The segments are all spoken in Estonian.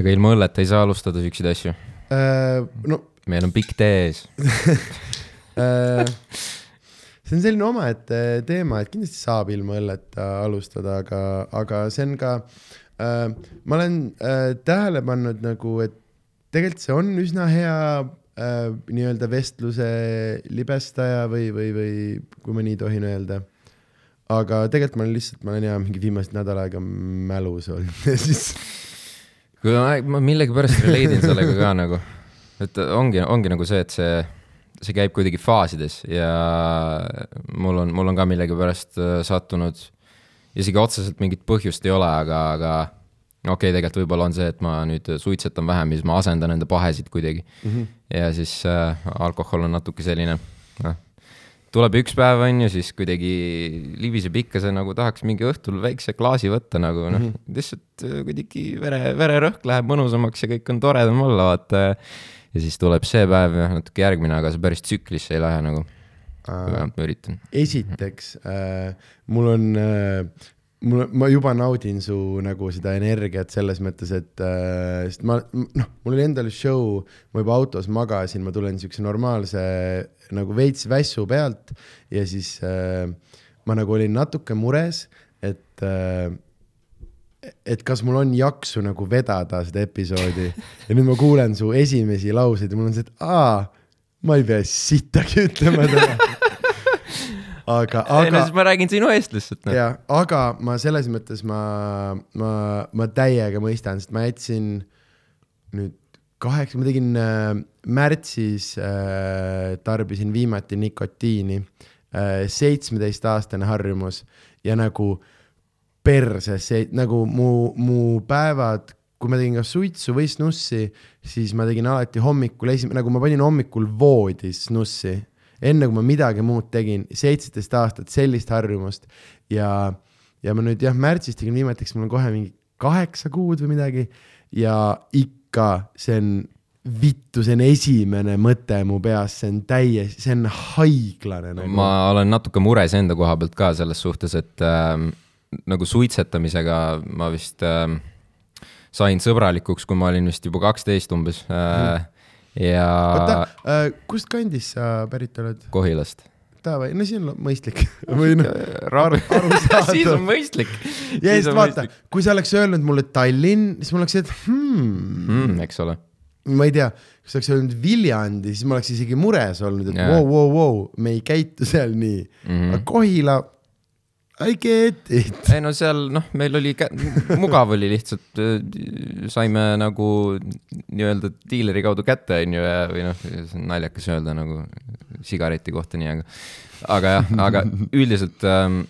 ega ilma õlleta ei saa alustada siukseid asju. äh,. no meil on pikk tee ees. äh, see on selline omaette teema, et kindlasti saab ilma õlleta alustada, aga, aga see on ka äh,, ma olen äh, tähele pannud nagu, et tegelikult see on üsna hea äh, nii-öelda vestluse libestaja või, või, või kui ma nii tohin öelda. aga tegelikult ma olen lihtsalt, ma olen ja mingi viimased nädal aega mälus olnud ja siis ma, millegipärast relate in sellega ka nagu, et ongi, ongi nagu see, et see, see käib kuidagi faasides ja mul on, mul on ka millegipärast äh, sattunud, isegi otseselt mingit põhjust ei ole, aga, aga okei okay,, tegelikult võib-olla on see, et ma nüüd suitsetan vähem ja siis ma asendan enda pahesid kuidagi mm. -hmm. ja siis äh, alkohol on natuke selline, noh, tuleb üks päev, on ju, siis kuidagi libiseb ikka see nagu tahaks mingi õhtul väikse klaasi võtta nagu noh mm -hmm., lihtsalt äh, kuidagi vere, vererõhk läheb mõnusamaks ja kõik on toredam olla, vaata. ja siis tuleb see päev ja natuke järgmine, aga see päris tsüklisse ei lähe nagu, vähemalt ma üritan. esiteks äh, mul on äh, mul, ma juba naudin su nagu seda energiat selles mõttes, et äh, sest ma noh, mul oli endal show, ma juba autos magasin, ma tulen siukse normaalse nagu veits vässu pealt ja siis äh, ma nagu olin natuke mures, et äh, et kas mul on jaksu nagu vedada seda episoodi ja nüüd ma kuulen su esimesi lauseid ja mul on see, et aa, ma ei pea sittagi ütlema täna. aga, no aga ma räägin sinu eest lihtsalt noh. ja, aga ma selles mõttes ma, ma, ma täiega mõistan, sest ma jätsin nüüd kaheksa, ma tegin äh, märtsis äh,, tarbisin viimati nikotiini äh,, seitsmeteistaastane harjumus ja nagu perses, nagu mu, mu päevad, kui ma tegin kas suitsu või snussi, siis ma tegin alati hommikul esim-, nagu ma panin hommikul voodis snussi, enne kui ma midagi muud tegin, seitseteist aastat sellist harjumust. Ja, ja ma nüüd jah, märtsis tegin viimati, eks mul on kohe mingi kaheksa kuud või midagi. Ja ikka see on vittu, see on esimene mõte mu peas, see on täiesti, see on haiglane nagu. ma olen natuke mures enda koha pealt ka selles suhtes, et ähm, nagu suitsetamisega ma vist ähm, sain sõbralikuks, kui ma olin vist juba kaksteist umbes äh, ja oota, kust kandist sa pärit oled? Kohilast. Davai, no siis on mõistlik või noh, Aru- arusaadav. siis on mõistlik. ja siis vaata, kui sa oleks öelnud mulle Tallinn, siis ma oleks, et hmm, mm,. eks ole, ma ei tea, kui sa oleks öelnud Viljandi, siis ma oleks isegi mures olnud, et vau, vau, vau, me ei käitu seal nii mm. -hmm. aga Kohila, I get it. ei no seal noh, meil oli mugav oli lihtsalt, saime nagu nii-öelda diileri kaudu kätte, onju, ja või noh, naljakas öelda nagu sigareti kohta nii, aga, aga jah, aga üldiselt ähm,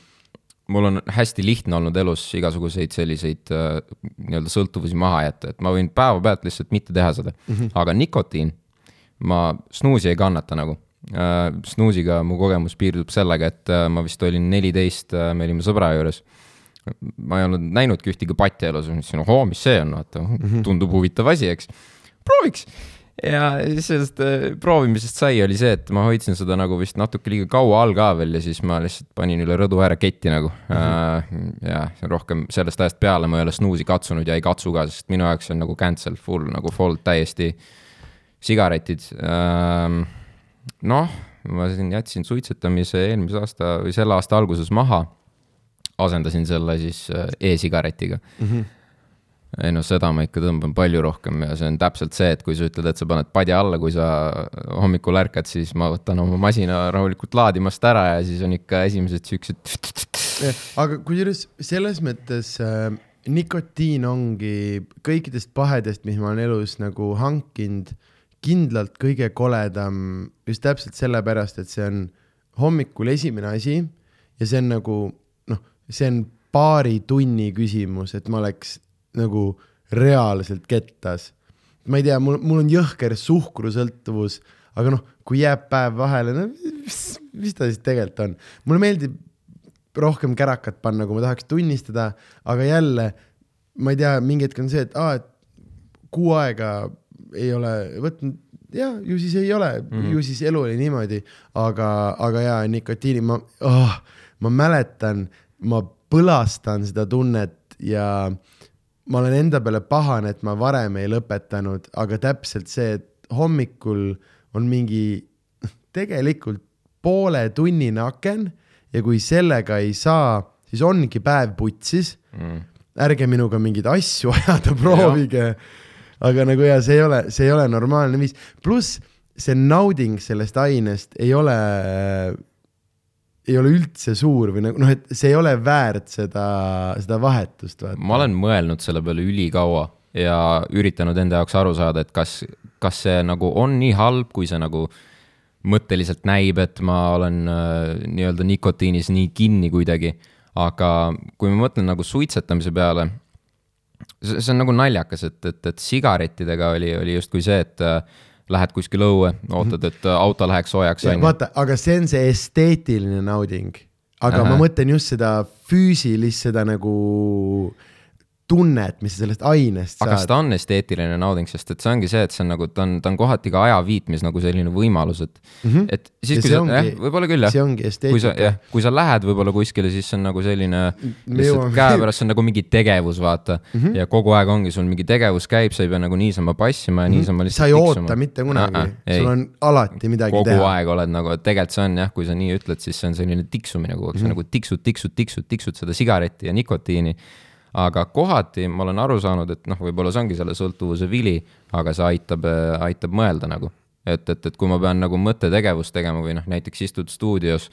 mul on hästi lihtne olnud elus igasuguseid selliseid äh, nii-öelda sõltuvusi maha jätta, et ma võin päevapealt lihtsalt mitte teha seda mm, -hmm. aga nikotiin, ma snuusi ei kannata nagu. Snuusiga mu kogemus piirdub sellega, et äh, ma vist olin neliteist äh,, me olime sõbra juures. ma ei olnud näinudki ühtegi patti elus, mõtlesin, ohoo, mis see on, vaata, tundub huvitav asi, eks. prooviks ja siis sellest äh, proovimisest sai, oli see, et ma hoidsin seda nagu vist natuke liiga kaua all ka veel ja siis ma lihtsalt panin üle rõdu ääre ketti nagu mm. -hmm. ja rohkem sellest ajast peale ma ei ole snuusi katsunud ja ei katsu ka, sest minu jaoks see on nagu cancel full nagu fold täiesti sigaretid. noh, ma siin jätsin suitsetamise eelmise aasta või selle aasta alguses maha. asendasin selle siis äh, e-sigaretiga mm. -hmm ei no seda ma ikka tõmban palju rohkem ja see on täpselt see, et kui sa ütled, et sa paned padja alla, kui sa hommikul ärkad, siis ma võtan oma masina rahulikult laadimast ära ja siis on ikka esimesed siuksed. aga kusjuures selles mõttes äh, nikotiin ongi kõikidest pahedest, mis ma olen elus nagu hankinud, kindlalt kõige koledam just täpselt sellepärast, et see on hommikul esimene asi ja see on nagu noh, see on paari tunni küsimus, et ma oleks nagu reaalselt kettas. ma ei tea, mul, mul on jõhker suhkrusõltuvus, aga noh, kui jääb päev vahele, no mis, mis ta siis tegelikult on, mulle meeldib rohkem kärakat panna, kui ma tahaks tunnistada, aga jälle ma ei tea, mingi hetk on see, et aa, et kuu aega ei ole võtnud, ja ju siis ei ole mm, -hmm. ju siis elu oli niimoodi, aga, aga jaa, nikotiini ma oh,, ma mäletan, ma põlastan seda tunnet ja ma olen enda peale pahane, et ma varem ei lõpetanud, aga täpselt see, et hommikul on mingi tegelikult pooletunnine aken ja kui sellega ei saa, siis ongi päev putsis mm.. ärge minuga mingeid asju ajada, proovige. Aga nagu ja see ei ole, see ei ole normaalne viis, pluss see nauding sellest ainest ei ole, ei ole üldse suur või nagu noh, et see ei ole väärt seda, seda vahetust, ma olen mõelnud selle peale ülikaua ja üritanud enda jaoks aru saada, et kas, kas see nagu on nii halb, kui see nagu mõtteliselt näib, et ma olen äh, nii-öelda nikotiinis nii kinni kuidagi. aga kui ma mõtlen nagu suitsetamise peale, see on nagu naljakas, et, et, et sigarettidega oli, oli justkui see, et äh, lähed kuskile õue, ootad, et äh, auto läheks soojaks, vaata, aga see on see esteetiline nauding. aga Ahah. ma mõtlen just seda füüsilist, seda nagu tunnet, mis sa sellest ainest aga kas saad. ta on esteetiline nauding, sest et see ongi see, et see on nagu, ta on, ta on kohati ka ajaviitmis nagu selline võimalus, et mm, -hmm. et siis, Ja kui sa, jah, võib-olla küll jah see. ongi kui sa, esteetika jah, kui sa lähed võib-olla kuskile, siis see on nagu selline lihtsalt käepärast, see on nagu mingi tegevus, vaata mm. -hmm. ja kogu aeg ongi sul mingi tegevus käib, sa ei pea nagu niisama passima ja niisama lihtsalt sa ei oota mitte kunagi, sul on alati midagi kogu teha. aeg oled nagu, tegelikult see on jah, kui sa nii ütled, siis see on selline tiksumine kogu aeg, Mhm. sa nagu tiksud, tiksud, tiksud, tiksud seda sigaretti ja nikotiini. Aga kohati ma olen aru saanud, et noh, võib-olla see ongi selle sõltuvuse vili, aga see aitab, aitab mõelda nagu. et, et, et kui ma pean nagu mõttetegevust tegema või noh, näiteks istud stuudios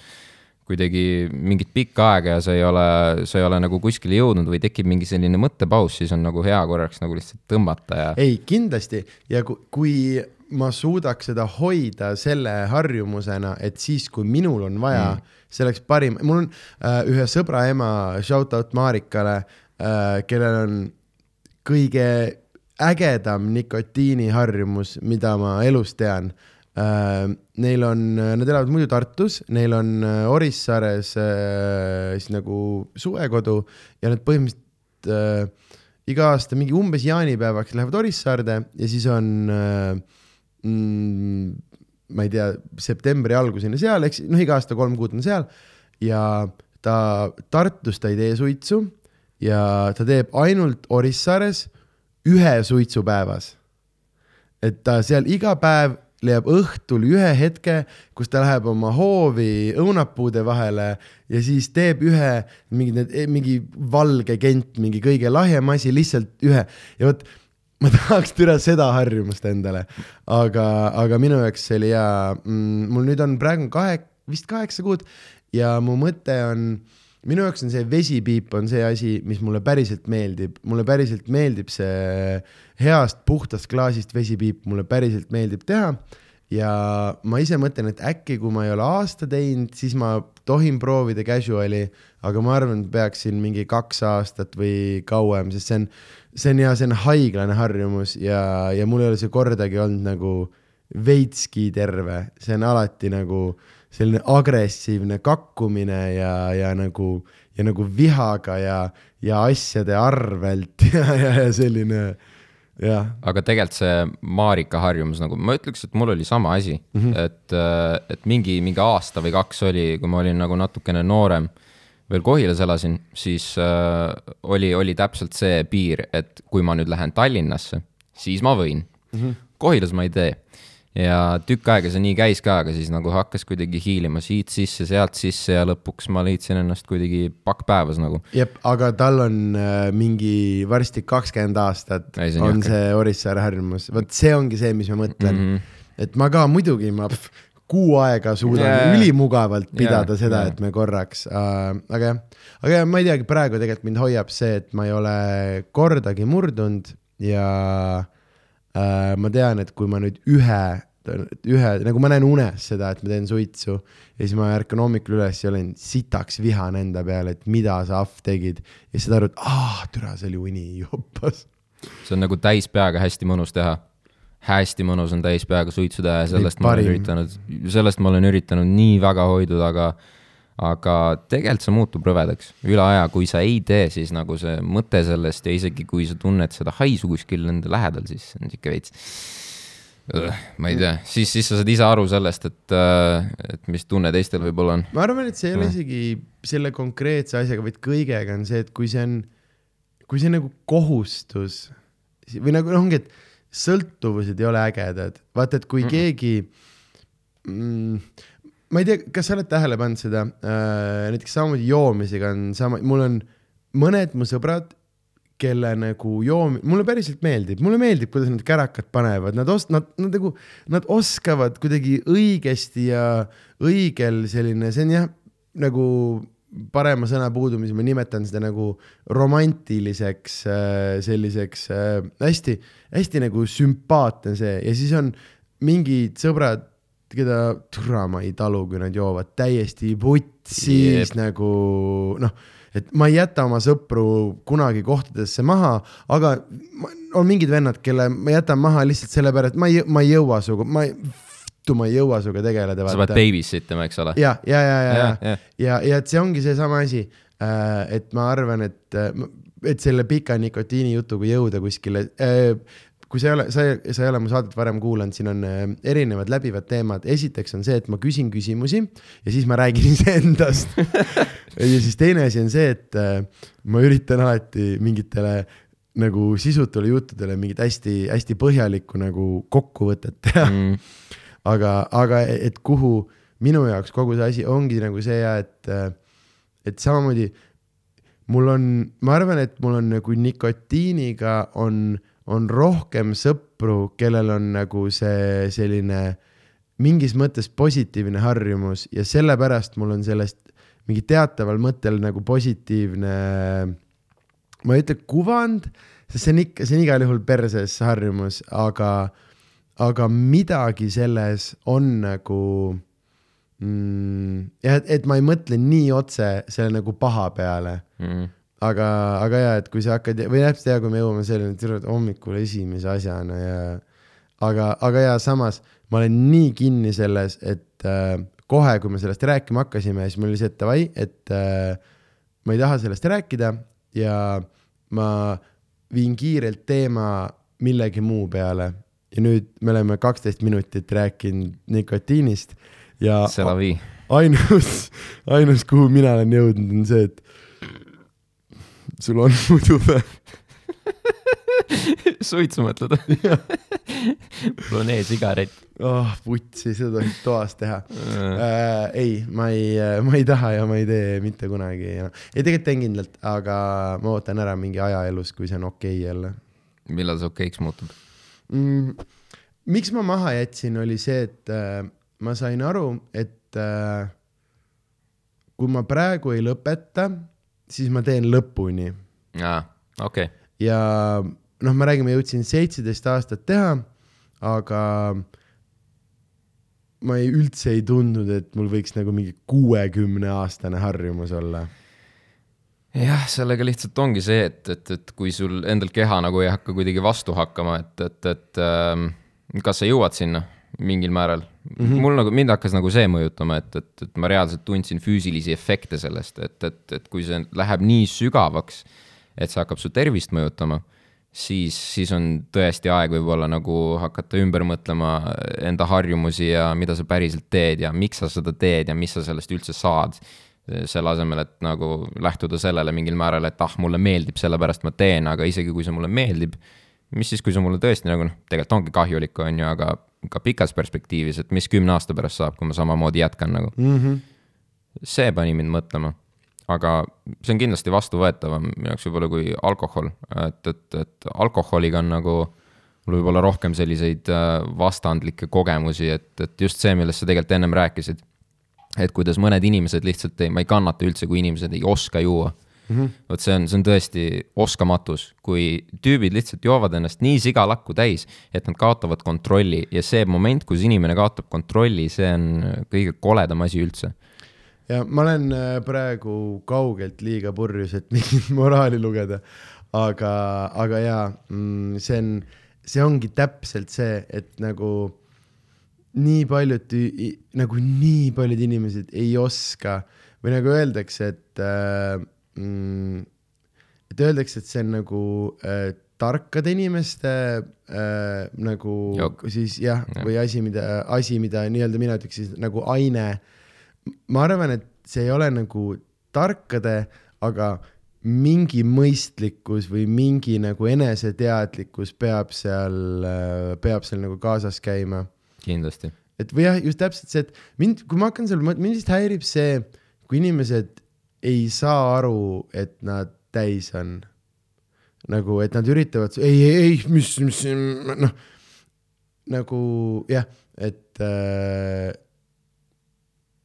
kuidagi mingit pikka aega ja sa ei ole, sa ei ole nagu kuskile jõudnud või tekib mingi selline mõttepaus, siis on nagu hea korraks nagu lihtsalt tõmmata ja ei, kindlasti ja kui, kui ma suudaks seda hoida selle harjumusena, et siis, kui minul on vaja mm., see oleks parim, mul on äh, ühe sõbra ema, shout out Marikale äh,, kellel on kõige ägedam nikotiiniharjumus, mida ma elus tean äh,. Neil on, nad elavad muidu Tartus, neil on äh, Orissaares äh, siis nagu suvekodu ja nad põhimõtteliselt äh, iga aasta mingi umbes jaanipäevaks lähevad Orissaarde ja siis on äh, mm, ma ei tea, septembri alguseni seal, siis noh, iga aasta kolm kuud on seal ja ta Tartus ta ei tee suitsu ja ta teeb ainult Orissaares ühe suitsu päevas. et ta seal iga päev leiab õhtul ühe hetke, kus ta läheb oma hoovi õunapuude vahele ja siis teeb ühe mingi need, mingi valge kent, mingi kõige lahjem asi, lihtsalt ühe ja vot ma tahaks türa seda harjumust endale, aga, aga minu jaoks see oli hea mm,, mul nüüd on praegu kahe, vist kaheksa kuud ja mu mõte on, minu jaoks on see vesipiip on see asi, mis mulle päriselt meeldib, mulle päriselt meeldib see heast puhtast klaasist vesipiip, mulle päriselt meeldib teha. Ja ma ise mõtlen, et äkki kui ma ei ole aasta teinud, siis ma tohin proovida casual'i, aga ma arvan, et peaksin mingi kaks aastat või kauem, sest see on, see on ja see on haiglane harjumus ja, ja mul ei ole see kordagi olnud nagu veitski terve, see on alati nagu selline agressiivne kakkumine ja, ja nagu, ja nagu vihaga ja, ja asjade arvelt ja, ja, ja selline jah, aga tegelikult see Marika harjumus nagu, ma ütleks, et mul oli sama asi mm, -hmm. et, et mingi, mingi aasta või kaks oli, kui ma olin nagu natukene noorem, veel Kohilas elasin, siis äh, oli, oli täpselt see piir, et kui ma nüüd lähen Tallinnasse, siis ma võin mm. -hmm. Kohilas ma ei tee ja tükk aega see nii käis ka, aga siis nagu hakkas kuidagi hiilima siit sisse, sealt sisse ja lõpuks ma leidsin ennast kuidagi pakk päevas nagu. jep, aga tal on äh, mingi varsti kakskümmend aastat Ei, see on on see Orissaare harjumus, vot see ongi see, mis ma mõtlen mm. -hmm. et ma ka muidugi ma pff, kuu aega suudan yeah. ülimugavalt pidada yeah, seda yeah., et me korraks äh,, aga jah, aga jah, ma ei teagi, praegu tegelikult mind hoiab see, et ma ei ole kordagi murdunud ja äh, ma tean, et kui ma nüüd ühe, ühe nagu ma näen unes seda, et ma teen suitsu ja siis ma ärkan hommikul üles ja olen sitaks vihane enda peale, et mida sa ahv tegid ja siis saad aru, et aa, türa, see oli uni joppas. see on nagu täis peaga hästi mõnus teha. hästi mõnus on täis peaga suitsu teha ja sellest ma olen üritanud, sellest ma olen üritanud nii väga hoiduda, aga aga tegelikult see muutub rõvedaks üle aja, kui sa ei tee, siis nagu see mõte sellest ja isegi kui sa tunned seda haisu kuskil enda lähedal, siis on siuke veits. Ma ei tea, siis, siis sa saad ise aru sellest, et, et mis tunne teistel võib-olla on. ma arvan, et see ei ole isegi selle konkreetse asjaga, vaid kõigega on see, et kui see on, kui see nagu kohustus või nagu noh, ongi, et sõltuvused ei ole ägedad, vaata, et kui mm -mm. keegi mm, ma ei tea, kas sa oled tähele pannud seda äh,, näiteks samamoodi joomisega on sama, mul on mõned mu sõbrad, kelle nagu joom-, mulle päriselt meeldib, mulle meeldib, kuidas nad kärakat panevad, nad os-, nad, nad nagu, nad oskavad kuidagi õigesti ja õigel selline, see on jah, nagu parema sõna puudumise, ma nimetan seda nagu romantiliseks äh, selliseks äh, hästi, hästi nagu sümpaatne see ja siis on mingid sõbrad, keda türa ma ei talu, kui nad joovad täiesti putsis yep. nagu noh, et ma ei jäta oma sõpru kunagi kohtadesse maha, aga on mingid vennad, kelle ma jätan maha lihtsalt sellepärast, ma ei, ma ei jõua sinuga, ma ei vittu ma ei jõua sinuga tegeleda. sa pead babysit ima, eks ole. ja, ja, ja, ja, ja, ja, ja, ja et see ongi seesama asi, äh, et ma arvan, et, äh, et selle pika nikotiini jutuga jõuda kuskile äh, kui sa ei ole, sa ei, sa ei ole mu saadet varem kuulanud, siin on erinevad läbivad teemad, esiteks on see, et ma küsin küsimusi ja siis ma räägin iseendast. Ja siis teine asi on see, et ma üritan alati mingitele nagu sisutule juttudele mingit hästi-hästi põhjalikku nagu kokkuvõtet teha. Mm. Aga, aga et kuhu minu jaoks kogu see asi ongi nagu see ja et, et samamoodi mul on, ma arvan, et mul on nagu nikotiiniga on, on rohkem sõpru, kellel on nagu see selline mingis mõttes positiivne harjumus ja sellepärast mul on sellest mingi teataval mõttel nagu positiivne, ma ei ütle kuvand, sest see on ikka, see on igal juhul perses harjumus, aga aga midagi selles on nagu mm, jah, et, ma ei mõtle nii otse selle nagu paha peale mm. Aga, aga ja, et kui sa hakkad või täpselt hea, kui me jõuame selleni, et hommikul esimese asjana ja aga, aga ja samas ma olen nii kinni selles, et äh, kohe, kui me sellest rääkima hakkasime, siis mul oli see, et davai, et äh, ma ei taha sellest rääkida ja ma viin kiirelt teema millegi muu peale. Ja nüüd me oleme kaksteist minutit rääkinud nikotiinist ja ainus, ainus, kuhu mina olen jõudnud, on see, et sul on muidu või suitsu mõtled mul on e-sigaret. oh putsi, seda tohib toas teha äh, ei, ma ei, ma ei taha ja ma ei tee mitte kunagi ja ei tegelikult teen kindlalt, aga ma ootan ära mingi aja elus, kui see on okei okay jälle. millal see okeiks muutub? mm,? miks ma maha jätsin, oli see, et äh, ma sain aru, et äh, kui ma praegu ei lõpeta, siis ma teen lõpuni. aa, okei. Okay.. ja noh, ma räägin, ma jõudsin seitseteist aastat teha, aga ma ei, üldse ei tundnud, et mul võiks nagu mingi kuuekümne aastane harjumus olla. Jah, sellega lihtsalt ongi see, et, et, et kui sul endal keha nagu ei hakka kuidagi vastu hakkama, et, et, et ähm, kas sa jõuad sinna mingil määral mm. -hmm. mul nagu, mind hakkas nagu see mõjutama, et, et, et ma reaalselt tundsin füüsilisi efekte sellest, et, et, et kui see läheb nii sügavaks, et see hakkab su tervist mõjutama, siis, siis on tõesti aeg võib-olla nagu hakata ümber mõtlema enda harjumusi ja mida sa päriselt teed ja miks sa seda teed ja mis sa sellest üldse saad selle asemel, et nagu lähtuda sellele mingil määral, et ah, mulle meeldib, sellepärast ma teen, aga isegi kui see mulle meeldib, mis siis, kui see mulle tõesti nagu noh, tegelikult ongi kahjulik, on ju, aga ka pikas perspektiivis, et mis kümne aasta pärast saab, kui ma samamoodi jätkan nagu mm. -hmm. see pani mind mõtlema, aga see on kindlasti vastuvõetavam minu jaoks võib-olla kui alkohol, et, et, et alkoholiga on nagu mul võib olla rohkem selliseid äh, vastandlikke kogemusi, et, et just see, millest sa tegelikult ennem rääkisid et kuidas mõned inimesed lihtsalt ei, ma ei kannata üldse, kui inimesed ei oska juua mm -hmm.. vot see on, see on tõesti oskamatus, kui tüübid lihtsalt joovad ennast nii sigalakku täis, et nad kaotavad kontrolli ja see moment, kus inimene kaotab kontrolli, see on kõige koledam asi üldse. Ja ma olen äh, praegu kaugelt liiga purjus, et mingit moraali lugeda, aga, aga jaa, mm, see on, see ongi täpselt see, et nagu nii paljud, nagu nii paljud inimesed ei oska või nagu öeldakse, et äh, mm, et öeldakse, et see on nagu äh, tarkade inimeste äh, nagu Jok. siis jah ja., või asi, mida, asi, mida nii-öelda mina ütleks siis nagu aine. ma arvan, et see ei ole nagu tarkade, aga mingi mõistlikkus või mingi nagu eneseteadlikkus peab seal, peab seal nagu kaasas käima kindlasti. et või jah, just täpselt see, et mind, kui ma hakkan seal, mind lihtsalt häirib see, kui inimesed ei saa aru, et nad täis on. nagu, et nad üritavad, ei, ei, ei, mis, mis, noh, nagu jah, et äh,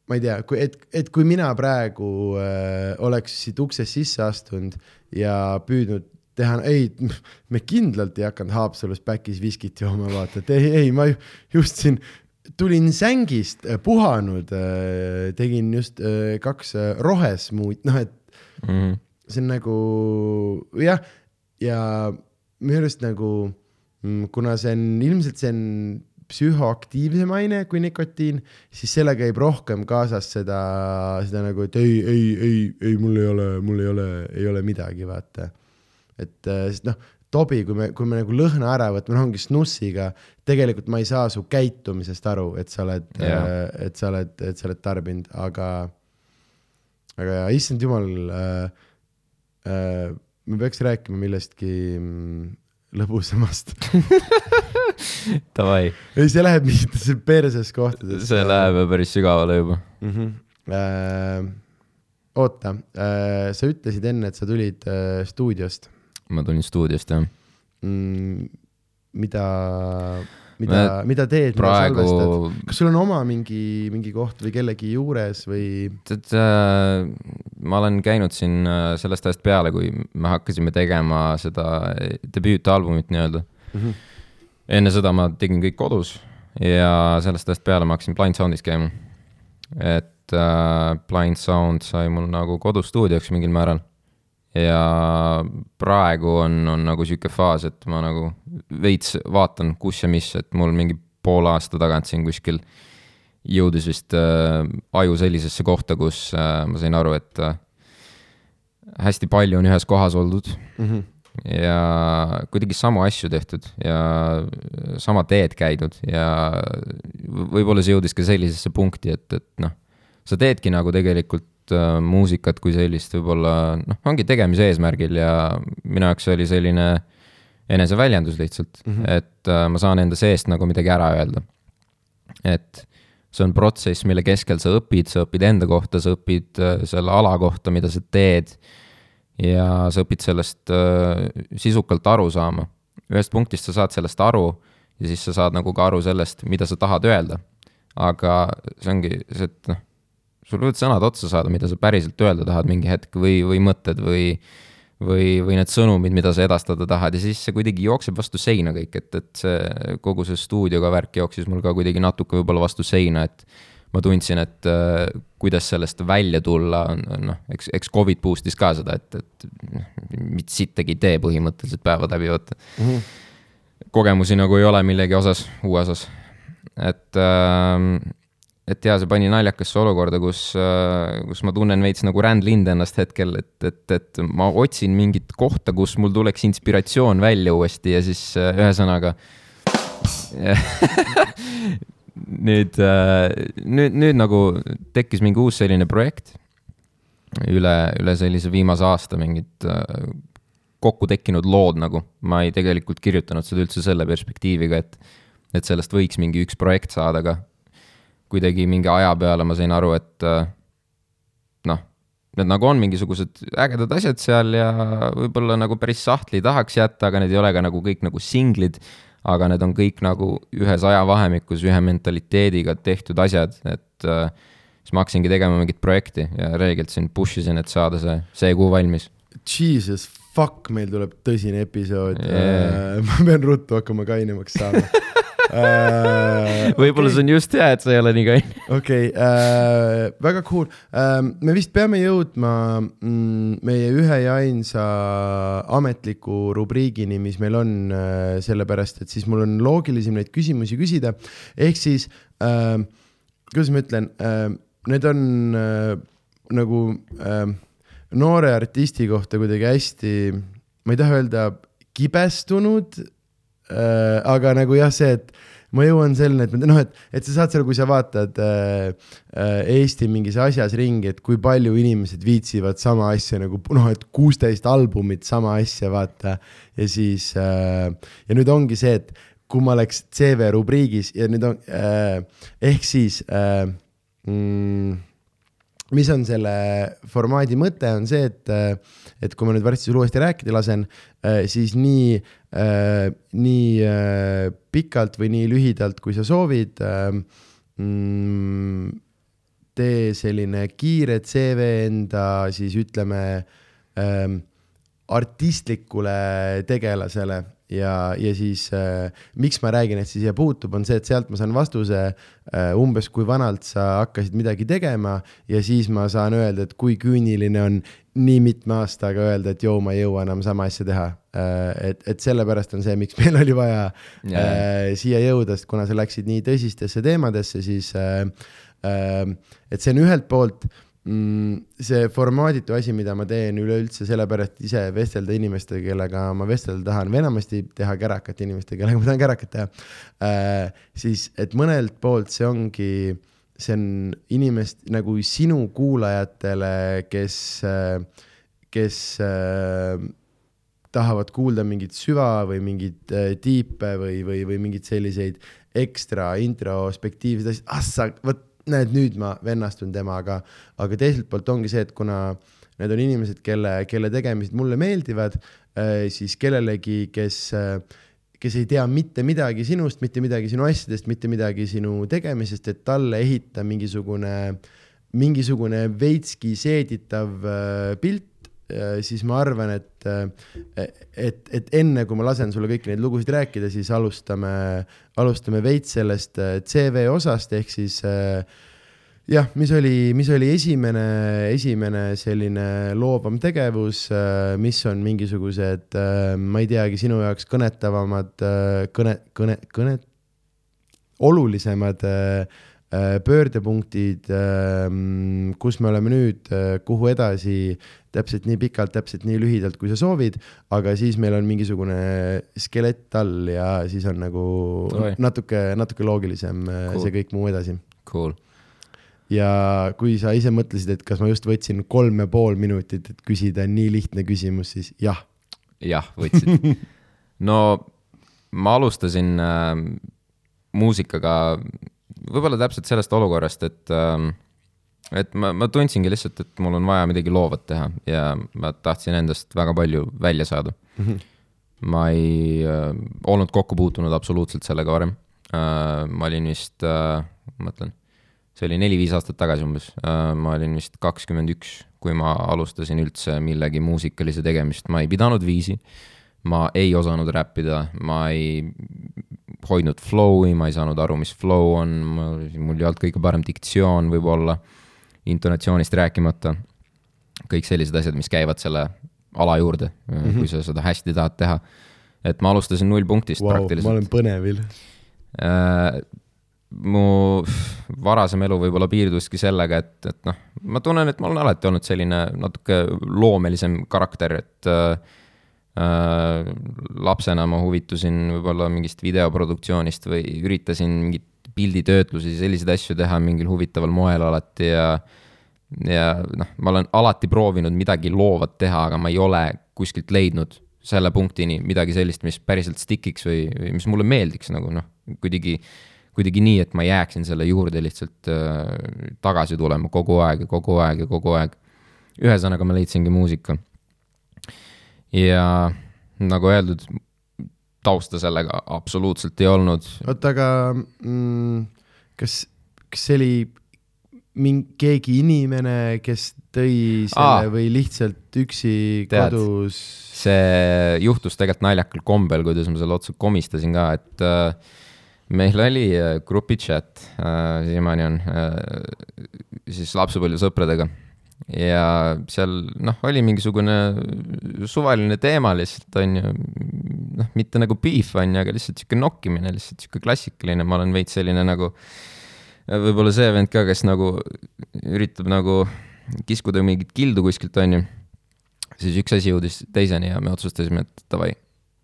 ma ei tea, kui, et, et kui mina praegu äh, oleks siit uksest sisse astunud ja püüdnud teha, ei, me kindlalt ei hakanud Haapsalus back'is viskit jooma, vaata, et ei, ei, ma ju- just siin tulin sängist äh, puhanud, tegin just äh, kaks äh, rohesmuut, noh, et Mhm. see on nagu jah, ja minu arust nagu, kuna see on ilmselt see on psühhoaktiivsem aine kui nikotiin, siis sellega käib rohkem kaasas seda, seda nagu, et ei, ei, ei, ei, mul ei ole, mul ei ole, ei ole midagi, vaata. et äh, sest noh, Tobi, kui me, kui me nagu lõhna ära võtame, noh ongi snussiga, tegelikult ma ei saa su käitumisest aru, et sa oled yeah., et sa oled, et sa oled tarbinud, aga, aga issand jumal äh,, äh, me peaks rääkima millestki mm, lõbusamast. Davai, ei, see läheb mingitesse perses kohtadesse. see läheb päris sügavale juba. mm. -hmm. Äh, oota äh,, sa ütlesid enne, et sa tulid äh, stuudiost ma tulin stuudiost jah. mm,. mida, mida, mida teed, mida praegu salvestad? kas sul on oma mingi, mingi koht või kellegi juures või? tead äh,, ma olen käinud siin äh, sellest ajast peale, kui me hakkasime tegema seda debüütalbumit nii-öelda. Mhm. enne seda ma tegin kõik kodus ja sellest ajast peale ma hakkasin Blind Soundis käima. et äh, Blind Sound sai mul nagu kodustuudioks mingil määral. Ja praegu on, on nagu sihuke faas, et ma nagu veits vaatan, kus ja mis, et mul mingi poole aasta tagant siin kuskil jõudis vist äh, aju sellisesse kohta, kus äh, ma sain aru, et äh, hästi palju on ühes kohas oldud Mm -hmm. ja kuidagi samu asju tehtud ja sama teed käidud ja võib-olla see jõudis ka sellisesse punkti, et, et noh, sa teedki nagu tegelikult äh, muusikat kui sellist võib-olla noh, ongi tegemise eesmärgil ja minu jaoks oli selline eneseväljendus lihtsalt mm. -hmm. et äh, ma saan enda seest nagu midagi ära öelda. et see on protsess, mille keskel sa õpid, sa õpid enda kohta, sa õpid äh, selle ala kohta, mida sa teed ja sa õpid sellest sisukalt aru saama. ühest punktist sa saad sellest aru ja siis sa saad nagu ka aru sellest, mida sa tahad öelda. aga see ongi see, et noh, sul võivad sõnad otsa saada, mida sa päriselt öelda tahad mingi hetk või, või mõtted või või, või need sõnumid, mida sa edastada tahad ja siis see kuidagi jookseb vastu seina kõik, et, et see kogu see stuudioga värk jooksis mul ka kuidagi natuke võib-olla vastu seina, et ma tundsin, et äh, kuidas sellest välja tulla, on, noh, eks, eks Covid boost'is ka seda, et, et mitte sittagi ei tee põhimõtteliselt päevad läbi, vaata. kogemusi nagu ei ole millegi osas, uue osas. et äh,, et jaa, see pani naljakasse olukorda, kus äh,, kus ma tunnen veits nagu Rand Lind ennast hetkel, et, et, et ma otsin mingit kohta, kus mul tuleks inspiratsioon välja uuesti ja siis äh, ühesõnaga nüüd, nüüd, nüüd nagu tekkis mingi uus selline projekt üle, üle sellise viimase aasta mingid äh, kokku tekkinud lood nagu. ma ei tegelikult kirjutanud seda üldse selle perspektiiviga, et, et sellest võiks mingi üks projekt saada, aga kuidagi mingi aja peale ma sain aru, et äh, noh, need nagu on mingisugused ägedad asjad seal ja võib-olla nagu päris sahtli tahaks jätta, aga need ei ole ka nagu kõik nagu singlid, aga need on kõik nagu ühes ajavahemikus ühe mentaliteediga tehtud asjad, et äh, siis ma hakkasingi tegema mingit projekti ja reegelt siin push isin, et saada see, see kuu valmis. Jesus fuck, meil tuleb tõsine episood Yeah. yeah.. ma pean ruttu hakkama kainemaks saama uh,. võib-olla see on just hea, et sa ei ole nii kaine. okei okay,, väga cool uh,. me vist peame jõudma mm, meie ühe ja ainsa ametliku rubriigini, mis meil on uh,, sellepärast et siis mul on loogilisem neid küsimusi küsida. ehk siis uh,, kuidas ma ütlen uh,, need on uh, nagu uh, noore artisti kohta kuidagi hästi, ma ei taha öelda kibestunud uh,, aga nagu jah, see, et ma jõuan selleni, et noh, et, et sa saad seal, kui sa vaatad äh, äh, Eesti mingis asjas ringi, et kui palju inimesed viitsivad sama asja nagu noh, et kuusteist albumit sama asja vaata. Ja siis äh, ja nüüd ongi see, et kui ma oleks CV rubriigis ja nüüd on äh, ehk siis äh, mm, mis on selle formaadi mõte, on see, et, et kui ma nüüd varsti sulle uuesti rääkida lasen, siis nii, nii pikalt või nii lühidalt, kui sa soovid mm,, tee selline kiire CV enda siis ütleme artistlikule tegelasele ja, ja siis äh, miks ma räägin, et see siia puutub, on see, et sealt ma saan vastuse äh, umbes, kui vanalt sa hakkasid midagi tegema ja siis ma saan öelda, et kui küüniline on nii mitme aastaga öelda, et joo, ma ei jõua enam sama asja teha äh,. et, et sellepärast on see, miks meil oli vaja yeah. äh, siia jõuda, sest kuna sa läksid nii tõsistesse teemadesse, siis äh, äh, et see on ühelt poolt see formaaditu asi, mida ma teen üleüldse sellepärast ise vestelda inimestega, kellega ma vestelda tahan või enamasti teha kärakat inimestega, kellega ma tahan kärakat teha äh,. siis, et mõnelt poolt see ongi, see on inimest nagu sinu kuulajatele, kes äh,, kes äh, tahavad kuulda mingit süva või mingeid äh, tiipe või, või, või mingeid selliseid ekstra introspektiivseid asju, ah sa, vot näed, nüüd ma vennastun temaga, aga teiselt poolt ongi see, et kuna need on inimesed, kelle, kelle tegemised mulle meeldivad, äh, siis kellelegi, kes, äh, kes ei tea mitte midagi sinust, mitte midagi sinu asjadest, mitte midagi sinu tegemisest, et talle ehita mingisugune, mingisugune veitski seeditav äh, pilt siis ma arvan, et, äh, et, et enne kui ma lasen sulle kõiki neid lugusid rääkida, siis alustame, alustame veits sellest äh, CV osast, ehk siis jah, mis oli, mis oli esimene, esimene selline loovam tegevus, mis on mingisugused, ma ei teagi, sinu jaoks kõnetavamad, kõne, kõne, kõne, olulisemad pöördepunktid, kus me oleme nüüd, kuhu edasi täpselt nii pikalt, täpselt nii lühidalt, kui sa soovid, aga siis meil on mingisugune skelett all ja siis on nagu Oi. natuke, natuke loogilisem äh, cool. see kõik muu edasi. Cool. ja kui sa ise mõtlesid, et kas ma just võtsin kolm ja pool minutit, et küsida nii lihtne küsimus, siis jah. jah, võtsid no ma alustasin äh, muusikaga võib-olla täpselt sellest olukorrast, et äh, et ma, ma tundsingi lihtsalt, et mul on vaja midagi loovat teha ja ma tahtsin endast väga palju välja saada mm. -hmm. ma ei äh, olnud kokku puutunud absoluutselt sellega varem äh,. ma olin vist äh,, mõtlen, see oli neli-viis aastat tagasi umbes äh,, ma olin vist kakskümmend üks, kui ma alustasin üldse millegi muusikalise tegemist, ma ei pidanud viisi ma ei osanud räppida, ma ei hoidnud flow'i, ma ei saanud aru, mis flow on, mul ei olnud kõige parem diktsioon võib-olla intonatsioonist rääkimata. kõik sellised asjad, mis käivad selle ala juurde mm, -hmm. kui sa seda hästi tahad teha. et ma alustasin nullpunktist wow, praktiliselt. ma olen põnevil äh,. mu varasem elu võib-olla piirduski sellega, et, et noh, ma tunnen, et ma olen alati olnud selline natuke loomelisem karakter, et äh, lapsena ma huvitusin võib-olla mingist videoproduktsioonist või üritasin mingit pilditöötlusi, selliseid asju teha mingil huvitaval moel alati ja ja noh, ma olen alati proovinud midagi loovat teha, aga ma ei ole kuskilt leidnud selle punktini midagi sellist, mis päriselt stickiks või, või mis mulle meeldiks nagu noh, kuidagi, kuidagi nii, et ma jääksin selle juurde lihtsalt äh, tagasi tulema kogu aeg ja kogu aeg ja kogu aeg. ühesõnaga, ma leidsingi muusika. Ja nagu öeldud, tausta sellega absoluutselt ei olnud. oota, aga mm, kas, kas see oli mingi, keegi inimene, kes tõi selle Aa, või lihtsalt üksi tead, kodus? see juhtus tegelikult naljakal kombel, kuidas ma selle otsa komistasin ka, et äh, meil oli äh, grupi chat äh,, siiamaani on äh,, siis lapsepõlvesõpradega ja seal noh, oli mingisugune suvaline teema lihtsalt on ju, noh, mitte nagu beef on ju, aga lihtsalt sihuke nokkimine, lihtsalt sihuke klassikaline, ma olen veits selline nagu võib-olla see vend ka, kes nagu üritab nagu kiskuda mingit kildu kuskilt, on ju. siis üks asi jõudis teiseni ja me otsustasime, et davai,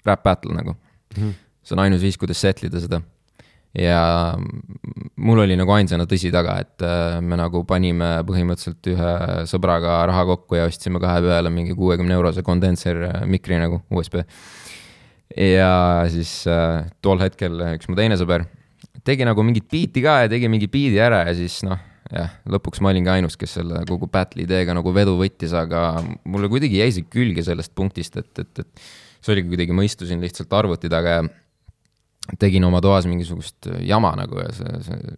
rap battle nagu mm. -hmm. see on ainus viis, kuidas settle ida seda. Ja mul oli nagu ainsana tõsi taga, et äh, me nagu panime põhimõtteliselt ühe sõbraga raha kokku ja ostsime kahe peale mingi kuuekümne eurose kondenser mikri nagu USB. ja siis äh, tol hetkel üks mu teine sõber tegi nagu mingit biiti ka ja tegi mingi biidi ära ja siis noh, jah, lõpuks ma olingi ainus, kes selle kogu battle'i ideega nagu vedu võttis, aga mulle kuidagi jäi see külge sellest punktist, et, et, et see oligi kuidagi, ma istusin lihtsalt arvuti taga ja tegin oma toas mingisugust jama nagu ja see, see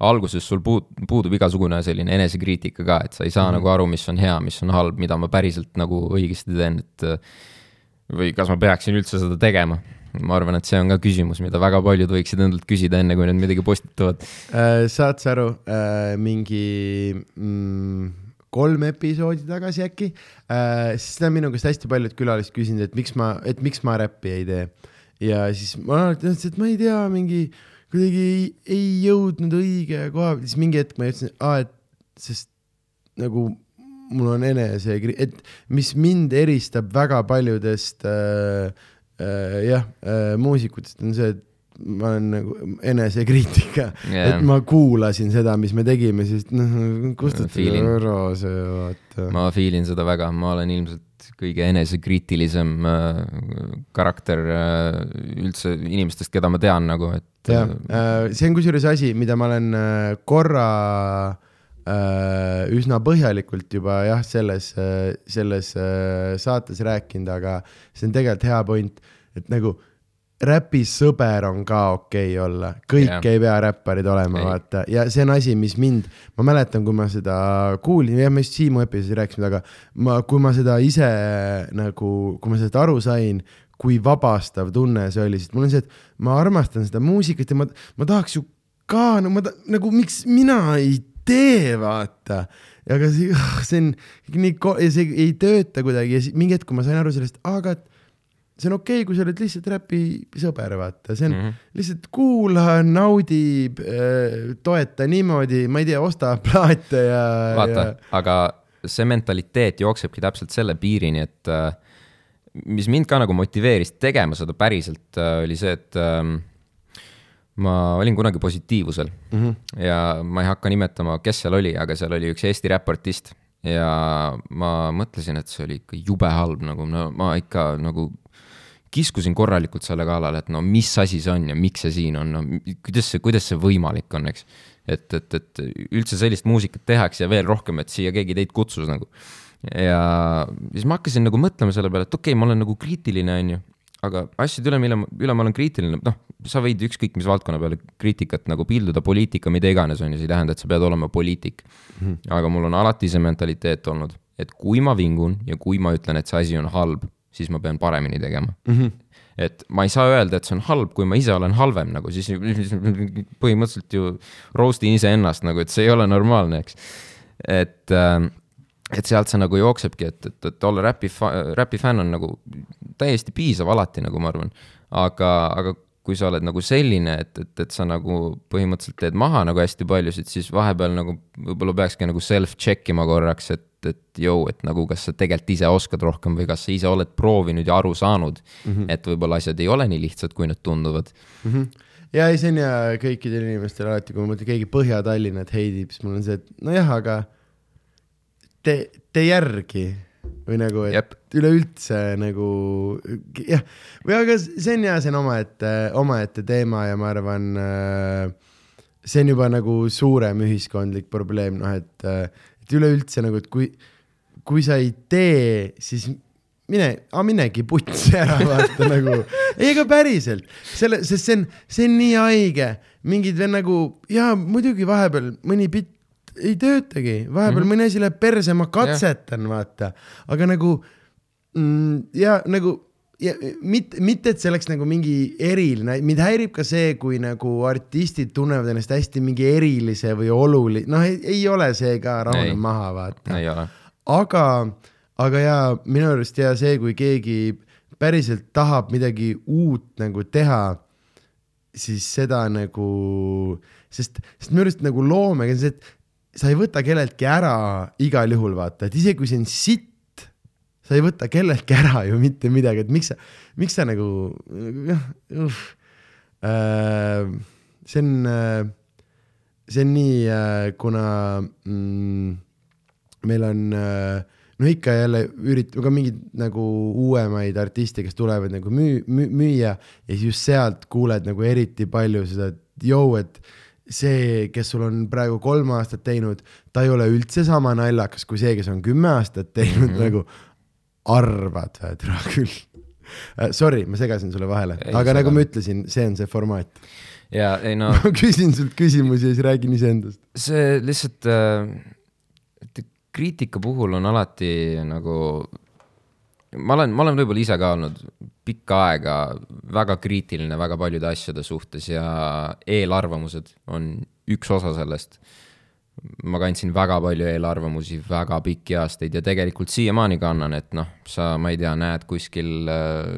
alguses sul puud-, puudub igasugune selline enesekriitika ka, et sa ei saa mm -hmm. nagu aru, mis on hea, mis on halb, mida ma päriselt nagu õigesti teen, et või kas ma peaksin üldse seda tegema. ma arvan, et see on ka küsimus, mida väga paljud võiksid endalt küsida, enne kui nad midagi postitavad äh,. saad sa aru äh,, mingi mm, kolm episoodi tagasi äkki äh,, siis seda on minu käest hästi paljud külalised küsinud, et miks ma, et miks ma räppi ei tee ja siis ma alati ütlesin, et ma ei tea, mingi kuidagi ei, ei jõudnud õige koha siis mingi hetk ma ütlesin, et sest nagu mul on enese, et mis mind eristab väga paljudest äh, äh, jah äh, muusikutest on see, et ma olen nagu enesekriitika yeah., et ma kuulasin seda, mis me tegime, siis noh, kustutage ära see vaata. ma feel in seda väga, ma olen ilmselt kõige enesekriitilisem äh, karakter äh, üldse inimestest, keda ma tean nagu, et. jah äh,, see on kusjuures asi, mida ma olen äh, korra äh, üsna põhjalikult juba jah, selles äh,, selles äh, saates rääkinud, aga see on tegelikult hea point, et nagu räpisõber on ka okei okay olla, kõik yeah. ei pea räpparid olema, vaata, ja see on asi, mis mind, ma mäletan, kui ma seda kuulsin, jah, me just Siimu episoodis rääkisime, aga ma, kui ma seda ise nagu, kui ma sellest aru sain, kui vabastav tunne see oli, sest mul on see, et ma armastan seda muusikat ja ma, ma tahaks ju ka, no ma ta, nagu miks mina ei tee, vaata. aga see, see on nii, see ei tööta kuidagi ja mingi hetk, kui ma sain aru sellest, aga et see on okei okay,, kui sa oled lihtsalt räpisõber, vaata, see on mm -hmm. lihtsalt kuula, naudi, äh, toeta niimoodi, ma ei tea, osta plaate ja. vaata ja..., aga see mentaliteet jooksebki täpselt selle piirini, et äh, mis mind ka nagu motiveeris tegema seda päriselt, äh, oli see, et ähm, ma olin kunagi positiivusel mm -hmm. ja ma ei hakka nimetama, kes seal oli, aga seal oli üks Eesti räpartist ja ma mõtlesin, et see oli ikka jube halb, nagu no ma ikka nagu kiskusin korralikult selle kallale, et no mis asi see on ja miks see siin on, no kuidas see, kuidas see võimalik on, eks. et, et, et üldse sellist muusikat tehakse ja veel rohkem, et siia keegi teid kutsus nagu. ja siis ma hakkasin nagu mõtlema selle peale, et okei okay,, ma olen nagu kriitiline, on ju, aga asjade üle, mille, üle ma olen kriitiline, noh, sa võid ükskõik mis valdkonna peale kriitikat nagu pilduda, poliitika, mida iganes, on ju, see ei tähenda, et sa pead olema poliitik mm. aga mul on alati see mentaliteet olnud, et kui ma vingun ja kui ma ütlen, et see asi on halb siis ma pean paremini tegema mm. -hmm. et ma ei saa öelda, et see on halb, kui ma ise olen halvem nagu, siis põhimõtteliselt ju roast in iseennast nagu, et see ei ole normaalne, eks. et, äh, et sealt see nagu jooksebki, et, et, et olla räpi, räpi fänn on nagu täiesti piisav alati, nagu ma arvan. aga, aga kui sa oled nagu selline, et, et, et sa nagu põhimõtteliselt teed maha nagu hästi paljusid, siis vahepeal nagu võib-olla peakski nagu self-check ima korraks, et et, et jõu, et nagu kas sa tegelikult ise oskad rohkem või kas sa ise oled proovinud ja aru saanud mm, -hmm. et võib-olla asjad ei ole nii lihtsad, kui need tunduvad mm. -hmm ja ei, see on ja kõikidel inimestel alati, kui ma mõtlen, keegi Põhja-Tallinnat heidib, siis mul on see, et nojah, aga te, te järgi või nagu, et Jep. üleüldse nagu jah, või aga see on ja see on omaette, omaette teema ja ma arvan äh, see on juba nagu suurem ühiskondlik probleem, noh et äh, et üleüldse nagu, et kui, kui sa ei tee, siis mine, minegi putsi ära, vaata nagu. ei, aga päriselt, selle, sest see on, see on nii haige, mingid veel nagu ja muidugi vahepeal mõni bitt ei töötagi, vahepeal mm -hmm. mõni asi läheb perse, ma katsetan, vaata, aga nagu mm, ja nagu ja mitte, mitte, et see oleks nagu mingi eriline, mind häirib ka see, kui nagu artistid tunnevad ennast hästi mingi erilise või olulise, noh, ei ole see ka rahune maha, vaata. aga, aga ja minu arust ja see, kui keegi päriselt tahab midagi uut nagu teha, siis seda nagu, sest, sest minu arust nagu loomega on see, et sa ei võta kelleltki ära igal juhul, vaata, et isegi kui see on sitt sa ei võta kelleltki ära ju mitte midagi, et miks sa, miks sa nagu jah äh, see on äh, see on nii äh,, kuna mm, meil on no ikka jälle ürit-, ka mingeid nagu uuemaid artiste, kes tulevad nagu müü-, müü-, müüa ja siis just sealt kuuled nagu eriti palju seda, et jõu, et see, kes sul on praegu kolm aastat teinud, ta ei ole üldse sama naljakas kui see, kes on kümme aastat teinud mm, -hmm. nagu arvad, türa küll uh,. Sorry, ma segasin sulle vahele, aga nagu seganud. ma ütlesin, see on see formaat. ja ei no ma küsin sult küsimusi ja siis räägin iseendast. see lihtsalt äh,, kriitika puhul on alati nagu, ma olen, ma olen võib-olla ise ka olnud pikka aega väga kriitiline väga paljude asjade suhtes ja eelarvamused on üks osa sellest. Ma kandsin väga palju eelarvamusi väga pikki aastaid ja tegelikult siiamaani kannan, et noh, sa, ma ei tea, näed kuskil äh,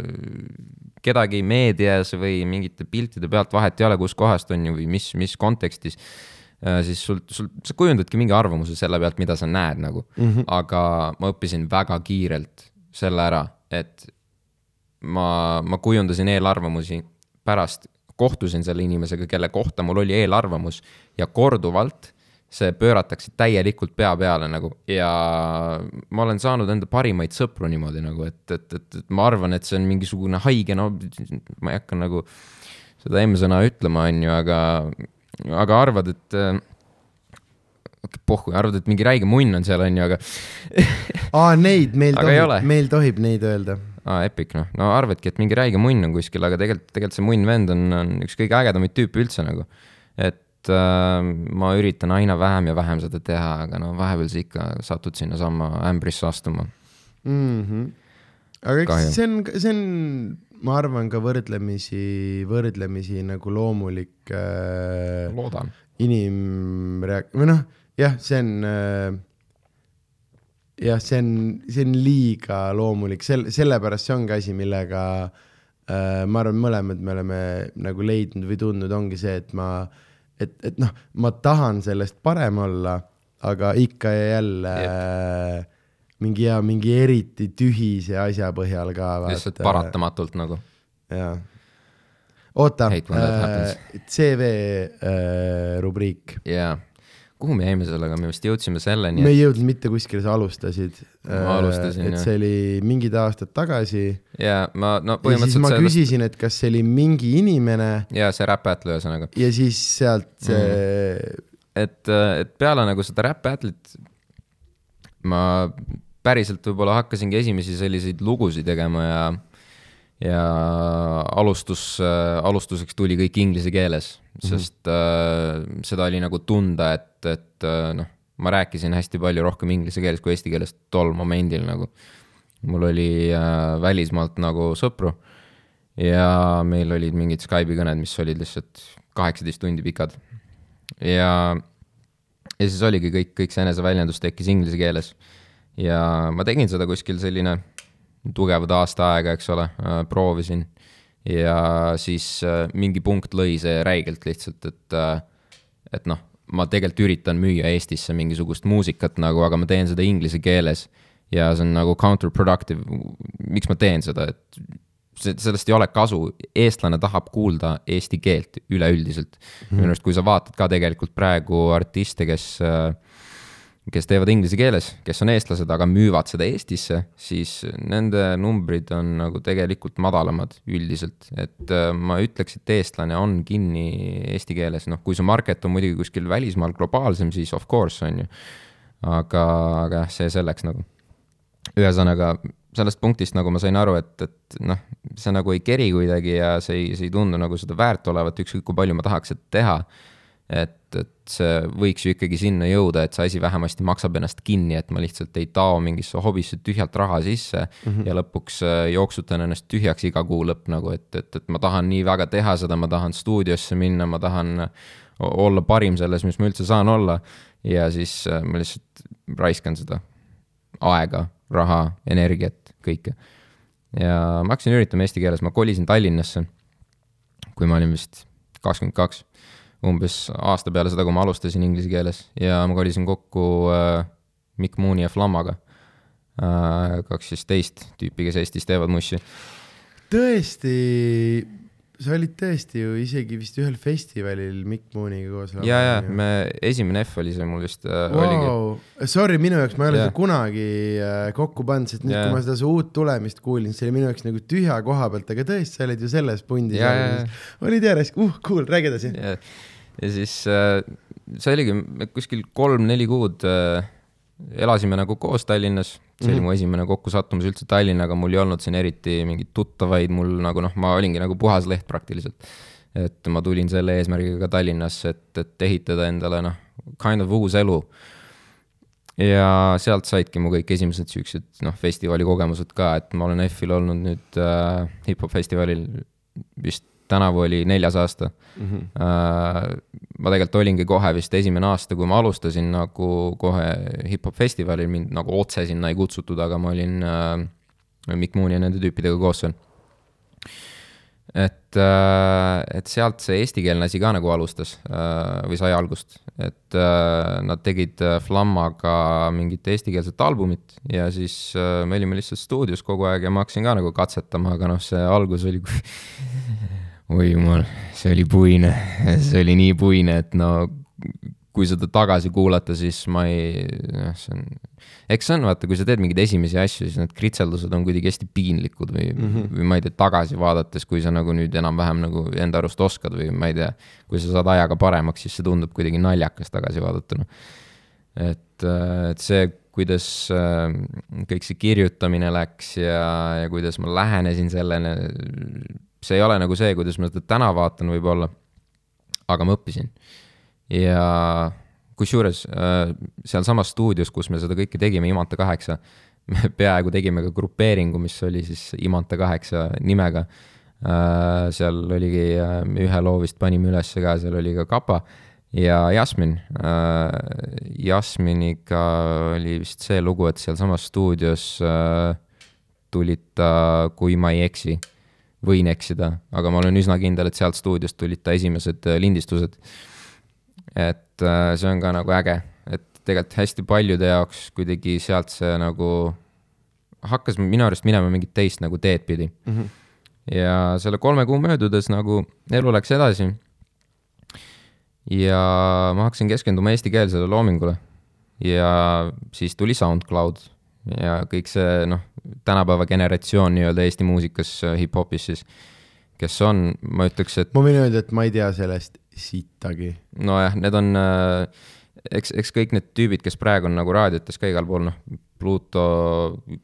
kedagi meedias või mingite piltide pealt, vahet ei ole, kuskohast on ju või mis, mis kontekstis äh, siis sul, sul, sa kujundadki mingi arvamuse selle pealt, mida sa näed nagu mm. -hmm. aga ma õppisin väga kiirelt selle ära, et ma, ma kujundasin eelarvamusi pärast, kohtusin selle inimesega, kelle kohta mul oli eelarvamus ja korduvalt see pööratakse täielikult pea peale nagu ja ma olen saanud enda parimaid sõpru niimoodi nagu, et, et, et, et ma arvan, et see on mingisugune haige, no ma ei hakka nagu seda M-sõna ütlema, on ju, aga, aga arvad, et pohhu, arvad, et mingi räige munn on seal, on ju, aga aa, neid meil tohib, meil tohib neid öelda. aa, epic noh, no arvadki, et mingi räige munn on kuskil, aga tegelikult, tegelikult see munn vend on, on üks kõige ägedamaid tüüpe üldse nagu. et äh, ma üritan aina vähem ja vähem seda teha, aga no vahepeal sa ikka satud sinnasamma ämbrisse astuma. mm. -hmm. aga eks see on, see on, ma arvan ka võrdlemisi, võrdlemisi nagu loomulik äh, loodan. inimreak-, või noh, jah, see on äh, jah, see on, see on liiga loomulik, sel-, sellepärast see ongi asi, millega äh, ma arvan, mõlemad me oleme nagu leidnud või tundnud, ongi see, et ma, et, et noh, ma tahan sellest parem olla, aga ikka ja jälle äh, mingi ja mingi eriti tühise asja põhjal ka. lihtsalt paratamatult nagu. jaa. oota äh,, CV äh, rubriik. jaa. Kuhu me jäime sellega, me vist jõudsime selleni, me ei jõudnud mitte kuskile, sa alustasid. Ma alustasin, et jah. see oli mingid aastad tagasi et ja ma, no ja siis põhimõtteliselt ma sellest küsisin, et kas see oli mingi inimene ja see Rap Battle ühesõnaga, ja siis sealt see Mhm. et, et peale nagu seda Rap Battle'it ma päriselt võib-olla hakkasingi esimesi selliseid lugusid tegema ja ja alustus äh,, alustuseks tuli kõik inglise keeles, sest äh, seda oli nagu tunda, et, et äh, noh, ma rääkisin hästi palju rohkem inglise keeles kui eesti keeles tol momendil nagu. mul oli äh, välismaalt nagu sõpru ja meil olid mingid Skype'i kõned, mis olid lihtsalt kaheksateist tundi pikad. ja, ja siis oligi kõik, kõik see eneseväljendus tekkis inglise keeles. ja ma tegin seda kuskil selline tugevad aasta aega, eks ole, proovisin. ja siis äh, mingi punkt lõi see räigelt lihtsalt, et, et noh, ma tegelikult üritan müüa Eestisse mingisugust muusikat nagu, aga ma teen seda inglise keeles ja see on nagu counterproductive. miks ma teen seda, et sellest ei ole kasu, eestlane tahab kuulda eesti keelt üleüldiselt mm -hmm.. minu arust, kui sa vaatad ka tegelikult praegu artiste, kes, kes teevad inglise keeles, kes on eestlased, aga müüvad seda Eestisse, siis nende numbrid on nagu tegelikult madalamad üldiselt, et äh, ma ütleks, et eestlane on kinni eesti keeles, noh, kui su market on muidugi kuskil välismaal globaalsem, siis of course on ju. aga, aga jah, see selleks nagu ühesõnaga sellest punktist nagu ma sain aru, et, et noh, see nagu ei keri kuidagi ja see ei, see ei tundu nagu seda väärt olevat, ükskõik kui palju ma tahaks seda teha. et, et see võiks ju ikkagi sinna jõuda, et see asi vähemasti maksab ennast kinni, et ma lihtsalt ei tao mingisse hobisse tühjalt raha sisse mm -hmm. ja lõpuks äh, jooksutan ennast tühjaks iga kuu lõpp nagu, et, et, et ma tahan nii väga teha seda, ma tahan stuudiosse minna, ma tahan olla parim selles, mis ma üldse saan olla. ja siis äh, ma lihtsalt raiskan seda aega, raha, energiat, kõike. ja ma hakkasin üritama eesti keeles, ma kolisin Tallinnasse, kui ma olin vist kakskümmend kaks, umbes aasta peale seda, kui ma alustasin inglise keeles ja ma kolisin kokku äh, Mikk Muuni ja Flammaga äh,. kaks siis teist tüüpi, kes Eestis teevad mussi. tõesti, sa olid tõesti ju isegi vist ühel festivalil Mikk Mooniga koos. ja, ja me, esimene F oli see mul vist äh, wow. oligi. Sorry, minu jaoks ma ei ole seda kunagi äh, kokku pannud, sest nüüd, kui ma seda su uut tulemist kuulin, see oli minu jaoks nagu tühja koha pealt, aga tõesti, sa olid ju selles pundis olid järjest, uh, cool, räägi edasi. ja, ja siis äh, see oligi kuskil kolm-neli kuud äh, elasime nagu koos Tallinnas, see oli Mhm. mu esimene kokkusattumus üldse Tallinnaga, mul ei olnud siin eriti mingeid tuttavaid, mul nagu noh, ma olingi nagu puhas leht praktiliselt. et ma tulin selle eesmärgiga Tallinnasse, et, et ehitada endale noh, kind of uus elu. ja sealt saidki mu kõik esimesed siuksed noh, festivali kogemused ka, et ma olen F-il olnud nüüd äh, hip-hop festivalil vist tänavu oli neljas aasta Mhm. Äh, ma tegelikult olingi kohe vist esimene aasta, kui ma alustasin nagu kohe hip-hop festivalil, mind nagu otse sinna ei kutsutud, aga ma olin äh, Mikk Mooni ja nende tüüpidega koos seal. et äh,, et sealt see eestikeelne asi ka nagu alustas äh, või sai algust, et äh, nad tegid äh, Flammaga mingit eestikeelset albumit ja siis äh, me olime lihtsalt stuudios kogu aeg ja ma hakkasin ka nagu katsetama, aga noh, see algus oli oi jumal, see oli puine, see oli nii puine, et no kui seda tagasi kuulata, siis ma ei, noh, see on, eks see on, vaata, kui sa teed mingeid esimesi asju, siis need kritseldused on kuidagi hästi piinlikud või mm, -hmm. või ma ei tea, tagasi vaadates, kui sa nagu nüüd enam-vähem nagu enda arust oskad või ma ei tea, kui sa saad ajaga paremaks, siis see tundub kuidagi naljakas tagasi vaadatuna. et, et see, kuidas äh, kõik see kirjutamine läks ja, ja kuidas ma lähenesin sellele, see ei ole nagu see, kuidas ma seda täna vaatan võib-olla, aga ma õppisin. ja kusjuures äh, sealsamas stuudios, kus me seda kõike tegime, Imanta kaheksa, me peaaegu tegime ka grupeeringu, mis oli siis Imanta kaheksa nimega. seal oligi äh, ühe loo vist panime ülesse ka, seal oli ka Kapa ja Jasmin. Jasminiga oli vist see lugu, et sealsamas stuudios äh, tulid ta, kui ma ei eksi, võin eksida, aga ma olen üsna kindel, et sealt stuudiost tulid ta esimesed äh, lindistused. et äh, see on ka nagu äge, et tegelikult hästi paljude jaoks kuidagi sealt see nagu hakkas minu arust minema mingit teist nagu teed pidi mm. -hmm. ja selle kolme kuu möödudes nagu elu läks edasi. ja ma hakkasin keskenduma eestikeelsele loomingule ja siis tuli SoundCloud ja kõik see noh, tänapäeva generatsioon nii-öelda Eesti muusikas, hip-hopis siis, kes on, ma ütleks, et ma võin öelda, et ma ei tea sellest sittagi. nojah, need on äh,, eks, eks kõik need tüübid, kes praegu on nagu raadiotes ka igal pool, noh, Pluto,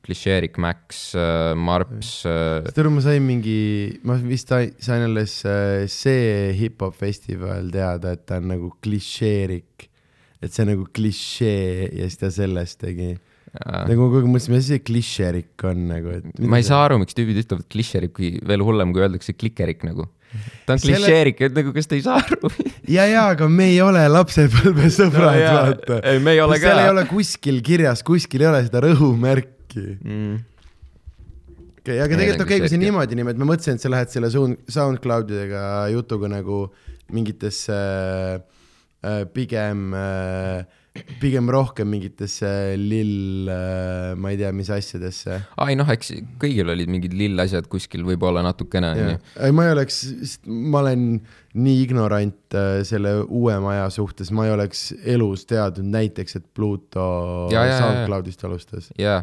Klišeerik, Max, Marps äh,, aru, ma sain mingi, ma vist sai- sain alles äh, see hip-hop festival teada, et ta on nagu klišeerik. et see on nagu klišee ja siis ta sellest tegi. Nagu kogu aeg mõtlesin, mis see klišerik on nagu, et. ma ei saa aru, miks tüübid ütlevad klišerik, kui veel hullem, kui öeldakse klikerik nagu. ta on Selle- klišeerik, et nagu kas te ei saa aru ja, ja, aga me ei ole lapsepõlvesõbrad No vaata. Ei, me ei ole seal ka. ei ole kuskil kirjas, kuskil ei ole seda rõhumärki. mm.. okei, aga Ei, tegelikult nagu okei, kui see niimoodi nimed, ma mõtlesin, et sa lähed selle Sound, SoundCloudidega jutuga nagu mingitesse äh, pigem äh,, pigem rohkem mingitesse lill äh,, ma ei tea, mis asjadesse. ai noh, eks kõigil olid mingid lillasjad kuskil võib-olla natukene onju. ei, ma ei oleks, ma olen nii ignorant äh, selle uuema aja suhtes, ma ei oleks elus teadnud näiteks, et Pluto Ja, ja. SoundCloudist alustas. jaa,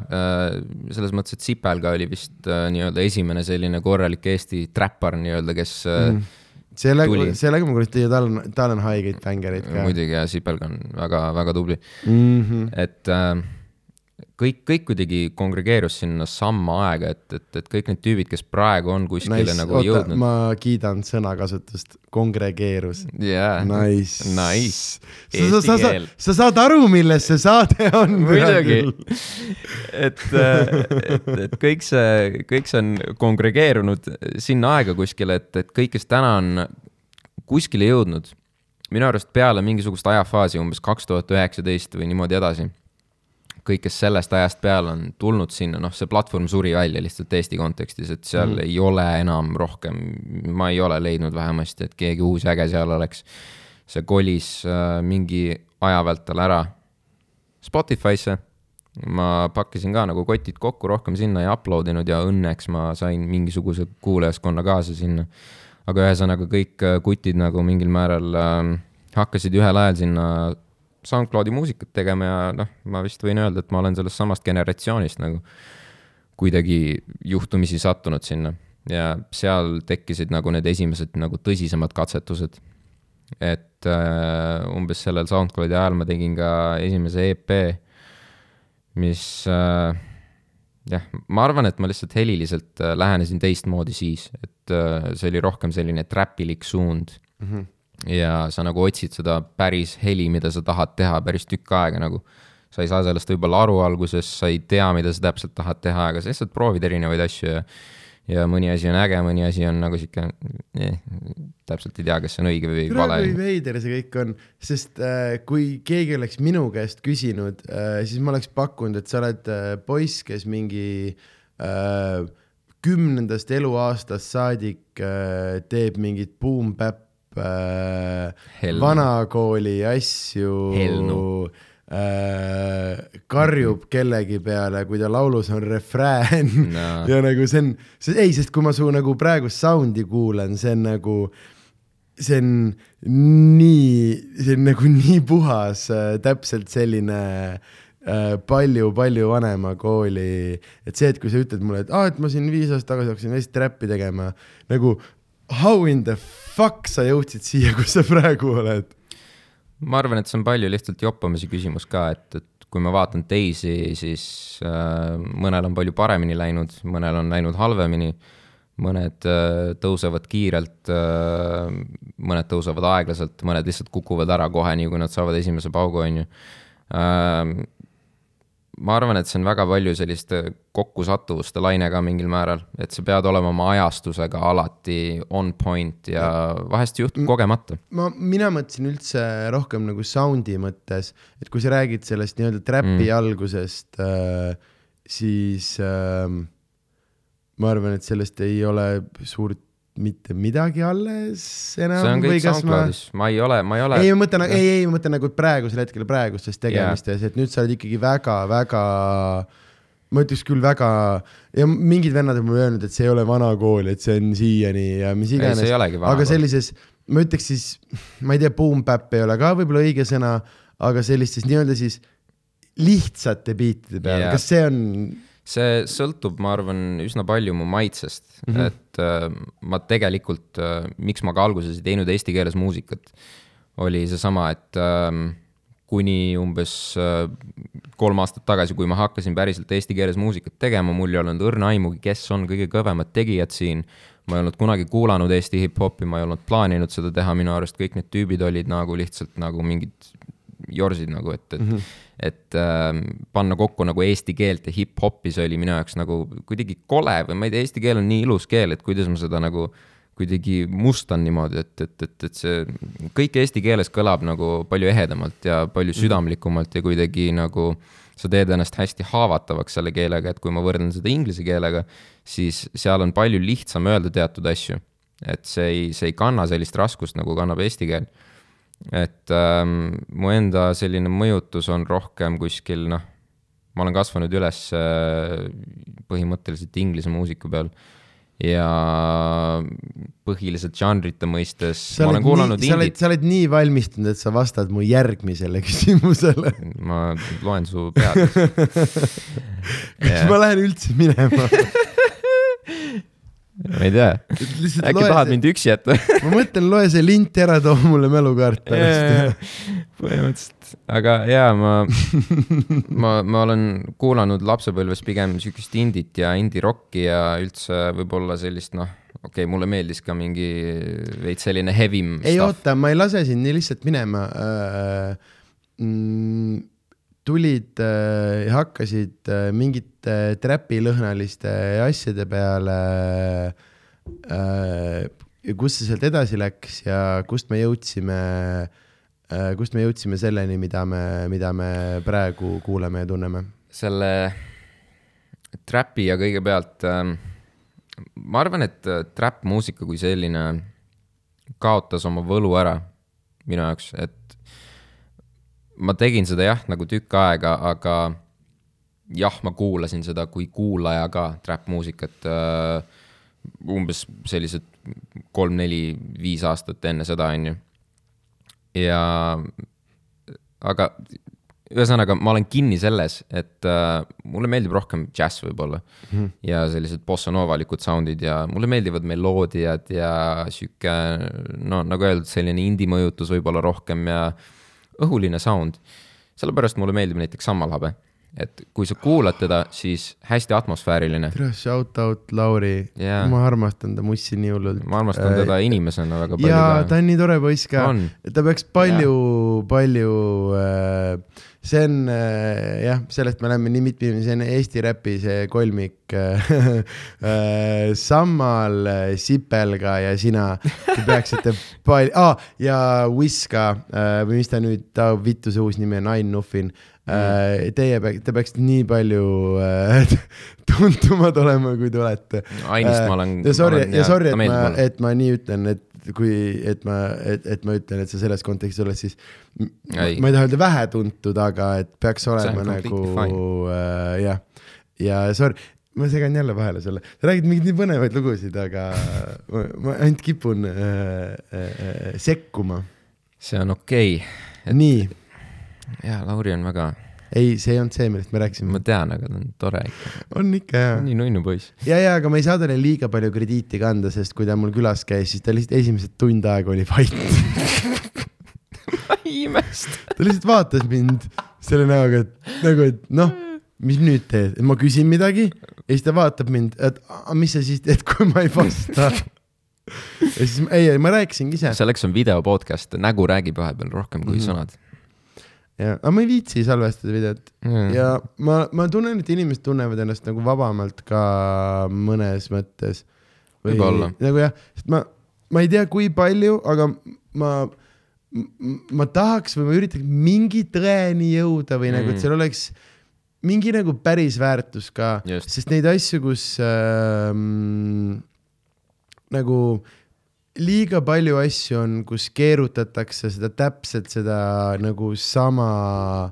selles mõttes, et Sipel ka oli vist äh, nii-öelda esimene selline korralik Eesti trapper nii-öelda, kes mm. Sellega sellega ma kuulen teie tal on, tal on haigeid bängereid ka. muidugi ja Sipel ka on väga-väga tubli, mm. -hmm. et äh, kõik, kõik kuidagi kongregeerus sinna samma aega, et, et, et kõik need tüübid, kes praegu on kuskile Nice nagu oota, jõudnud. ma kiidan sõnakasutust, kongregeerus. jaa, Nice. Nice. sa, sa, sa, sa, saad aru, milles see saade on. muidugi, et, et, et kõik see, kõik see on kongregeerunud sinna aega kuskile, et, et kõik, kes täna on kuskile jõudnud, minu arust peale mingisugust ajafaasi umbes kaks tuhat üheksateist või niimoodi edasi, kõik, kes sellest ajast peale on tulnud sinna, noh, see platvorm suri välja lihtsalt Eesti kontekstis, et seal mm. ei ole enam rohkem, ma ei ole leidnud vähemasti, et keegi uus äge seal oleks. see kolis äh, mingi aja vältel ära Spotify'sse. ma pakkisin ka nagu kotid kokku rohkem sinna ja upload inud ja õnneks ma sain mingisuguse kuulajaskonna kaasa sinna. aga ühesõnaga kõik äh, kutid nagu mingil määral äh, hakkasid ühel ajal sinna SoundCloudi muusikat tegema ja noh, ma vist võin öelda, et ma olen sellest samast generatsioonist nagu kuidagi juhtumisi sattunud sinna ja seal tekkisid nagu need esimesed nagu tõsisemad katsetused. et äh, umbes sellel SoundCloudi ajal ma tegin ka esimese EP, mis äh, jah, ma arvan, et ma lihtsalt heliliselt äh, lähenesin teistmoodi siis, et äh, see oli rohkem selline trapilik suund mm. -hmm. Ja sa nagu otsid seda päris heli, mida sa tahad teha päris tükk aega nagu. sa ei saa sellest võib-olla aru alguses, sa ei tea, mida sa täpselt tahad teha, aga sa lihtsalt proovid erinevaid asju ja ja mõni asi on äge, mõni asi on nagu sihuke eh,, täpselt ei tea, kas see on õige või vale. kui veider see kõik on, sest äh, kui keegi oleks minu käest küsinud äh,, siis ma oleks pakkunud, et sa oled äh, poiss, kes mingi äh, kümnendast eluaastast saadik äh, teeb mingit boom-bap äh, vanakooli asju. Äh, karjub kellegi peale, kui ta laulus on refrään no. ja nagu see on, ei, sest kui ma su nagu praegust sound'i kuulan, see on nagu, see on nii, see on nagu nii puhas äh,, täpselt selline äh, palju-palju vanema kooli, et see, et kui sa ütled mulle, et aa ah,, et ma siin viis aastat tagasi hakkasin hästi räppi tegema, nagu how in the fuck sa jõudsid siia, kus sa praegu oled? Ma arvan, et see on palju lihtsalt joppamise küsimus ka, et, et kui ma vaatan teisi, siis äh, mõnel on palju paremini läinud, mõnel on läinud halvemini, mõned äh, tõusevad kiirelt äh,, mõned tõusevad aeglaselt, mõned lihtsalt kukuvad ära kohe, nii kui nad saavad esimese paugu, on ju. Äh, ma arvan, et see on väga palju sellist kokkusattuvuste laine ka mingil määral, et sa pead olema oma ajastusega alati on point ja, ja. vahest juhtub kogemata. ma, mina mõtlesin üldse rohkem nagu sound'i mõttes, et kui sa räägid sellest nii-öelda trap'i mm. algusest äh,, siis äh, ma arvan, et sellest ei ole suurt mitte midagi alles enam. see on kõik SoundCloudis ma..., ma ei ole, ma ei ole. ei, ma mõtlen, ei, ei, ma mõtlen nagu praegusel hetkel praegustes tegemistes yeah., et nüüd sa oled ikkagi väga-väga, ma ütleks küll väga, ja mingid vennad on mulle öelnud, et see ei ole vana kool, et see on siiani ja mis iganes. aga sellises, ma ütleks siis, ma ei tea, boom-bap ei ole ka võib-olla õige sõna, aga sellistes nii-öelda siis lihtsate biitide peal yeah., kas see on see sõltub, ma arvan, üsna palju mu maitsest mm, -hmm. et äh, ma tegelikult äh,, miks ma ka alguses ei teinud eesti keeles muusikat, oli seesama, et äh, kuni umbes äh, kolm aastat tagasi, kui ma hakkasin päriselt eesti keeles muusikat tegema, mul ei olnud õrna aimugi, kes on kõige kõvemad tegijad siin. ma ei olnud kunagi kuulanud Eesti hip-hopi, ma ei olnud plaaninud seda teha, minu arust kõik need tüübid olid nagu lihtsalt nagu mingid jorsid nagu, et, et mm, -hmm. et äh, panna kokku nagu eesti keelt ja hip-hopi, see oli minu jaoks nagu kuidagi kole või ma ei tea, eesti keel on nii ilus keel, et kuidas ma seda nagu kuidagi mustan niimoodi, et, et, et, et see kõik eesti keeles kõlab nagu palju ehedamalt ja palju mhm. südamlikumalt ja kuidagi nagu sa teed ennast hästi haavatavaks selle keelega, et kui ma võrdlen seda inglise keelega, siis seal on palju lihtsam öelda teatud asju. et see ei, see ei kanna sellist raskust, nagu kannab eesti keel et ähm, mu enda selline mõjutus on rohkem kuskil noh, ma olen kasvanud üles äh, põhimõtteliselt inglise muusika peal ja põhiliselt žanrite mõistes sa ma olen kuulanud nii, indit. sa oled nii valmistunud, et sa vastad mu järgmisele küsimusele. ma loen su pead kas ma lähen üldse minema ma ei tea, äkki tahad see... mind üksi jätta ma mõtlen, loe see lint ära, too mulle mälukaart pärast. põhimõtteliselt, aga jaa, ma ma, ma olen kuulanud lapsepõlves pigem siukest indit ja indie-rocki ja üldse võib-olla sellist noh, okei okay,, mulle meeldis ka mingi veits selline heavim. ei stuff. oota, ma ei lase sind nii lihtsalt minema äh,. Mm, tulid äh, ja hakkasid äh, mingite trapilõhnaliste asjade peale äh,. kust see sealt edasi läks ja kust me jõudsime äh,, kust me jõudsime selleni, mida me, mida me praegu kuuleme ja tunneme? selle trapi ja kõigepealt äh, ma arvan, et äh, trap-muusika kui selline kaotas oma võlu ära minu jaoks, et ma tegin seda jah, nagu tükk aega, aga jah, ma kuulasin seda kui kuulaja ka, trap-muusikat äh,. umbes sellised kolm-neli-viis aastat enne seda, on ju. ja, aga ühesõnaga, ma olen kinni selles, et äh, mulle meeldib rohkem džäss võib-olla mm -hmm. ja sellised bossanovalikud sound'id ja mulle meeldivad meloodiad ja sihuke, no nagu öeldud, selline indie mõjutus võib-olla rohkem ja õhuline sound. sellepärast mulle meeldib näiteks Sammalhabe et kui sa kuulad teda, siis hästi atmosfääriline. tere, shout out Lauri yeah., ma armastan ta mussi nii hullult. ma armastan äh, teda inimesena väga palju. ja ta on nii tore poiss ka, ta peaks palju, palju äh, see on äh, jah, sellest me oleme nii mitme, see on Eesti räpi see kolmik äh, äh, Sammal, Sipelga ja sina. Te peaksite palju ah,, ja Wiz ka või mis ta nüüd, ta vittu see uus nimi on, Ain Nuffin mm.. Teie peaks, te peaksite nii palju äh, tuntumad olema, kui te olete. Ainist ma olen. ja sorry, ja sorry, et ma, et ma nii ütlen, et kui, et ma, et, et ma ütlen, et sa selles kontekstis oled, siis ma ei taha öelda vähetuntud, aga et peaks olema nagu äh, jah, ja sorry, ma segan jälle vahele sulle, sa räägid mingeid nii põnevaid lugusid, aga ma, ma ainult kipun äh, äh, sekkuma. see on okei okay.. nii. Jaa, Lauri on väga ei, see ei olnud see, millest me rääkisime. ma tean, aga ta on tore ikka. on ikka jaa. nii nunnu poiss. ja, ja, aga ma ei saa talle liiga palju krediiti kanda, sest kui ta mul külas käis, siis ta lihtsalt esimesed tund aega oli vait ma ei imesta. ta lihtsalt vaatas mind selle näoga, et nagu, et noh, mis nüüd teed, ma küsin midagi ja siis ta vaatab mind, et mis sa siis teed, kui ma ei vasta ja siis ei, ma rääkisingi ise. selleks on video podcast, nägu räägib vahepeal rohkem kui mm -hmm. sõnad ja, aga ma ei viitsi salvestada videot mm. ja ma, ma tunnen, et inimesed tunnevad ennast nagu vabamalt ka mõnes mõttes. võib-olla. nagu jah, sest ma, ma ei tea, kui palju, aga ma, ma tahaks või ma üritaks mingi tõeni jõuda või mm. nagu, et mm. seal oleks mingi nagu päris väärtus ka, sest neid asju, kus äh, nagu liiga palju asju on, kus keerutatakse seda täpselt seda nagu sama,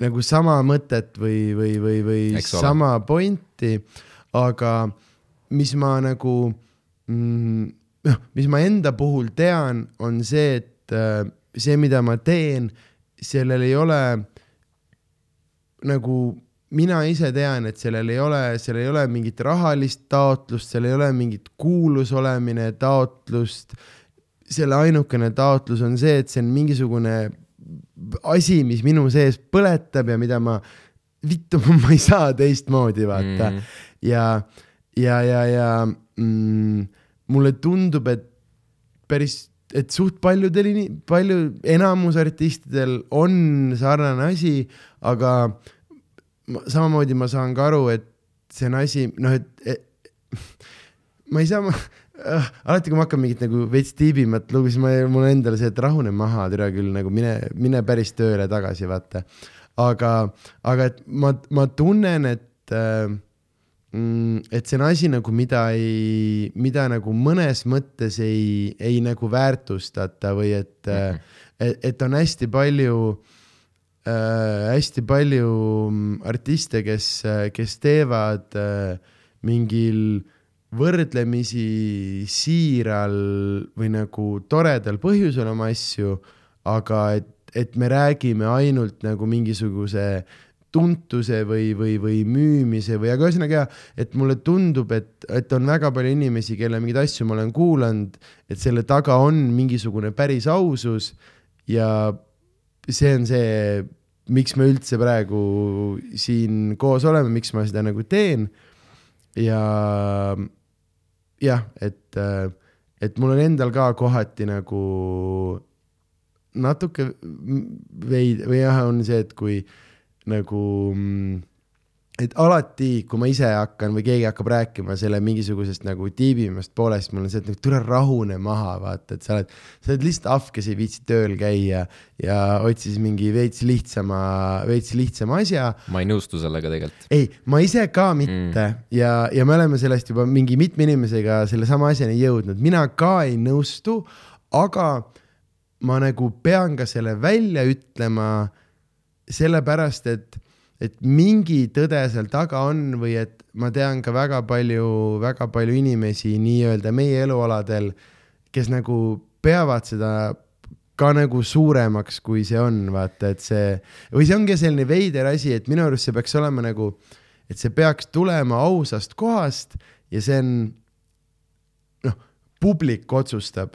nagu sama mõtet või, või, või, või sama pointi, aga mis ma nagu mm,, noh, mis ma enda puhul tean, on see, et äh, see, mida ma teen, sellel ei ole nagu mina ise tean, et sellel ei ole, seal ei ole mingit rahalist taotlust, seal ei ole mingit kuulus olemine taotlust. selle ainukene taotlus on see, et see on mingisugune asi, mis minu sees põletab ja mida ma, vittu, ma ei saa teistmoodi vaata mm. ja, ja, ja, ja mm, mulle tundub, et päris et suht paljudel, palju, enamus artistidel on sarnane asi, aga samamoodi ma saan ka aru, et see on asi, noh, et, et ma ei saa, ma äh, alati, kui ma hakkan mingit nagu veits tiibimat lugu, siis ma, mul endal see, et rahune maha, tere küll nagu mine, mine päris tööle tagasi, vaata. aga, aga et ma, ma tunnen, et äh, mm, et see on asi nagu, mida ei, mida nagu mõnes mõttes ei, ei nagu väärtustata või et mm, -hmm. et, et on hästi palju äh, hästi palju mm, artiste, kes, äh, kes teevad äh, mingil võrdlemisi siiral või nagu toredal põhjusel oma asju, aga et, et me räägime ainult nagu mingisuguse tuntuse või, või, või müümise või, aga ühesõnaga, et mulle tundub, et, et on väga palju inimesi, kelle mingeid asju ma olen kuulanud, et selle taga on mingisugune päris ausus ja see on see, miks me üldse praegu siin koos oleme, miks ma seda nagu teen. ja jah, et, et mul on endal ka kohati nagu natuke veid- või jah, on see, et kui nagu mm, et alati, kui ma ise hakkan või keegi hakkab rääkima selle mingisugusest nagu tiibimast poolest, mul on see, et nagu tule rahune maha, vaata, et sa oled, sa oled lihtsalt ahv, kes ei viitsi tööl käia ja otsis mingi veits lihtsama, veits lihtsama asja. ma ei nõustu sellega tegelikult. ei, ma ise ka mitte mm. ja, ja me oleme sellest juba mingi mitme inimesega sellesama asjani jõudnud, mina ka ei nõustu, aga ma nagu pean ka selle välja ütlema sellepärast, et et mingi tõde seal taga on või et ma tean ka väga palju, väga palju inimesi nii-öelda meie elualadel, kes nagu peavad seda ka nagu suuremaks, kui see on, vaata, et see, või see ongi selline veider asi, et minu arust see peaks olema nagu, et see peaks tulema ausast kohast ja see on, noh, publik otsustab.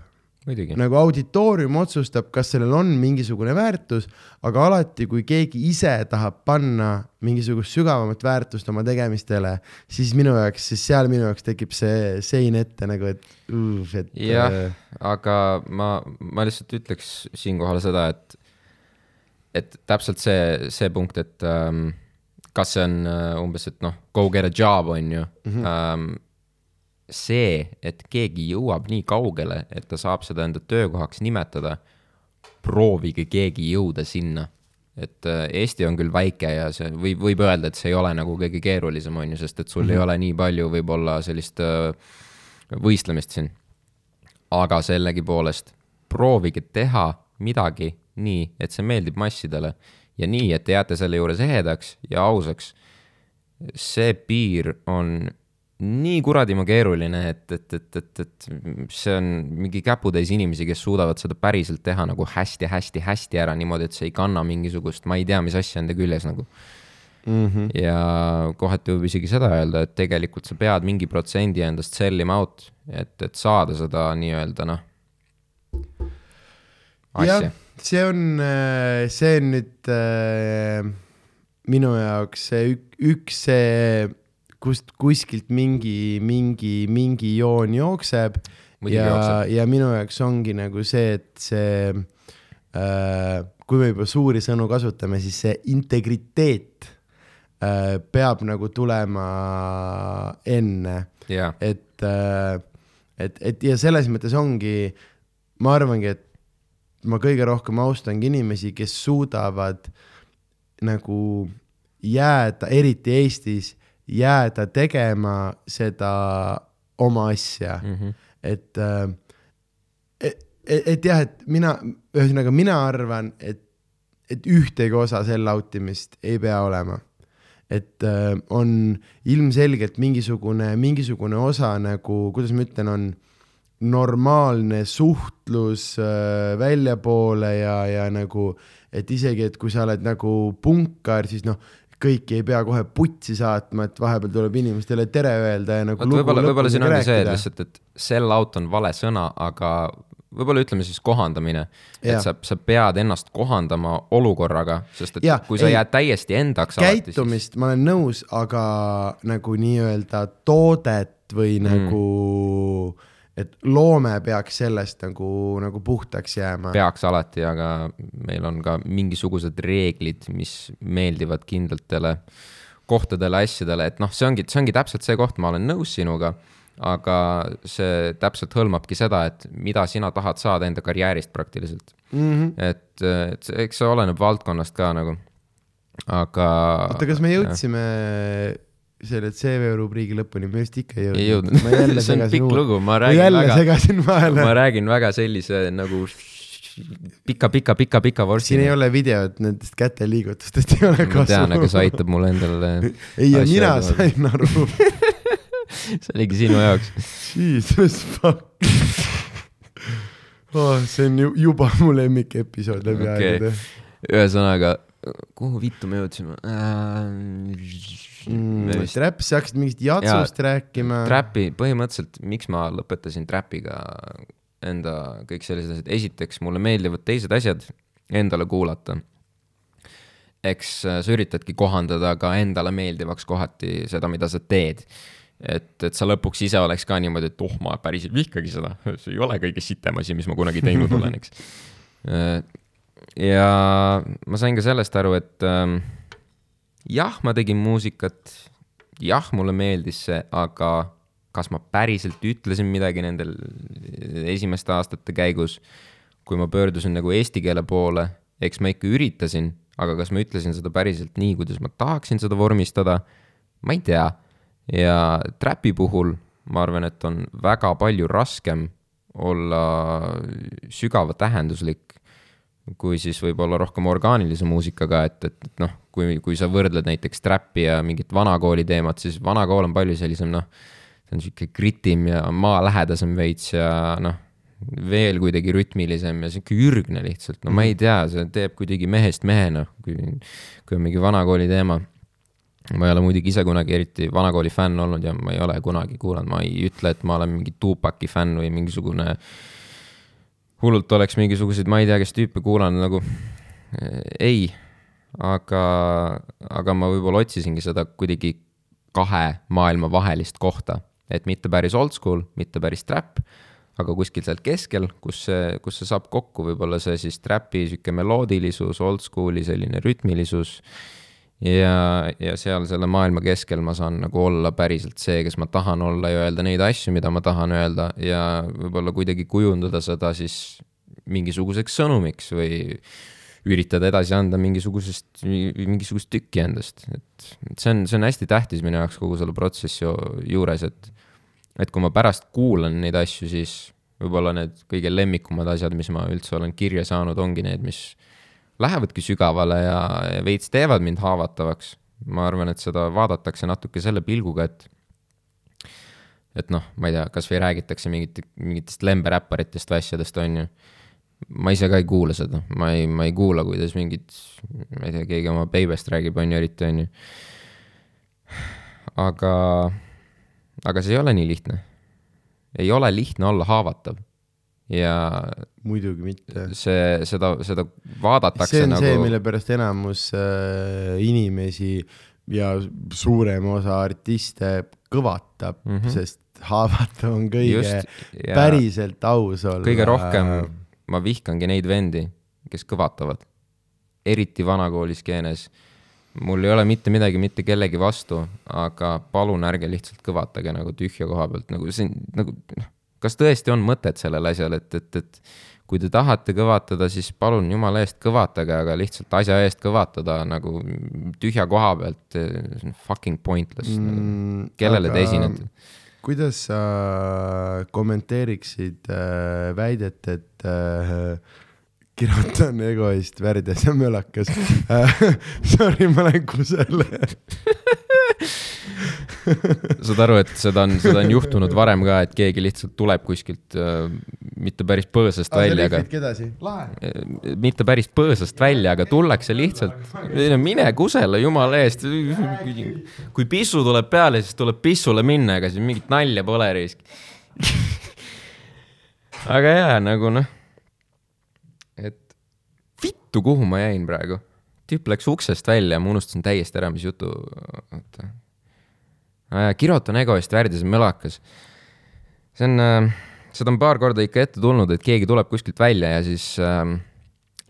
Nagu auditoorium otsustab, kas sellel on mingisugune väärtus, aga alati, kui keegi ise tahab panna mingisugust sügavamat väärtust oma tegemistele, siis minu jaoks, siis seal minu jaoks tekib see sein ette nagu, et uff, et. jah äh..., aga ma, ma lihtsalt ütleks siinkohal seda, et, et täpselt see, see punkt, et ähm, kas see on äh, umbes, et noh, go get a job, on ju mm. -hmm. Ähm, see, et keegi jõuab nii kaugele, et ta saab seda enda töökohaks nimetada, proovige keegi jõuda sinna. et äh, Eesti on küll väike ja see võib, võib öelda, et see ei ole nagu kõige keerulisem, on ju, sest et sul mm -hmm. ei mhm. ole nii palju võib-olla sellist äh, võistlemist siin. aga sellegipoolest proovige teha midagi nii, et see meeldib massidele ja nii, et te jääte selle juures ehedaks ja ausaks. see piir on nii kuradima keeruline, et, et, et, et, et see on mingi käputäis inimesi, kes suudavad seda päriselt teha nagu hästi-hästi-hästi ära niimoodi, et see ei kanna mingisugust, ma ei tea, mis asja enda küljes nagu mm. -hmm. ja kohati võib isegi seda öelda, et tegelikult sa pead mingi protsendi endast sell ima out, et, et saada seda nii-öelda noh. jah, see on, see on nüüd äh, minu jaoks see ük, üks see kust kuskilt mingi, mingi, mingi joon jookseb. ja, ja minu jaoks ongi nagu see, et see äh,, kui me juba suuri sõnu kasutame, siis see integriteet äh, peab nagu tulema enne. Yeah.. et äh,, et, et ja selles mõttes ongi, ma arvangi, et ma kõige rohkem austangi inimesi, kes suudavad nagu jääda, eriti Eestis jääda tegema seda oma asja mm. -hmm. et, et, et, et jah, et mina, ühesõnaga mina arvan, et, et ühtegi osa sell out imist ei pea olema. et äh, on ilmselgelt mingisugune, mingisugune osa nagu, kuidas ma ütlen, on normaalne suhtlus äh, väljapoole ja, ja nagu, et isegi, et kui sa oled nagu punkar, siis noh kõiki ei pea kohe putsi saatma, et vahepeal tuleb inimestele tere öelda ja nagu. võib-olla, võib-olla siin ongi see, et lihtsalt, et sell out on vale sõna, aga võib-olla ütleme siis kohandamine. et sa, sa pead ennast kohandama olukorraga, sest et ja, kui sa ei, jääd täiesti endaks. käitumist siis... ma olen nõus, aga nagu nii-öelda toodet või mm. nagu et loome peaks sellest nagu, nagu puhtaks jääma. peaks alati, aga meil on ka mingisugused reeglid, mis meeldivad kindlatele kohtadele, asjadele, et noh, see ongi, see ongi täpselt see koht, ma olen nõus sinuga, aga see täpselt hõlmabki seda, et mida sina tahad saada enda karjäärist praktiliselt mm. -hmm. et, et eks see oleneb valdkonnast ka nagu, aga. oota, kas me jõudsime ja selle CV rubriigi lõpuni, me vist ikka ei jõudnud. ei jõudnud see on pikk lugu, ma räägin jälle väga. ma räägin väga sellise nagu pika, pika, pika, pika vorsti. siin ei ole videot nendest käteliigutustest ei ole kasu. ma tean, aga see aitab mul endale. ei, ja mina sain aru see oligi sinu jaoks. Jesus fuck oh,. see on ju juba mu lemmikepisood läbi okay. aegade. ühesõnaga, kuhu vittu me jõudsime äh...? mm,. Trap, sa hakkasid mingist jatsust ja, rääkima. Trapi, põhimõtteliselt, miks ma lõpetasin Trapiga enda kõik sellised asjad, esiteks mulle meeldivad teised asjad endale kuulata. eks äh, sa üritadki kohandada ka endale meeldivaks kohati seda, mida sa teed et, et sa lõpuks ise oleks ka niimoodi, et oh, ma päriselt vihkagi seda, see ei ole kõige sitem asi, mis ma kunagi teinud olen, eks. Ja ma sain ka sellest aru, et ähm, jah, ma tegin muusikat, jah, mulle meeldis see, aga kas ma päriselt ütlesin midagi nendel esimeste aastate käigus, kui ma pöördusin nagu eesti keele poole, eks ma ikka üritasin, aga kas ma ütlesin seda päriselt nii, kuidas ma tahaksin seda vormistada, ma ei tea. ja Trapi puhul ma arvan, et on väga palju raskem olla sügava tähenduslik kui siis võib-olla rohkem orgaanilise muusikaga, et, et noh, kui, kui sa võrdled näiteks trap'i ja mingit vanakooli teemat, siis vanakool on palju sellisem noh, ta on sihuke gritim ja maalähedasem veits ja noh, veel kuidagi rütmilisem ja sihuke ürgne lihtsalt, no ma ei tea, see teeb kuidagi mehest mehena, kui, kui on mingi vanakooli teema. Ma ei ole muidugi ise kunagi eriti vanakooli fänn olnud ja ma ei ole kunagi kuulanud, ma ei ütle, et ma olen mingi Tupaki fänn või mingisugune hullult oleks mingisuguseid, ma ei tea, kes tüüpe kuulanud nagu ei, aga, aga ma võib-olla otsisingi seda kuidagi kahe maailma vahelist kohta, et mitte päris oldschool, mitte päris trap, aga kuskil seal keskel, kus see, kus see saab kokku, võib-olla see siis trapi sihuke meloodilisus, oldschool'i selline rütmilisus ja, ja seal selle maailma keskel ma saan nagu olla päriselt see, kes ma tahan olla ja öelda neid asju, mida ma tahan öelda. Ja võib-olla kuidagi kujundada seda siis mingisuguseks sõnumiks või üritada edasi anda mingisugusest, mingisugust tükki endast, et see on, see on hästi tähtis minu jaoks kogu selle protsessi juures, et et kui ma pärast kuulan neid asju, siis võib-olla need kõige lemmikumad asjad, mis ma üldse olen kirja saanud, ongi need, mis lähevadki sügavale ja, veits teevad mind haavatavaks. ma arvan, et seda vaadatakse natuke selle pilguga, et et noh, ma ei tea, kasvõi räägitakse mingit, mingitest lemberäpparitest või asjadest, on ju ma ise ka ei kuula seda, ma ei, ma ei kuula, kuidas mingid, ma ei tea, keegi oma beibest räägib, on ju, eriti, on ju. aga, aga see ei ole nii lihtne. ei ole lihtne olla haavatav ja. muidugi mitte. see, seda, seda vaadatakse see on nagu. see, mille pärast enamus äh, inimesi ja suurem osa artiste kõvatab mm, -hmm. sest haavatav on kõige ja... päriselt aus olla. kõige rohkem ma vihkangi neid vendi, kes kõvatavad. eriti vanakooli skeenes. mul ei ole mitte midagi mitte kellegi vastu, aga palun ärge lihtsalt kõvatage nagu tühja koha pealt, nagu see nagu noh, kas tõesti on mõtet sellel asjal, et, et, et kui te tahate kõvatada, siis palun jumala eest kõvatage, aga lihtsalt asja eest kõvatada nagu tühja koha pealt, fucking pointless mm,. kellele aga... te esinete? kuidas sa kommenteeriksid äh, väidet, et äh, kirjutan egoist värdjas ja mölakas. Sorry, ma lähen kusele. Saad aru, et seda on, seda on juhtunud varem ka, et keegi lihtsalt tuleb kuskilt äh, mitte päris põõsast ah, välja, aga. Äh, mitte päris põõsast välja, aga tullakse lihtsalt, mine kusele jumala eest. kui pissu tuleb peale, siis tuleb pissule minna, ega siin mingit nalja pole risk. Aga jaa, nagu noh, vittu, kuhu ma jäin praegu tüüp läks uksest välja, ma unustasin täiesti ära, mis jutu, oota Kirot on egoist värdjas ja mölakas. see on äh,, seda on paar korda ikka ette tulnud, et keegi tuleb kuskilt välja ja siis äh,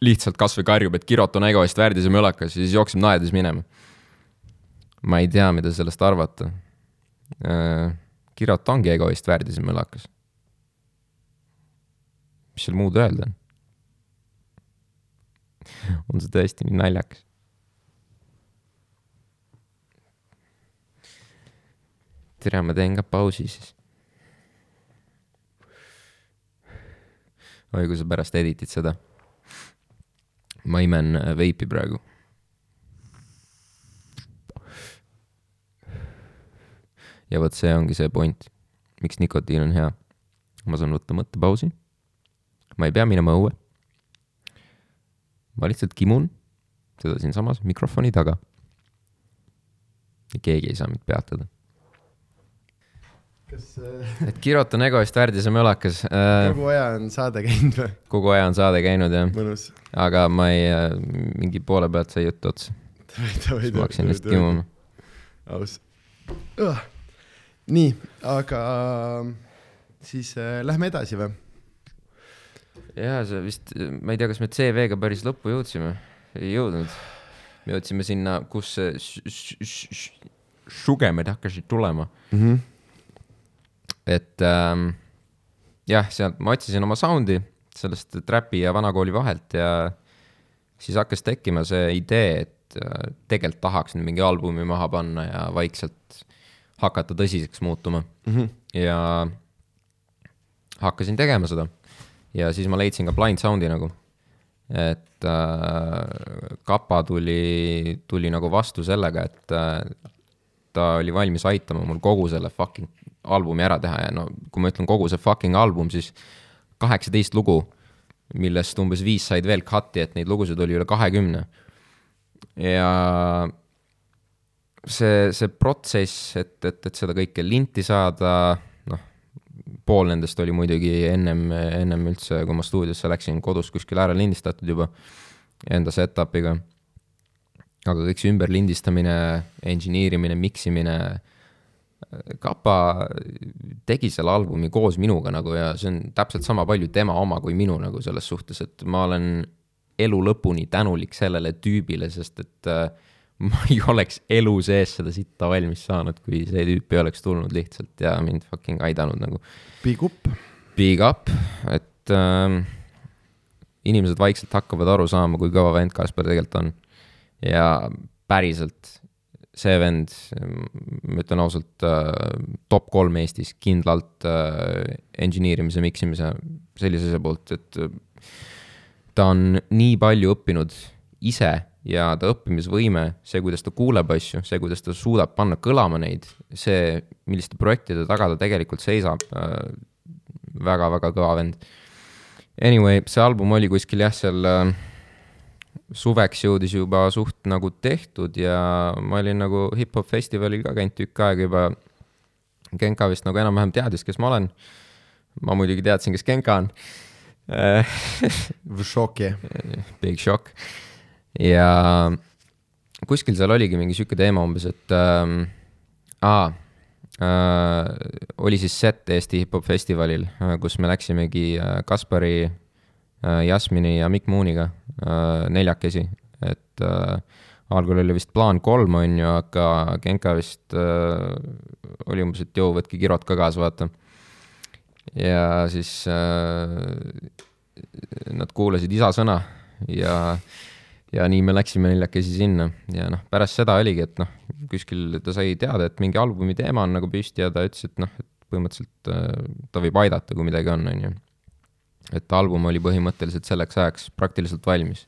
lihtsalt kasvõi karjub, et Kirot on egoist värdjas ja mölakas ja siis jookseb naedes minema. ma ei tea, mida sellest arvata äh,. Kirot ongi egoist värdjas ja mölakas. mis seal muud öelda on? on see tõesti nii naljakas? tere, ma teen ka pausi siis. oi, kui sa pärast editid seda. ma imen äh, veipi praegu. ja vot see ongi see point, miks nikotiin on hea. ma saan võtta mõttepausi. ma ei pea minema õue. Ma lihtsalt kimun seda siinsamas mikrofoni taga. keegi ei saa mind peatada kas äh, et Kirot on egoist värdjas ja mölakas äh,. kogu aja on saade käinud või? kogu aja on saade käinud jah. aga ma ei äh,, mingi poole pealt sai jutt otsa. siis ma hakkasin lihtsalt kimuma. aus nii, aga siis äh, lähme edasi või? Jaa, see vist, ma ei tea, kas me CV-ga päris lõppu jõudsime, ei jõudnud. me jõudsime sinna, kus sugemed hakkasid tulema mm. -hmm et ähm, jah, sealt ma otsisin oma sound'i sellest trapi ja vanakooli vahelt ja siis hakkas tekkima see idee, et äh, tegelikult tahaks nüüd mingi albumi maha panna ja vaikselt hakata tõsiseks muutuma mm. -hmm. ja hakkasin tegema seda. Ja siis ma leidsin ka Blind Sound'i nagu. et äh, Kapa tuli, tuli nagu vastu sellega, et äh, ta oli valmis aitama mul kogu selle fucking albumi ära teha ja no kui ma ütlen kogu see fucking album, siis kaheksateist lugu, millest umbes viis said veel cut'i, et neid lugusid oli üle kahekümne. ja see, see protsess, et, et, et seda kõike linti saada, pool nendest oli muidugi ennem, ennem üldse, kui ma stuudiosse läksin, kodus kuskil ära lindistatud juba enda setup'iga. aga kõik see ümberlindistamine, engineer imine, mix imine, Kapa tegi selle albumi koos minuga nagu ja see on täpselt sama palju tema oma kui minu nagu selles suhtes, et ma olen elu lõpuni tänulik sellele tüübile, sest et äh, ma ei oleks elu sees seda sitta valmis saanud, kui see tüüp ei oleks tulnud lihtsalt ja mind fucking aidanud nagu. Big up. Big up, et äh, inimesed vaikselt hakkavad aru saama, kui kõva vend Kaspar tegelikult on. ja päriselt, see vend, ma ütlen ausalt äh,, top kolm Eestis kindlalt äh, engineer imise, mix imise, sellise asja poolt, et äh, ta on nii palju õppinud ise ja ta õppimisvõime, see, kuidas ta kuuleb asju, see, kuidas ta suudab panna kõlama neid, see, milliste projektide taga ta tegelikult seisab äh,, väga-väga kõva vend. Anyway, see album oli kuskil jah, seal äh, suveks jõudis juba suht nagu tehtud ja ma olin nagu hip-hop festivalil ka käinud tükk aega juba. Genka vist nagu enam-vähem teadis, kes ma olen. ma muidugi teadsin, kes Genka on Šoki. Big shock ja kuskil seal oligi mingi sihuke teema umbes, et ähm, aa, äh, oli siis set Eesti hip-hop festivalil, äh, kus me läksimegi äh, Kaspari äh,, Jasmini ja Mikk Mooniga äh, neljakesi, et äh, algul oli vist plaan kolm, on ju, aga Genka vist äh, oli umbes, et joo, võtke kirot ka kaasa, vaata. ja siis äh, nad kuulasid isa sõna ja äh, ja nii me läksime neljakesi sinna ja noh, pärast seda oligi, et noh, kuskil ta sai teada, et mingi albumi teema on nagu püsti ja ta ütles, et noh, et põhimõtteliselt äh, ta võib aidata, kui midagi on, on ju. et album oli põhimõtteliselt selleks ajaks praktiliselt valmis.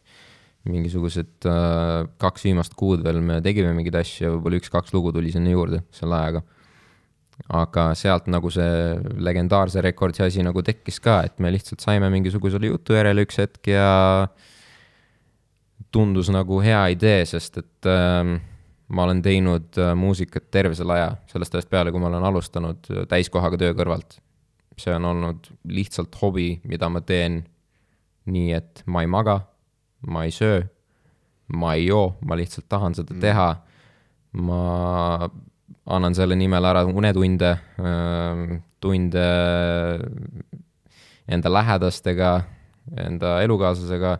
mingisugused äh, kaks viimast kuud veel me tegime mingeid asju ja võib-olla üks-kaks lugu tuli sinna juurde selle ajaga. aga sealt nagu see legendaarse rekordsi asi nagu tekkis ka, et me lihtsalt saime mingisugusele jutu järele üks hetk ja äh, tundus nagu hea idee, sest et äh, ma olen teinud äh, muusikat terve selle aja, sellest ajast peale, kui ma olen alustanud äh, täiskohaga töö kõrvalt. see on olnud lihtsalt hobi, mida ma teen nii, et ma ei maga, ma ei söö, ma ei joo, ma lihtsalt tahan seda mm. teha. ma annan selle nimel ära unetunde, ähm, tunde enda lähedastega, enda elukaaslasega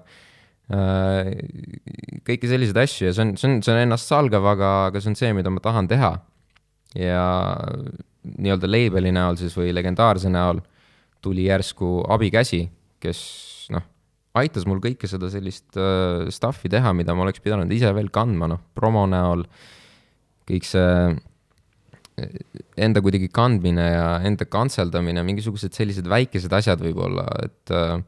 kõiki selliseid asju ja see on, see on, see on ennastsalgav, aga, aga see on see, mida ma tahan teha. ja nii-öelda label'i näol siis või legendaarse näol tuli järsku abikäsi, kes noh, aitas mul kõike seda sellist uh, stuff'i teha, mida ma oleks pidanud ise veel kandma, noh, promo näol, kõik see enda kuidagi kandmine ja enda kantseldamine, mingisugused sellised väikesed asjad võib-olla, et uh,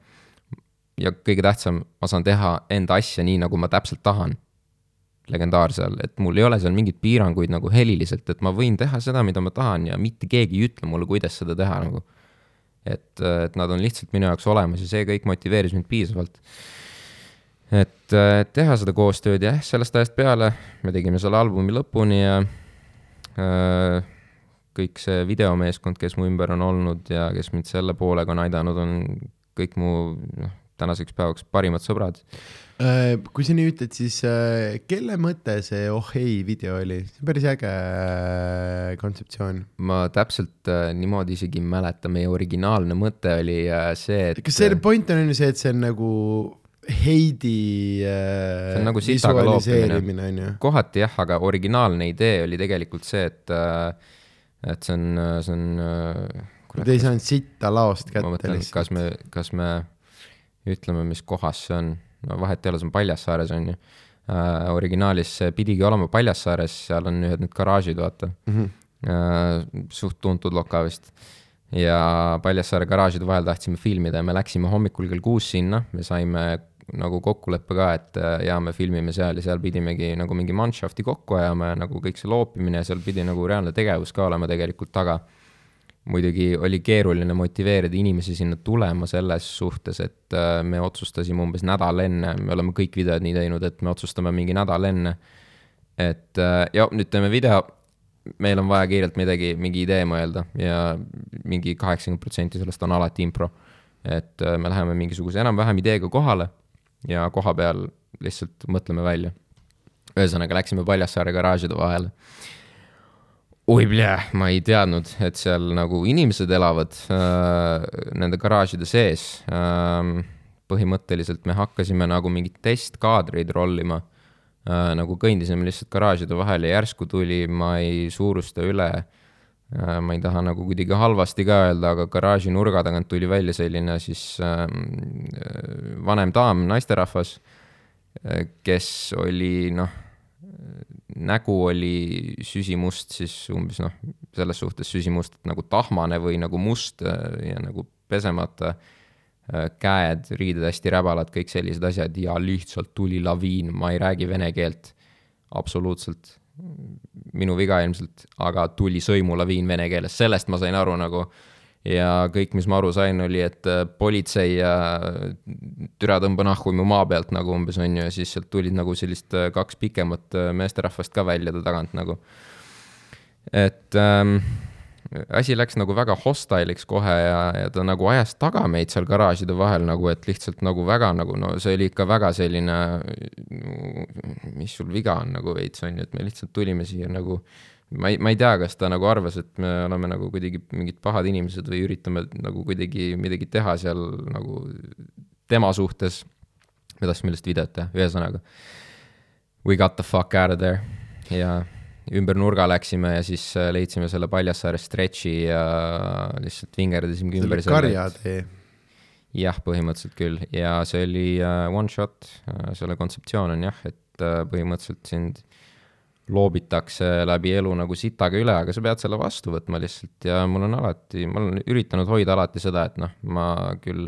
ja kõige tähtsam, ma saan teha enda asja nii, nagu ma täpselt tahan. legendaarsel, et mul ei ole seal mingeid piiranguid nagu heliliselt, et ma võin teha seda, mida ma tahan ja mitte keegi ei ütle mulle, kuidas seda teha nagu. et, et nad on lihtsalt minu jaoks olemas ja see kõik motiveeris mind piisavalt. et teha seda koostööd ja jah, sellest ajast peale me tegime selle albumi lõpuni ja äh, kõik see videomeeskond, kes mu ümber on olnud ja kes mind selle poolega on aidanud, on kõik mu noh, tänaseks päevaks parimad sõbrad. Äh, kui sa nii ütled, siis äh, kelle mõte see Oh ei video oli? see on päris äge äh, kontseptsioon. ma täpselt niimoodi isegi ei mäleta, meie originaalne mõte oli see, et. kas see point on ju see, et see on nagu Heidi on nagu loopimine, on ju? kohati jah, aga originaalne idee oli tegelikult see, et, et see on, see on. Te ei saanud sitta laost kätte lihtsalt. kas me, kas me ütleme, mis kohas see on, no vahet ei ole, see on Paljassaares, on ju äh,. originaalis see pidigi olema Paljassaares, seal on ühed need garaažid, vaata mm. -hmm. Äh, suht tuntud loka vist. ja Paljassaare garaažide vahel tahtsime filmida ja me läksime hommikul kell kuus sinna, me saime nagu kokkuleppe ka, et äh, jaa, me filmime seal ja seal pidimegi nagu mingi manšafti kokku ajama ja nagu kõik see loopimine ja seal pidi nagu reaalne tegevus ka olema tegelikult taga. Muidugi oli keeruline motiveerida inimesi sinna tulema selles suhtes, et äh, me otsustasime umbes nädal enne, me oleme kõik videod nii teinud, et me otsustame mingi nädal enne. et äh, ja nüüd teeme video, meil on vaja kiirelt midagi, mingi idee mõelda ja mingi kaheksakümmend protsenti sellest on alati impro et äh, me läheme mingisuguse enam-vähem ideega kohale ja koha peal lihtsalt mõtleme välja. ühesõnaga, läksime Paljassaare garaažide vahele. Oi pljää, ma ei teadnud, et seal nagu inimesed elavad äh, nende garaažide sees äh,. põhimõtteliselt me hakkasime nagu mingeid testkaadreid rollima äh,, nagu kõndisime lihtsalt garaažide vahel ja järsku tuli, ma ei suurusta üle Äh, ma ei taha nagu kuidagi halvasti ka öelda, aga garaaži nurga tagant tuli välja selline siis ähm, äh, vanem daam, naisterahvas, äh, kes oli noh, nägu oli süsimust siis umbes noh, selles suhtes süsimust, nagu tahmane või nagu must ja nagu pesemata käed, riided hästi räbalad, kõik sellised asjad ja lihtsalt tuli laviin, ma ei räägi vene keelt absoluutselt minu viga ilmselt, aga tuli sõimulaviin vene keeles, sellest ma sain aru nagu. Ja kõik, mis ma aru sain, oli, et äh, politsei ja türa tõmba nahku mu maa pealt nagu umbes on ju, ja siis sealt tulid nagu sellist äh, kaks pikemat äh, meesterahvast ka välja ta tagant nagu. et ähm, asi läks nagu väga hostile'iks kohe ja, ja ta nagu ajas taga meid seal garaažide vahel nagu, et lihtsalt nagu väga nagu no see oli ikka väga selline, mis sul viga on nagu veits on ju, et me lihtsalt tulime siia nagu ma ei, ma ei tea, kas ta nagu arvas, et me oleme nagu kuidagi mingid pahad inimesed või üritame nagu kuidagi midagi teha seal nagu tema suhtes. me tahtsime lihtsalt videot teha, ühesõnaga. We got the fuck out of there ja ümber nurga läksime ja siis äh, leidsime selle Paljassaare stretch'i ja lihtsalt vingerdasimegi ümber. see oli karjatee. jah, põhimõtteliselt küll ja see oli uh, one shot uh,, selle kontseptsioon on jah, et põhimõtteliselt sind loobitakse läbi elu nagu sitaga üle, aga sa pead selle vastu võtma lihtsalt ja mul on alati, ma olen üritanud hoida alati seda, et noh, ma küll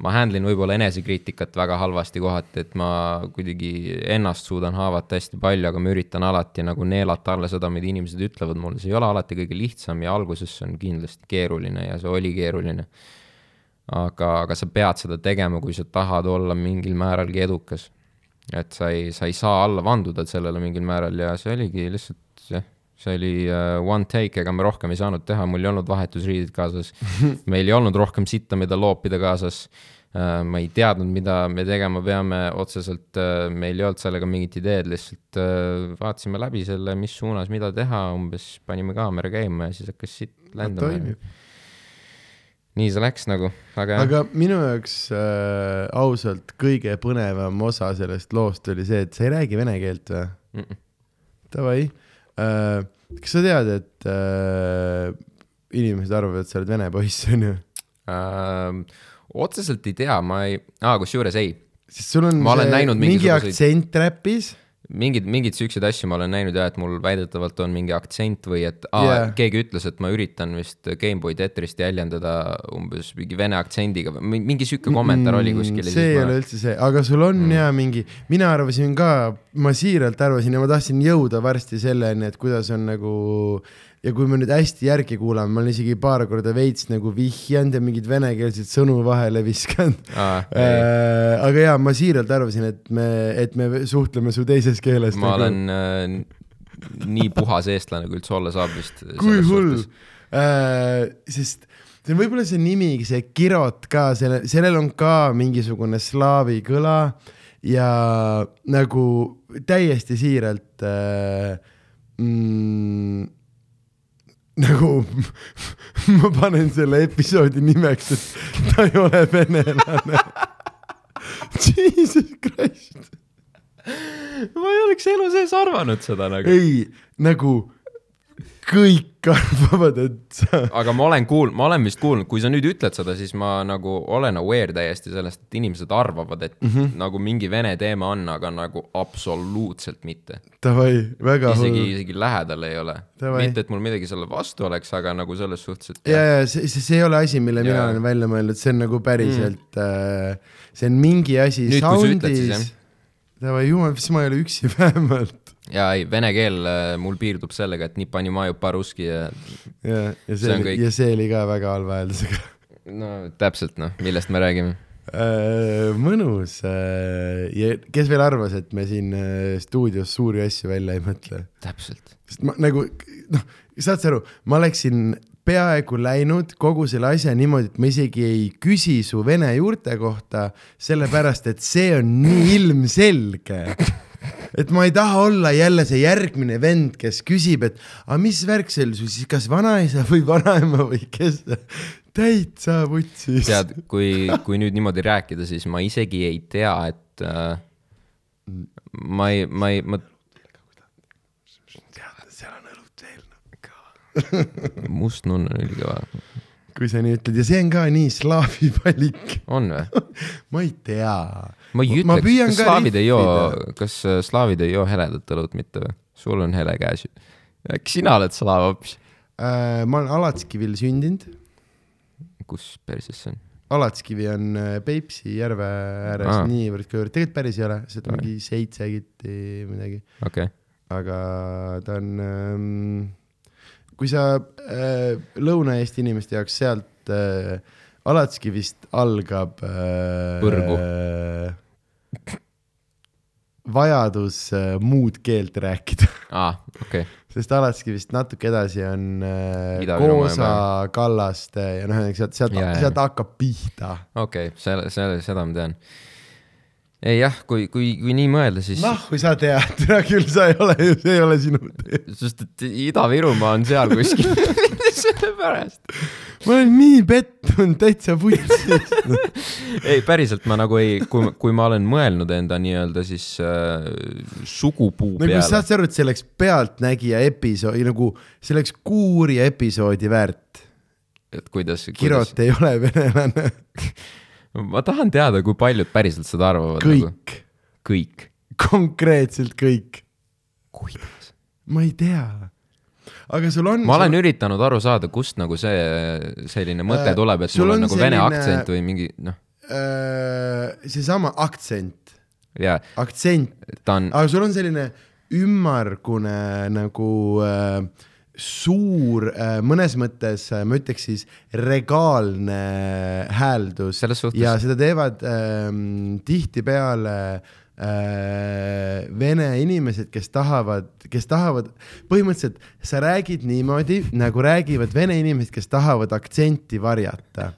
ma handle in võib-olla enesekriitikat väga halvasti kohati, et ma kuidagi ennast suudan haavata hästi palju, aga ma üritan alati nagu neelata alla seda, mida inimesed ütlevad mulle, see ei ole alati kõige lihtsam ja alguses on kindlasti keeruline ja see oli keeruline. aga, aga sa pead seda tegema, kui sa tahad olla mingil määralgi edukas. Et sa ei, sa ei saa alla vanduda sellele mingil määral ja see oligi lihtsalt jah see oli uh, one take, ega me rohkem ei saanud teha, mul ei olnud vahetusriided kaasas. meil ei olnud rohkem sitta, mida loopida kaasas uh,. ma ei teadnud, mida me tegema peame otseselt uh,, meil ei olnud sellega mingit ideed, lihtsalt uh, vaatasime läbi selle, mis suunas mida teha, umbes panime kaamera käima ja siis hakkas sitt lendama. Nii see läks nagu, aga. aga minu jaoks äh, ausalt kõige põnevam osa sellest loost oli see, et sa ei räägi vene keelt või mm? -mm. Davai äh,. kas sa tead, et äh, inimesed arvavad, et sa oled vene poiss, onju äh,? otseselt ei tea, ma ei ah,, kusjuures ei. sest sul on ma see, mingi aktsent räpis mingid, mingeid siukseid asju ma olen näinud ja et mul väidetavalt on mingi aktsent või et aa, yeah. keegi ütles, et ma üritan vist Gameboy Tetrist jäljendada umbes mingi vene aktsendiga või mingi sihuke kommentaar oli kuskil. Mm, see ei ma... ole üldse see, aga sul on mm. ja mingi, mina arvasin ka, ma siiralt arvasin ja ma tahtsin jõuda varsti selleni, et kuidas on nagu ja kui me nüüd hästi järgi kuulame, ma olen isegi paar korda veits nagu vihjanud ja mingeid venekeelseid sõnu vahele viskanud ah,. Äh, aga jaa, ma siiralt arvasin, et me, et me suhtleme su teises keeles. ma nagu... olen äh, nii puhas eestlane, kui üldse olla saab vist. kui hull äh,, sest see on võib-olla see nimi, see Kirot ka, selle, sellel on ka mingisugune slaavi kõla ja nagu täiesti siiralt äh, mm, nagu ma panen selle episoodi nimeks, et ta ei ole venelane Jesus Christ. ma ei oleks elu sees arvanud seda nagu. ei, nagu kõik arvavad, et sa, aga ma olen kuulnud, ma olen vist kuulnud, kui sa nüüd ütled seda, siis ma nagu olen aware täiesti sellest, et inimesed arvavad, et mm. -hmm. nagu mingi vene teema on, aga nagu absoluutselt mitte. davai, väga isegi, hull. isegi lähedal ei ole. Mitte, et mul midagi selle vastu oleks, aga nagu selles suhtes, et ja, ja see, see, see ei ole asi, mille mina Jaa. olen välja mõelnud, see on nagu päriselt mm., see on mingi asi Nüüd, kui sa ütled, siis jah. davai, jumal, siis ma ei ole üksi vähemalt. Ja ei, vene keel äh, mul piirdub sellega, et maju paruski ja ja, ja See see oli, ja see oli ka väga halva hääldusega. no täpselt noh, millest me räägime. mõnus. ja kes veel arvas, et me siin äh, stuudios suuri asju välja ei mõtle? täpselt. sest ma nagu noh, saad sa aru, ma oleksin peaaegu läinud kogu selle asja niimoodi, et ma isegi ei küsi su vene juurte kohta, sellepärast et see on nii ilmselge. Et ma ei taha olla jälle see järgmine vend, kes küsib, et aga mis värk see oli sul siis, kas vanaisa või vanaema või kes? täitsa vutsis. tead, kui, kui nüüd niimoodi rääkida, siis ma isegi ei tea, et äh, ma ei, ma ei, ma tead, seal on õlut veel. must nunn on ülikõva. Kui sa nii ütled ja see on ka nii slaavi valik. on või? ma ei tea. ma ei ütleks, kas ka slaavid ei joo kas äh, slaavid ei joo heledat õlut mitte või? sul on hele käes ju. äkki sina oled slaav hoopis? Äh, ma olen Alatskivil sündinud. kus perses see on? Alatskivi on äh, Peipsi järve ääres ah. niivõrd kõver, tegelikult päris ei ole, sealt mingi seitse gitti midagi, okei okay., aga ta on ähm,, kui sa äh, Lõuna-Eesti inimeste jaoks sealt äh, Alatskivist algab äh, Põrgu. äh, vajadus äh, muud keelt rääkida, okei okay., sest Alatskivist natuke edasi on äh, Koosa, Kallaste ja noh, sealt, sealt sealt hakkab pihta okei okay., selle, selle, seda ma tean. Ei jah, kui, kui, kui nii mõelda, siis noh, kui sa tead, tere küll, sa ei ole see ei ole sinu tee. sest et Ida-Virumaa on seal kuskil sellepärast. ma olen nii pettunud, täitsa vutsis. ei, päriselt ma nagu ei, kui, kui ma olen mõelnud enda nii-öelda siis äh, sugupuu nagu peale, saad sa aru, et see oleks Pealtnägija episood, nagu see oleks kuuri episoodi väärt. et kuidas, kuidas, Kirot ei ole venelane, ma tahan teada, kui paljud päriselt seda arvavad. kõik, kõik. konkreetselt kõik. kuidas? ma ei tea. aga sul on. ma olen üritanud aru saada, kust nagu see selline mõte Äh, tuleb, et sul on on nagu vene selline- aktsent või mingi noh, äh, seesama aktsent, ja aktsent, on, aga sul on selline ümmargune nagu äh, suur äh,, mõnes mõttes äh, ma ütleks siis regaalne hääldus. Selles suhtes- ja seda teevad ähm, tihtipeale äh, vene inimesed, kes tahavad, kes tahavad, põhimõtteliselt sa räägid niimoodi, nagu räägivad vene inimesed, kes tahavad aktsenti varjata.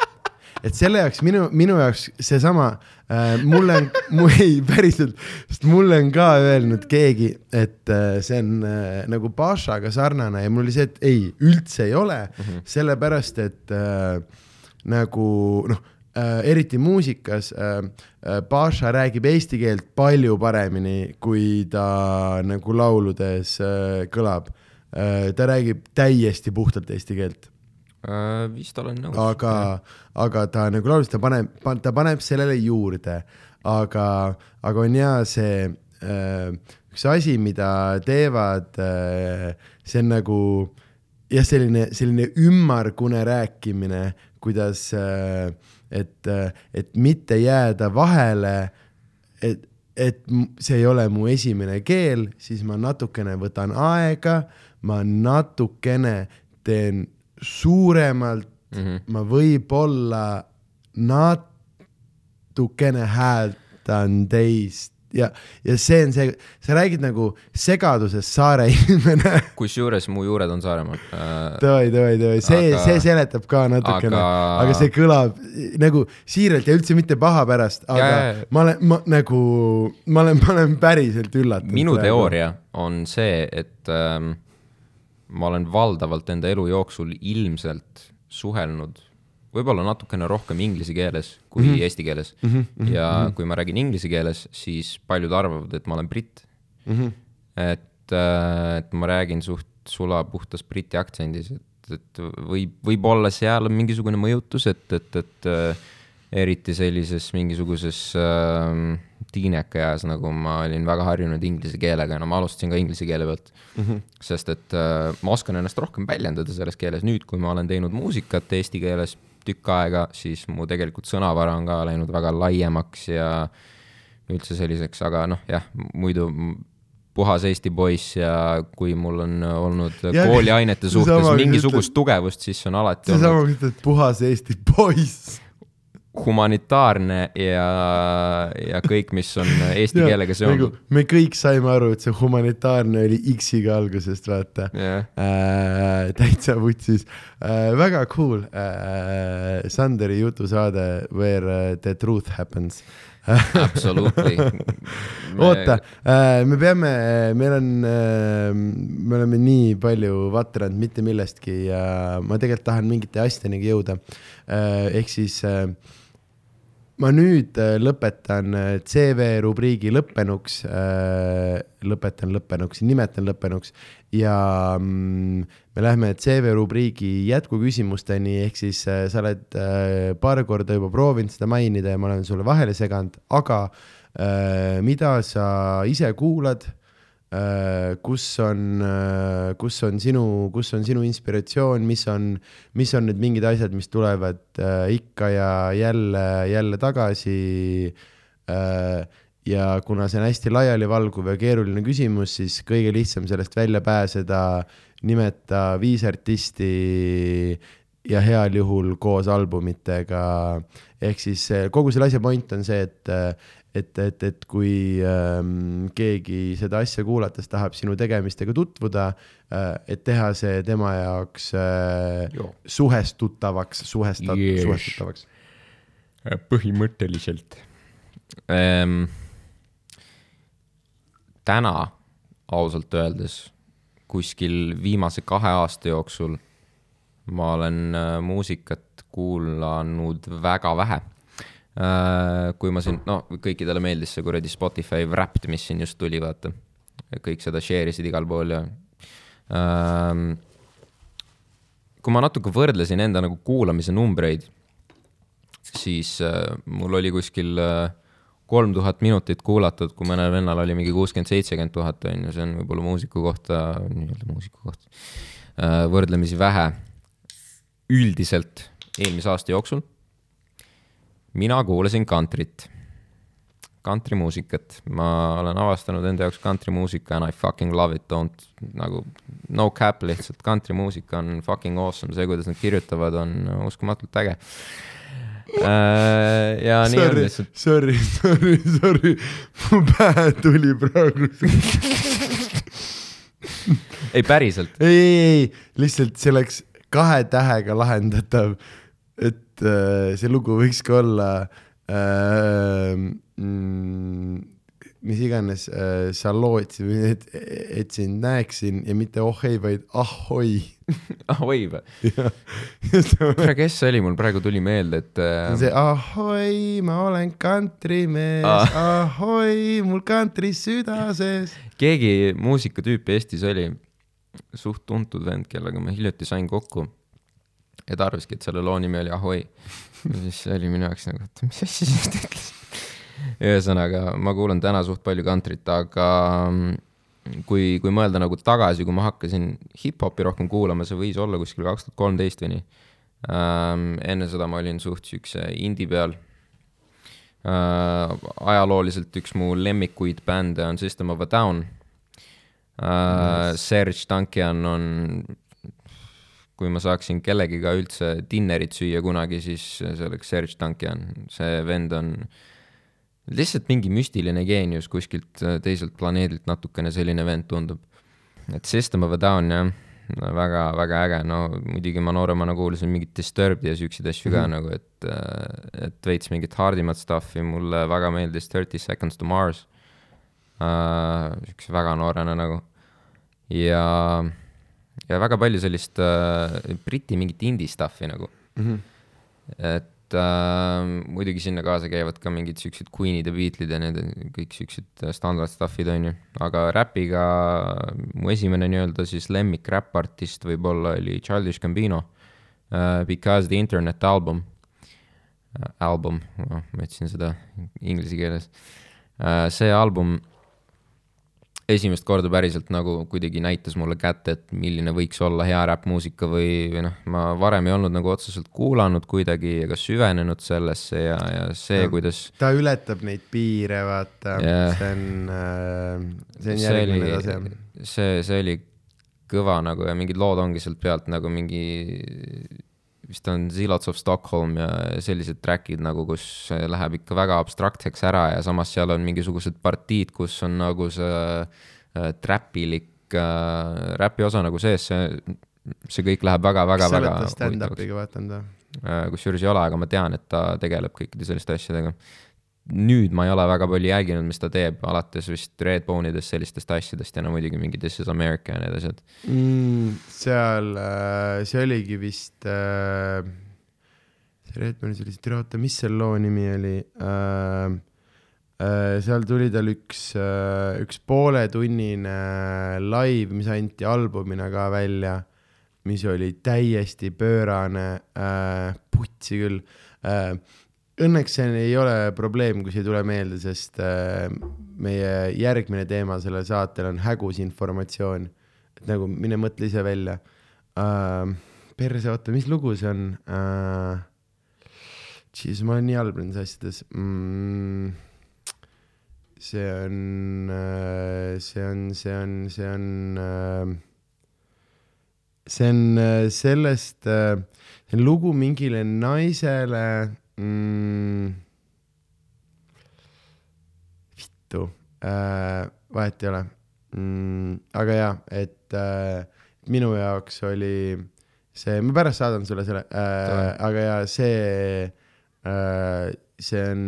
Et selle jaoks minu, minu jaoks seesama äh,, mulle on, mu ei päriselt, sest mulle on ka öelnud keegi, et äh, see on äh, nagu Pašaga sarnane ja mul oli see, et ei, üldse ei ole mm, -hmm. sellepärast et äh, nagu noh äh,, eriti muusikas äh,, äh, Paša räägib eesti keelt palju paremini, kui ta nagu lauludes äh, kõlab äh,. ta räägib täiesti puhtalt eesti keelt äh, vist olen nõus. aga, aga ta nagu laulis, ta paneb, ta paneb sellele juurde, aga, aga on hea see äh, üks asi, mida teevad äh,, see on nagu jah, selline, selline ümmargune rääkimine, kuidas äh,, et, et mitte jääda vahele, et, et see ei ole mu esimene keel, siis ma natukene võtan aega, ma natukene teen suuremalt mm. -hmm. ma võib-olla natukene hääldan teist ja, ja see on see, sa räägid nagu segaduses saare inimene. kusjuures mu juured on Saaremaal äh,. Davai, davai, davai, see Aga-, see seletab ka natukene, aga- aga see kõlab nagu siiralt ja üldse mitte paha pärast, aga Ja, ja, ja. ma olen, ma nagu, ma olen, ma olen päriselt üllatunud. minu teooria on see, et ähm, ma olen valdavalt enda elu jooksul ilmselt suhelnud võib-olla natukene rohkem inglise keeles kui mm. -hmm. eesti keeles mm. -hmm. ja mm -hmm. kui ma räägin inglise keeles, siis paljud arvavad, et ma olen britt mm. -hmm. et et, et ma räägin suht sulapuhtas briti aktsendis, et, et võib, võib-olla seal on mingisugune mõjutus, et, et, et äh, eriti sellises mingisuguses äh, tiinekaeas, nagu ma olin väga harjunud inglise keelega, no ma alustasin ka inglise keele pealt mm. -hmm. sest et äh, ma oskan ennast rohkem väljendada selles keeles, nüüd, kui ma olen teinud muusikat eesti keeles tükk aega, siis mu tegelikult sõnavara on ka läinud väga laiemaks ja üldse selliseks, aga noh, jah, muidu puhas Eesti poiss ja kui mul on olnud Ja- kooliainete suhtes mingisugust tugevust, siis see on alati olnud seesama, kui ütled puhas Eesti poiss. Humanitaarne ja, ja kõik, mis on eesti keelega seonduv. me kõik saime aru, et see humanitaarne oli X-iga algusest, vaata jah, äh,. täitsa vutsis äh,, väga cool äh,. Sanderi jutusaade Where uh, the truth happens absolutely. oota, me peame, meil on, me oleme nii palju vatranud mitte millestki ja ma tegelikult tahan mingite asjadeni jõuda. ehk siis äh, ma nüüd äh, lõpetan äh, CV rubriigi lõppenuks, lõpetan lõppenuks, nimetan lõppenuks ja mm, me läheme CV rubriigi jätkuküsimusteni, ehk siis äh, sa oled äh, paar korda juba proovinud seda mainida ja ma olen sulle vahele seganud, aga äh, mida sa ise kuulad äh,, kus on äh,, kus on sinu, kus on sinu inspiratsioon, mis on, mis on need mingid asjad, mis tulevad äh, ikka ja jälle, jälle tagasi äh,. ja kuna see on hästi laialivalguv ja keeruline küsimus, siis kõige lihtsam sellest välja pääseda, nimeta viis artisti ja heal juhul koos albumitega. ehk siis kogu selle asja point on see, et, et, et, et kui ähm, keegi seda asja kuulates tahab sinu tegemistega tutvuda äh,, et teha see tema jaoks äh, suhestutavaks, suhestat- Yes. suhestutavaks. põhimõtteliselt ähm,. täna ausalt öeldes kuskil viimase kahe aasta jooksul ma olen äh, muusikat kuulanud väga vähe äh,. Kui ma siin, no kõikidele meeldis see kuradi Spotify Wrapped, mis siin just tuli, vaata. kõik seda share isid igal pool ja ähm,. kui ma natuke võrdlesin enda nagu kuulamise numbreid, siis äh, mul oli kuskil kolm tuhat minutit kuulatud, kui mõnel vennal oli mingi kuuskümmend, seitsekümmend tuhat on ju, see on võib-olla muusiku kohta, nii-öelda muusiku kohta äh, võrdlemisi vähe. üldiselt eelmise aasta jooksul mina kuulasin kantrit, kantrimuusikat, ma olen avastanud enda jaoks kantrimuusika and I fucking love it, don't nagu no cap lihtsalt, kantrimuusika on fucking awesome, see, kuidas nad kirjutavad, on uskumatult äge. ja nii on Sorry, lihtsalt, sorry, sorry, sorry, mu pähe tuli praegu ei päriselt, ei, ei, ei, lihtsalt see oleks kahe tähega lahendatav, et äh, see lugu võiks ka olla äh,, mm, mis iganes äh, sa lootsid või et, et sind näeksin ja mitte oh ei, vaid ahoi. ahoi või? kuule, kes see oli, mul praegu tuli meelde, et äh, see ahoi, ma olen kantrimees ah., ahoi, mul kantri süda sees. keegi muusikatüüp Eestis oli, suht tuntud vend, kellega ma hiljuti sain kokku. Ja ta arvaski, et selle loo nimi oli Ahoi. ja siis oli minu jaoks nagu, et mis asja sa just ütlesid. ühesõnaga, ma kuulan täna suht palju kantrit, aga mm, kui, kui mõelda nagu tagasi, kui ma hakkasin hip-hopi rohkem kuulama, see võis olla kuskil kaks tuhat kolmteist või nii ähm,. enne seda ma olin suht siukse indie peal äh,. ajalooliselt üks mu lemmikuid bände on System of a Down äh,. Serge Tankian on, kui ma saaksin kellegiga üldse dinnerit süüa kunagi, siis see oleks Serge Tankian, see vend on lihtsalt mingi müstiline geenius kuskilt äh, teiselt planeedilt natukene selline vend tundub. et System of a Down jah väga-väga äge, no muidugi ma nooremana kuulasin mingit Disturbed'i ja siukseid asju ka mm -hmm. nagu, et, et veits mingit hardimat stuff'i, mulle väga meeldis Thirty Seconds to Mars uh,. siukse väga noorena nagu ja, ja väga palju sellist uh, Briti mingit indie stuff'i nagu Mhm. et et äh, muidugi sinna kaasa käivad ka mingid siuksed Queen'id ja Beatlesid ja need kõik siuksed standard stuff'id on ju, aga räpiga mu esimene nii-öelda siis lemmik räppartist võib-olla oli Childish Gambino uh,. Because the internet album uh,, album, ma ütlesin seda inglise keeles uh,. see album esimest korda päriselt nagu kuidagi näitas mulle kätte, et milline võiks olla hea räppmuusika või, või noh, ma varem ei olnud nagu otseselt kuulanud kuidagi ega süvenenud sellesse ja, ja see, kuidas. ta ületab neid piire, vaata yeah., see on äh,, see on järgmine tase. see, see oli kõva nagu ja mingid lood ongi sealt pealt nagu mingi vist on Zealots of Stockholm ja sellised track'id nagu, kus läheb ikka väga abstraktseks ära ja samas seal on mingisugused partiid, kus on nagu see äh, trapilik äh, räpi osa nagu sees, see, see kõik läheb väga-väga, väga. oled stand-up'iga vaadanud või? Äh, kusjuures ei ole, aga ma tean, et ta tegeleb kõikide selliste asjadega nüüd ma ei ole väga palju jälginud, mis ta teeb, alates vist Redbone'idest, sellistest asjadest ja no muidugi mingi This is America ja need asjad mm,. seal, äh, see oligi vist äh,, Redbone'is oli see, oota, mis selle loo nimi oli äh,? Äh, seal tuli tal üks äh,, üks pooletunnine live, mis anti albumina ka välja, mis oli täiesti pöörane äh,, putsi küll äh, õnneks see ei ole probleem, kui see ei tule meelde, sest äh, meie järgmine teema sellel saatel on hägus informatsioon. et nagu mine mõtle ise välja uh,. perse, oota, mis lugu see on uh,? Jeez, ma olen nii halb nendes asjades mm,. see on uh,, see on, see on, see on see on sellest see on lugu mingile naisele mm,? vittu äh,, vahet ei ole mm,. aga jaa, et äh, minu jaoks oli see, ma pärast saadan sulle selle äh,, aga jaa, see äh, see on,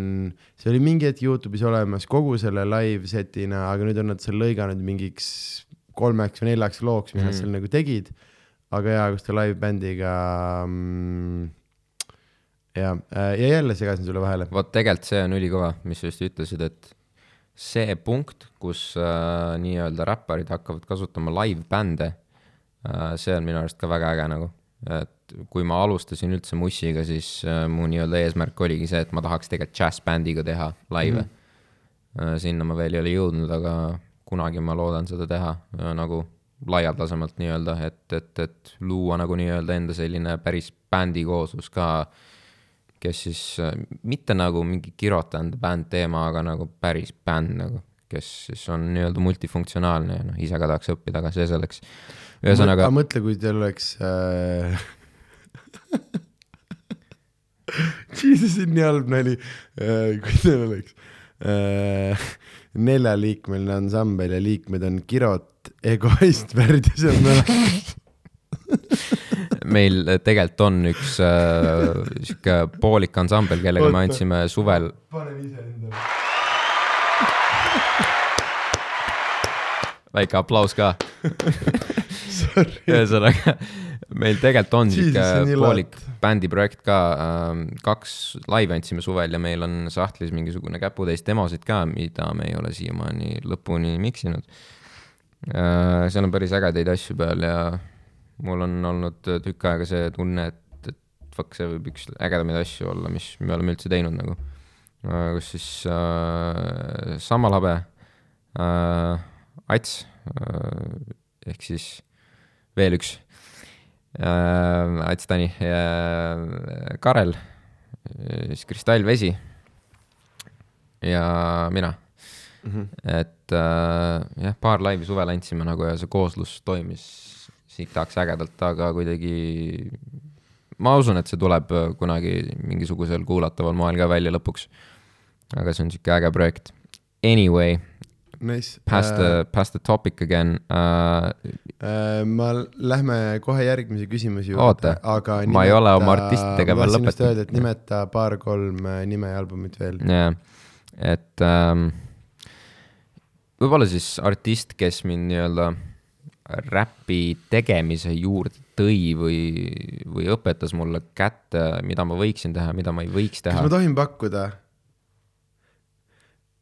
see oli mingi hetk Youtube'is olemas kogu selle live set'ina, aga nüüd on nad selle lõiganud mingiks kolmeks või neljaks looks, mis mm. nad seal nagu tegid. aga jaa, kus ta live bändiga mm, ja, äh, ja jälle segasin sulle vahele. vot tegelikult see on ülikõva, mis sa just ütlesid, et see punkt, kus äh, nii-öelda räpparid hakkavad kasutama live-bände äh,, see on minu arust ka väga äge nagu. et kui ma alustasin üldse Mussiga, siis äh, mu nii-öelda eesmärk oligi see, et ma tahaks tegelikult džässbändiga teha laive mm. -hmm. äh, sinna ma veel ei ole jõudnud, aga kunagi ma loodan seda teha äh, nagu laialdasemalt nii-öelda, et, et, et luua nagu nii-öelda enda selline päris bändi kooslus ka äh, kes siis äh, mitte nagu mingi kirotanud bänd teema, aga nagu päris bänd nagu, kes siis on nii-öelda multifunktsionaalne ja noh, ise ka tahaks õppida, aga see selleks. ühesõnaga. mõtle, kui teil oleks äh... Jesus, see on nii halb nali äh,, kui teil oleks äh, neljaliikmeline ansambel ja liikmed on Kirot, Egoist, Värdjas ja Mäletus meil tegelikult on üks äh, sihuke poolik ansambel, kellega me andsime suvel. panen ise endale. väike aplaus ka ühesõnaga, meil tegelikult on sihuke poolik bändiprojekt ka, ähm, kaks laivi andsime suvel ja meil on sahtlis mingisugune käputäis demosid ka, mida me ei ole siiamaani lõpuni miksinud. Äh, seal on päris ägedaid asju peal ja mul on olnud tükk aega see tunne, et, et fuck, see võib üks ägedamaid asju olla, mis me oleme üldse teinud nagu. kus siis äh, Sammal Habe äh,, Ats äh, ehk siis veel üks äh,, Ats Tani äh,, Karel, siis Kristall Vesi ja mina mm. -hmm. et äh, jah, paar laivi suvel andsime nagu ja see kooslus toimis sitaks ägedalt, aga kuidagi ma usun, et see tuleb kunagi mingisugusel kuulataval moel ka välja lõpuks. aga see on sihuke äge projekt. Anyway nice., past the uh,, past the topic again uh,. Uh, ma, lähme kohe järgmise küsimuse juurde, aga nimeta, ma ei ole oma artistidega veel lõpetanud. öelda, et nimeta paar-kolm nime ja albumit veel. jah yeah., et um, võib-olla siis artist, kes mind nii-öelda räpi tegemise juurde tõi või, või õpetas mulle kätte, mida ma võiksin teha, mida ma ei võiks kas teha ma. tohin pakkuda?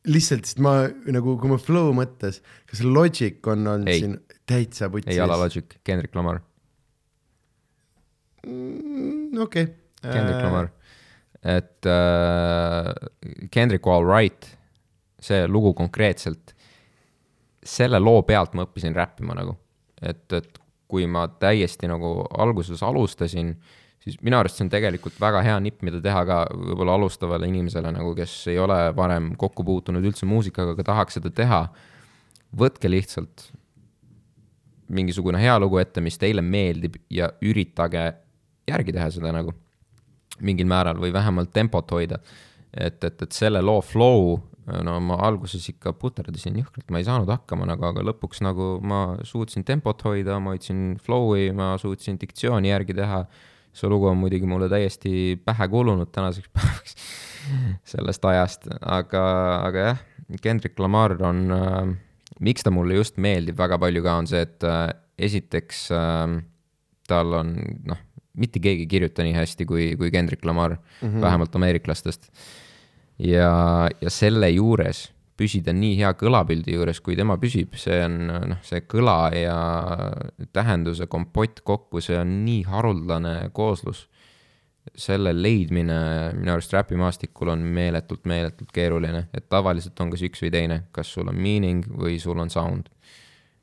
lihtsalt, sest ma nagu, kui ma flow mõttes, kas Logic on olnud Ei. siin täitsa putsis? ei ole Logic, Kendrick Lamar, Mm, okei. Kendrick Lamar. et äh, Kendrick All Right, see lugu konkreetselt, selle loo pealt ma õppisin räppima nagu, et, et kui ma täiesti nagu alguses alustasin, siis minu arust see on tegelikult väga hea nipp, mida teha ka võib-olla alustavale inimesele nagu, kes ei ole varem kokku puutunud üldse muusikaga, aga tahaks seda teha. võtke lihtsalt mingisugune hea lugu ette, mis teile meeldib ja üritage järgi teha seda nagu mingil määral või vähemalt tempot hoida. et, et, et selle loo flow, no ma alguses ikka puterdasin jõhkralt, ma ei saanud hakkama nagu, aga lõpuks nagu ma suutsin tempot hoida, ma hoidsin flow'i, ma suutsin diktsiooni järgi teha. see lugu on muidugi mulle täiesti pähe kulunud tänaseks päevaks sellest ajast, aga, aga jah, Kendrick Lamar on äh,, miks ta mulle just meeldib väga palju ka, on see, et äh, esiteks äh, tal on noh, mitte keegi ei kirjuta nii hästi kui, kui Kendrick Lamar mm, -hmm. vähemalt ameeriklastest. ja, ja selle juures püsida nii hea kõlapildi juures, kui tema püsib, see on noh, see kõla ja tähenduse kompott kokku, see on nii haruldane kooslus. selle leidmine minu arust räpimaastikul on meeletult, meeletult keeruline, et tavaliselt on kas üks või teine, kas sul on meaning või sul on sound.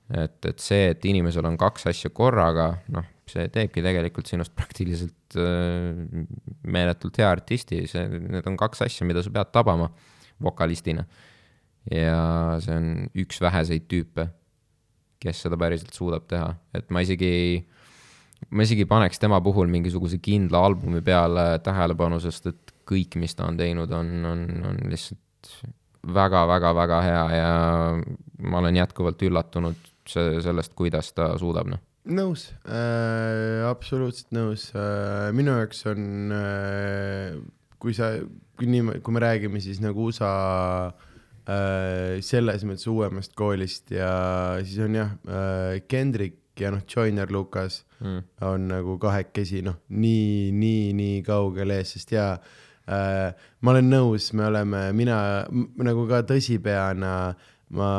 et, et see, et inimesel on kaks asja korraga, noh, see teebki tegelikult sinust praktiliselt äh, meeletult hea artisti, see, need on kaks asja, mida sa pead tabama vokalistina. ja see on üks väheseid tüüpe, kes seda päriselt suudab teha, et ma isegi ei ma isegi paneks tema puhul mingisuguse kindla albumi peale tähelepanu, sest et kõik, mis ta on teinud, on, on, on lihtsalt väga-väga-väga hea ja ma olen jätkuvalt üllatunud sellest, kuidas ta suudab, noh. Nõus äh,, absoluutselt nõus äh,, minu jaoks on äh,, kui sa, kui nii, kui me räägime siis nagu USA äh, selles mõttes uuemast koolist ja siis on jah äh,, Kendrick ja noh, Joyner Lucas Mm. on nagu kahekesi noh, nii, nii, nii kaugel ees, sest jaa äh,, ma olen nõus, me oleme, mina nagu ka tõsipeana, ma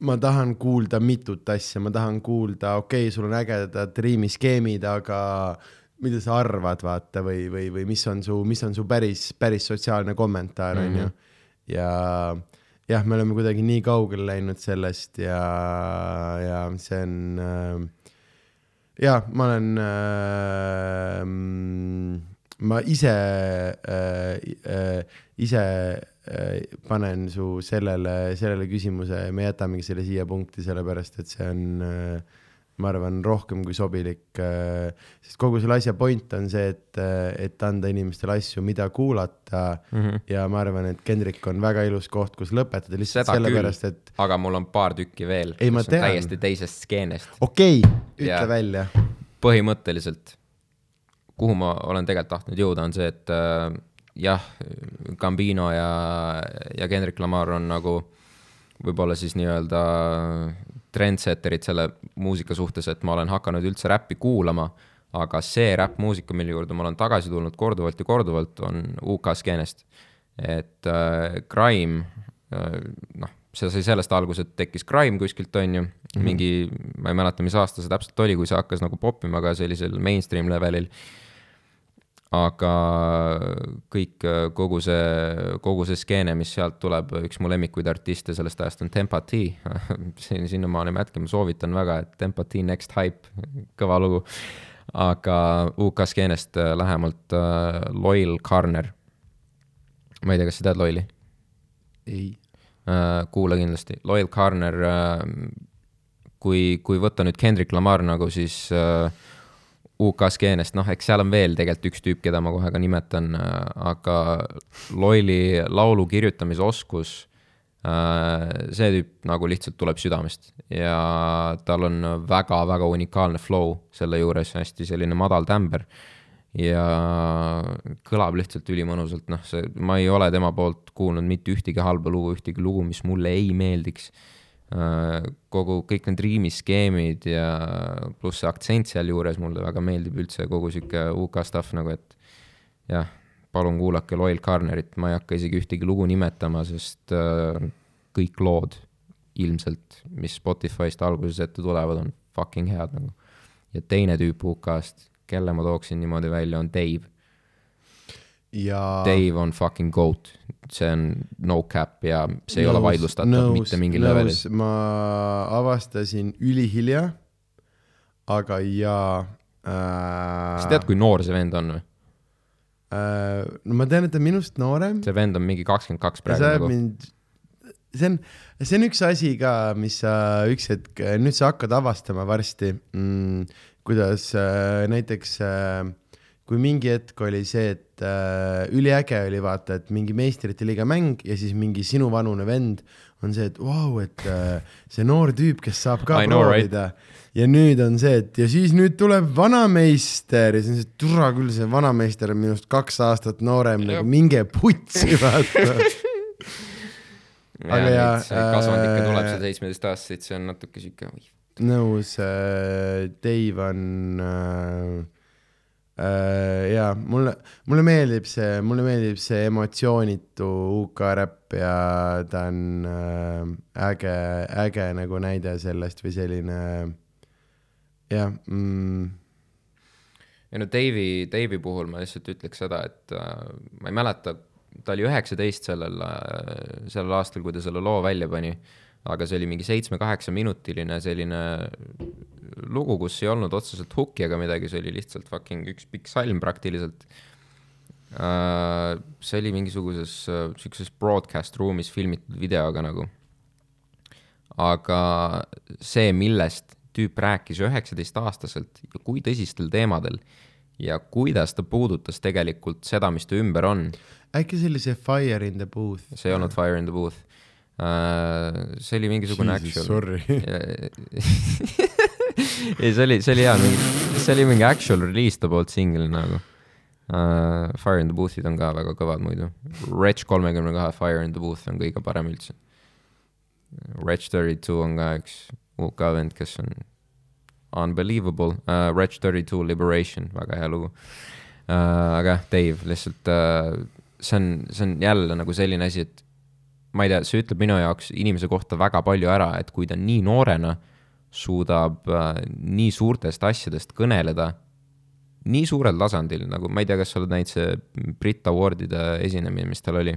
ma tahan kuulda mitut asja, ma tahan kuulda, okei okay,, sul on ägedad riimiskeemid, aga mida sa arvad, vaata, või, või, või mis on su, mis on su päris, päris sotsiaalne kommentaar, on ju. ja jah, me oleme kuidagi nii kaugele läinud sellest ja, ja see on äh, ja ma olen äh,, ma ise äh,, äh, ise äh, panen su sellele, sellele küsimuse, me jätamegi selle siia punkti, sellepärast et see on äh, ma arvan, rohkem kui sobilik äh,, sest kogu selle asja point on see, et, et anda inimestele asju, mida kuulata mm. -hmm. ja ma arvan, et Kendrick on väga ilus koht, kus lõpetada lihtsalt Seda sellepärast, et aga mul on paar tükki veel, Ei, ma mis on tean. täiesti teisest skeenest. okei okay,, ütle Jaa. välja. põhimõtteliselt, kuhu ma olen tegelikult tahtnud jõuda, on see, et jah, Gambino ja, ja Kendrick Lamar on nagu võib-olla siis nii-öelda trendsetterid selle muusika suhtes, et ma olen hakanud üldse räppi kuulama, aga see räppmuusika, mille juurde ma olen tagasi tulnud korduvalt ja korduvalt, on UK skeenest. et äh, Crime äh,, noh, see sai sellest alguse, et tekkis Crime kuskilt, on ju mm, -hmm. mingi, ma ei mäleta, mis aasta see täpselt oli, kui see hakkas nagu poppima ka sellisel mainstream levelil. Aga kõik, kogu see, kogu see skeene, mis sealt tuleb, üks mu lemmikuid artiste sellest ajast on Tempa T. siin, sinnamaani ma jätkan, ma soovitan väga, et Tempa T Next Hype, kõva lugu. aga UK skeenest äh, lähemalt äh, Loyal Carner. ma ei tea, kas sa tead Loyali? ei. Äh, kuula kindlasti, Loyal Carner, kui, kui võtta nüüd Kendrick Lamar nagu siis äh, UK skeenest, noh, eks seal on veel tegelikult üks tüüp, keda ma kohe ka nimetan äh,, aga Loyali laulu kirjutamise oskus äh,, see tüüp nagu lihtsalt tuleb südamest ja tal on väga-väga unikaalne flow selle juures, hästi selline madal tämber ja kõlab lihtsalt ülimõnusalt, noh, see, ma ei ole tema poolt kuulnud mitte ühtegi halba lugu, ühtegi lugu, mis mulle ei meeldiks. Kogu, kõik need riimiskeemid ja pluss see aktsent sealjuures mulle väga meeldib üldse kogu sihuke UK stuff nagu, et jah, palun kuulake Loyal Carnerit, ma ei hakka isegi ühtegi lugu nimetama, sest äh, kõik lood ilmselt, mis Spotify'st alguses ette tulevad, on fucking head nagu. ja teine tüüp UK-st, kelle ma tooksin niimoodi välja, on Dave ja. Dave on fucking goat, see on no cap ja see nõus, ei ole vaidlustatav mitte mingil levelil. ma avastasin ülihilja, aga jaa äh,. sa tead, kui noor see vend on või äh,? no ma tean, et ta on minust noorem. see vend on mingi kakskümmend kaks praegu nagu. mind, see on, see on üks asi ka, mis sa üks hetk, nüüd sa hakkad avastama varsti mm,, kuidas äh, näiteks äh, kui mingi hetk oli see, et äh, üliäge oli vaata, et mingi meistrite liiga mäng ja siis mingi sinuvanune vend on see, et vau wow,, et äh, see noor tüüp, kes saab ka I proovida know, right? ja nüüd on see, et ja siis nüüd tuleb vanameister ja siis on see, türa küll, see vanameister on minust kaks aastat noorem, nagu minge putsi, vaata aga ja. kasvanud ikka tuleb see seitsmeteistaastaseid, see on natuke sihuke. nõus äh,, Dave on äh, äh,. Ja mulle, mulle meeldib see, mulle meeldib see emotsioonitu UK räpp ja ta on äh, äge, äge nagu näide sellest või selline jah mm.. ja no Dave'i, Dave'i puhul ma lihtsalt ütleks seda, et äh, ma ei mäleta, ta oli üheksateist sellel äh,, sellel aastal, kui ta selle loo välja pani aga see oli mingi seitsme-kaheksa minutiline selline lugu, kus ei olnud otseselt hooki ega midagi, see oli lihtsalt fucking üks pikk salm praktiliselt. Äh, see oli mingisuguses äh, sihukeses broadcast ruumis filmitud videoga nagu. aga see, millest tüüp rääkis üheksateistaastaselt ja kui tõsistel teemadel ja kuidas ta puudutas tegelikult seda, mis ta ümber on. äkki see oli see Fire in the booth? see ei olnud Fire in the booth uh,. see oli mingisugune Jesus, actual. ei, see oli, see oli hea, see oli mingi actual release ta poolt singel nagu uh,. Fire in the Booth'id on ka väga kõvad muidu. Wretch kolmekümne kahe Fire in the Booth on kõige parem üldse. Wretch thirty two on ka üks UK vend, kes on unbelievable uh,. Wretch thirty two Liberation, väga hea lugu uh,. aga jah, Dave lihtsalt uh, see on, see on jälle nagu selline asi, et ma ei tea, see ütleb minu jaoks inimese kohta väga palju ära, et kui ta nii noorena suudab äh, nii suurtest asjadest kõneleda nii suurel tasandil, nagu ma ei tea, kas sa oled näinud see Brit Awardide esinemine, mis tal oli,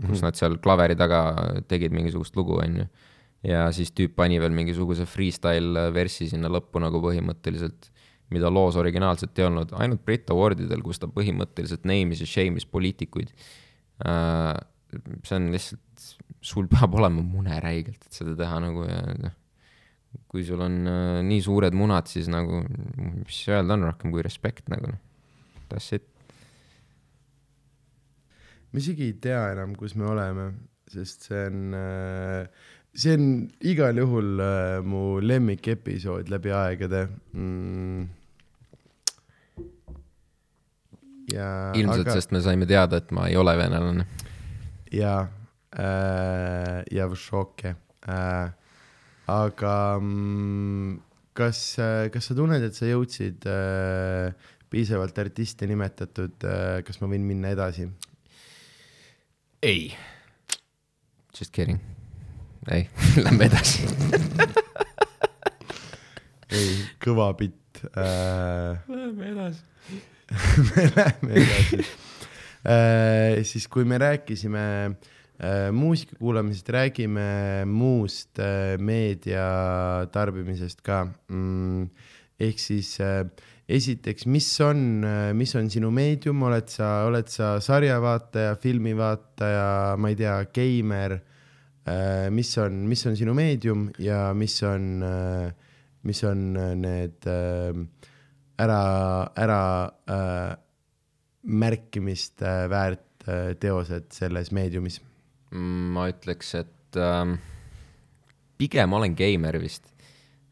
kus mm -hmm. nad seal klaveri taga tegid mingisugust lugu, onju. ja siis tüüp pani veel mingisuguse freestyle versi sinna lõppu nagu põhimõtteliselt, mida loos originaalselt ei olnud, ainult Brit Awardidel, kus ta põhimõtteliselt name'is ja shame'is poliitikuid äh, see on lihtsalt, sul peab olema mune räigelt, et seda teha nagu ja noh, kui sul on äh, nii suured munad, siis nagu, mis öelda on rohkem kui respekt nagu noh, that's it. ma isegi ei tea enam, kus me oleme, sest see on äh, see on igal juhul äh, mu lemmikepisood läbi aegade mm.. ja ilmselt aga..., sest me saime teada, et ma ei ole venelane ja äh,, ja šoke äh,. Aga mm, kas, kas sa tunned, et sa jõudsid äh, piisavalt artiste nimetatud äh,, kas ma võin minna edasi? ei. Just kidding. ei lähme edasi ei, kõva bitt äh.... Lähme edasi me läheme edasi Äh, siis kui me rääkisime äh, muusika kuulamisest, räägime muust äh, meedia tarbimisest ka mm,. ehk siis esiteks, mis on, mis on sinu meedium, oled sa, oled sa sarjavaataja, filmivaataja, ma ei tea, geimer, mis on, mis on sinu meedium ja mis on, mis on need ära, ära äh, märkimist äh, väärt äh, teosed selles meediumis? Ma ütleks, et äh, pigem olen geimer vist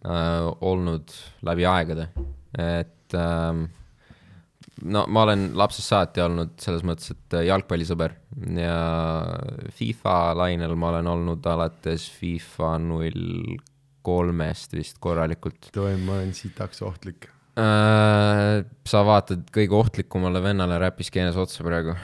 äh, olnud läbi aegade, et äh, no ma olen lapsest saati olnud selles mõttes, et äh, jalgpallisõber ja FIFA lainel ma olen olnud alates FIFA null kolmest vist korralikult oi, ma olen sitaks ohtlik. äh,. sa vaatad kõige ohtlikumale vennale räpiskeenes otsa praegu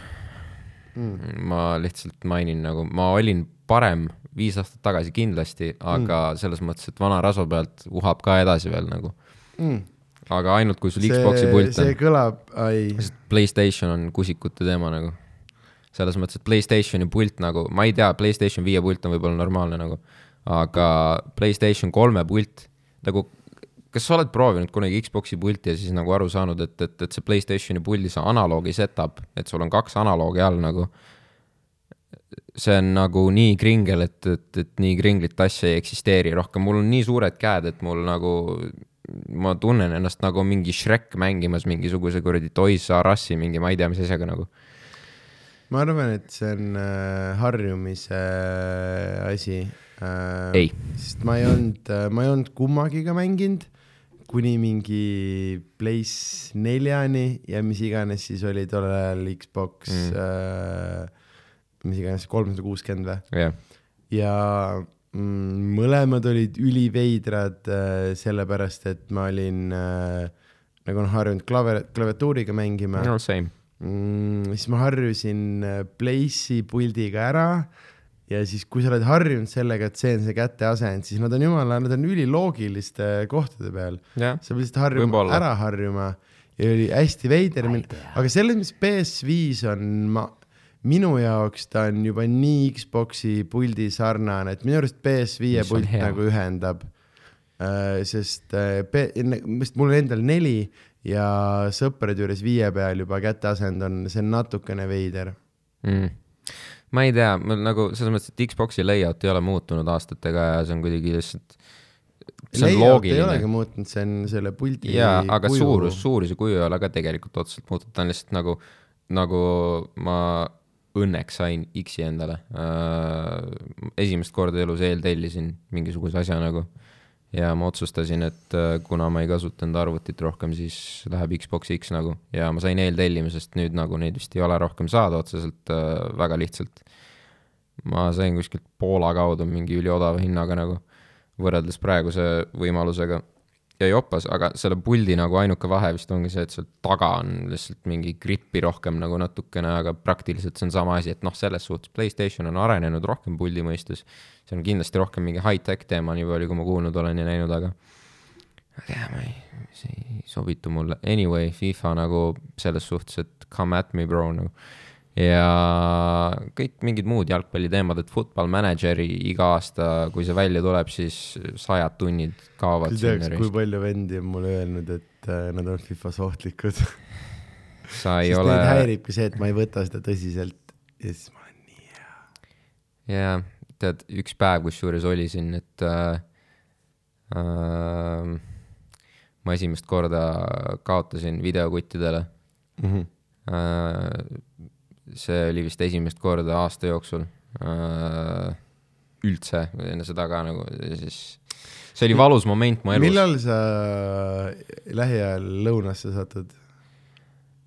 mm.. ma lihtsalt mainin nagu, ma olin parem viis aastat tagasi kindlasti, aga mm. selles mõttes, et vana rasva pealt uhab ka edasi veel nagu. Mm. aga ainult, kui sul Xbox'i pult on see. kõlab, ai, Playstation on kusikute teema nagu. selles mõttes, et Playstationi pult nagu, ma ei tea, Playstation viie pult on võib-olla normaalne nagu, aga Playstation kolme pult nagu, kas sa oled proovinud kunagi Xbox'i pulti ja siis nagu aru saanud, et, et, et see Playstationi puldi see analoogi setup, et sul on kaks analoogi all nagu. see on nagu nii kringel, et, et, et nii kringlit asja ei eksisteeri rohkem, mul on nii suured käed, et mul nagu ma tunnen ennast nagu mingi Shrek mängimas mingisuguse kuradi Toys R Us'i mingi, ma ei tea, mis asjaga nagu. ma arvan, et see on äh, harjumise äh, asi äh,. ei, sest ma ei olnud, ma ei olnud kummagiga mänginud kuni mingi Place neljani ja mis iganes siis oli tollel ajal Xbox mm. Äh,, mis iganes kolmsada kuuskümmend või jah, ja mm, mõlemad olid üliveidrad äh, sellepärast, et ma olin äh, nagu on harjunud klaver, klaviatuuriga mängima no same. mm,, siis ma harjusin äh, Place'i puldiga ära ja siis, kui sa oled harjunud sellega, et see on see käteasend, siis nad on jumala, nad on üliloogiliste kohtade peal. sa pead lihtsalt harjuma ära harjuma ja oli hästi veider, aga selles mõttes PS5 on ma, minu jaoks ta on juba nii Xbox'i puldi sarnane, et minu arust PS5 Mis on pult nagu ühendab äh,. sest äh, P-, sest mul on endal neli ja sõprade juures viie peal juba käteasend on, see on natukene veider. mm.. Ma ei tea, mul nagu selles mõttes, et Xbox'i layout ei ole muutunud aastatega ja see on kuidagi lihtsalt, see on Layout ei loogiline olegi muutunud, see on selle puldi jaa, aga kuju. suurus, suurus ja kuju ei ole ka tegelikult otseselt muutunud, ta on lihtsalt nagu, nagu ma õnneks sain X-i endale äh,. esimest korda elus eeltellisin mingisuguse asja nagu ja ma otsustasin, et äh, kuna ma ei kasutanud arvutit rohkem, siis läheb Xbox X nagu ja ma sain eeltellimisest nüüd nagu neid vist ei ole rohkem saada otseselt äh, väga lihtsalt. ma sain kuskilt Poola kaudu mingi üliodava hinnaga nagu võrreldes praeguse võimalusega ja jopas, aga selle puldi nagu ainuke vahe vist ongi see, et seal taga on lihtsalt mingi grippi rohkem nagu natukene, aga praktiliselt see on sama asi, et noh, selles suhtes Playstation on arenenud rohkem puldi mõistes. see on kindlasti rohkem mingi high-tech teema, nii palju kui ma kuulnud olen ja näinud, aga ma ei tea, ma ei, see ei sobitu mulle. Anyway, FIFA nagu selles suhtes, et come at me bro nagu ja kõik mingid muud jalgpalliteemad, et Football Manageri iga aasta, kui see välja tuleb, siis sajad tunnid kaovad sinna teaks, kui palju vendi on mulle öelnud, et äh, nad on Fifas ohtlikud. sa ei ole häiribki see, et ma ei võta seda tõsiselt ja siis ma olen nii hea. jaa, tead, üks päev kusjuures oli siin, et äh, äh, ma esimest korda kaotasin videokuttidele Mhm. äh,. See oli vist esimest korda aasta jooksul äh, üldse, enne seda ka nagu, siis see oli valus moment mu elus. millal sa lähiajal lõunasse satud?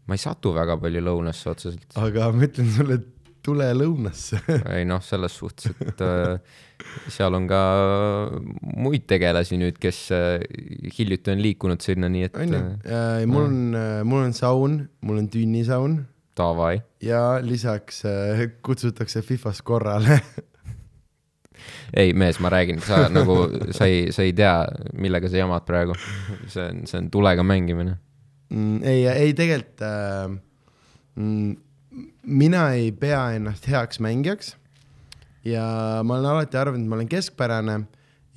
ma ei satu väga palju lõunasse otseselt. aga ma ütlen sulle, tule lõunasse. ei noh, selles suhtes, et äh, seal on ka muid tegelasi nüüd, kes äh, hiljuti on liikunud sinna, nii et onju äh,, mul on, mul on saun, mul on tünnisaun davai. ja lisaks äh, kutsutakse Fifas korrale. ei, mees, ma räägin, sa nagu, sa ei, sa ei tea, millega sa jamad praegu. see on, see on tulega mängimine. Mm, ei, ei tegelikult äh, mm, mina ei pea ennast heaks mängijaks ja ma olen alati arvanud, et ma olen keskpärane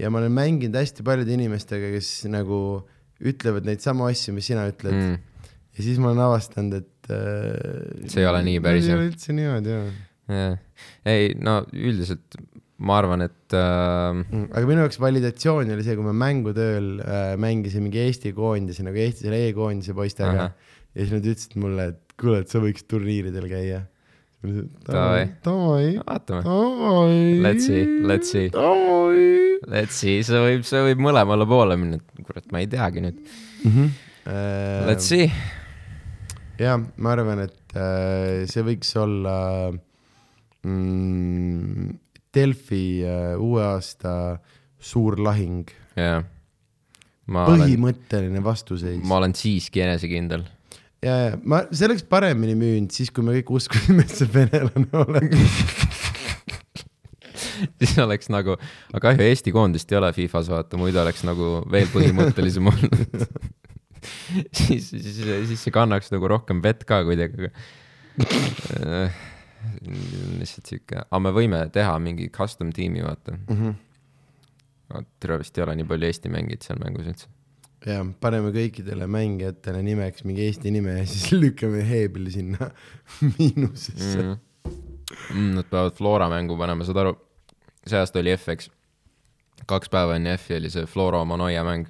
ja ma olen mänginud hästi paljude inimestega, kes nagu ütlevad neid samu asju, mis sina ütled mm. Mm. ja siis ma olen avastanud, et äh, See ei ole nii päris, ei jah. ole üldse niimoodi jah jah, ei no üldiselt ma arvan, et äh, aga minu jaoks validatsioon oli see, kui ma mängutööl äh, mängisin mingi Eesti koondise nagu Eesti selle E-koondise poistega Ahah. ja siis nad ütlesid mulle, et kuule, et sa võiks turniiridel käia. Davai. davai. Let's see, let's see. let's see, see võib, see võib mõlemale poole minna, kurat, ma ei teagi nüüd. mm. -hmm. Let's see, jah, ma arvan, et äh, see võiks olla mm, Delfi äh, uue aasta suur lahing, jah. põhimõtteline vastuseis. ma olen siiski enesekindel. ja, ja ma, see oleks paremini müünud siis, kui me kõik uskusime, et see venelane olen. siis oleks nagu, aga kahju Eesti koondist ei ole Fifas, vaata, muidu oleks nagu veel põhimõttelisem olnud. siis, siis, siis see kannaks nagu rohkem vett ka kuidagi, lihtsalt sihuke, aga me võime teha mingi custom tiimi, vaata. tere vist ei ole nii palju Eesti mängijaid seal mängus üldse. ja paneme kõikidele mängijatele nimeks mingi Eesti nime ja siis lükkame heebli sinna miinusesse mm.. Mm, Nad peavad Flora mängu panema, saad aru, see aasta oli FX, kaks päeva enne F-i oli see Flora Manoia mäng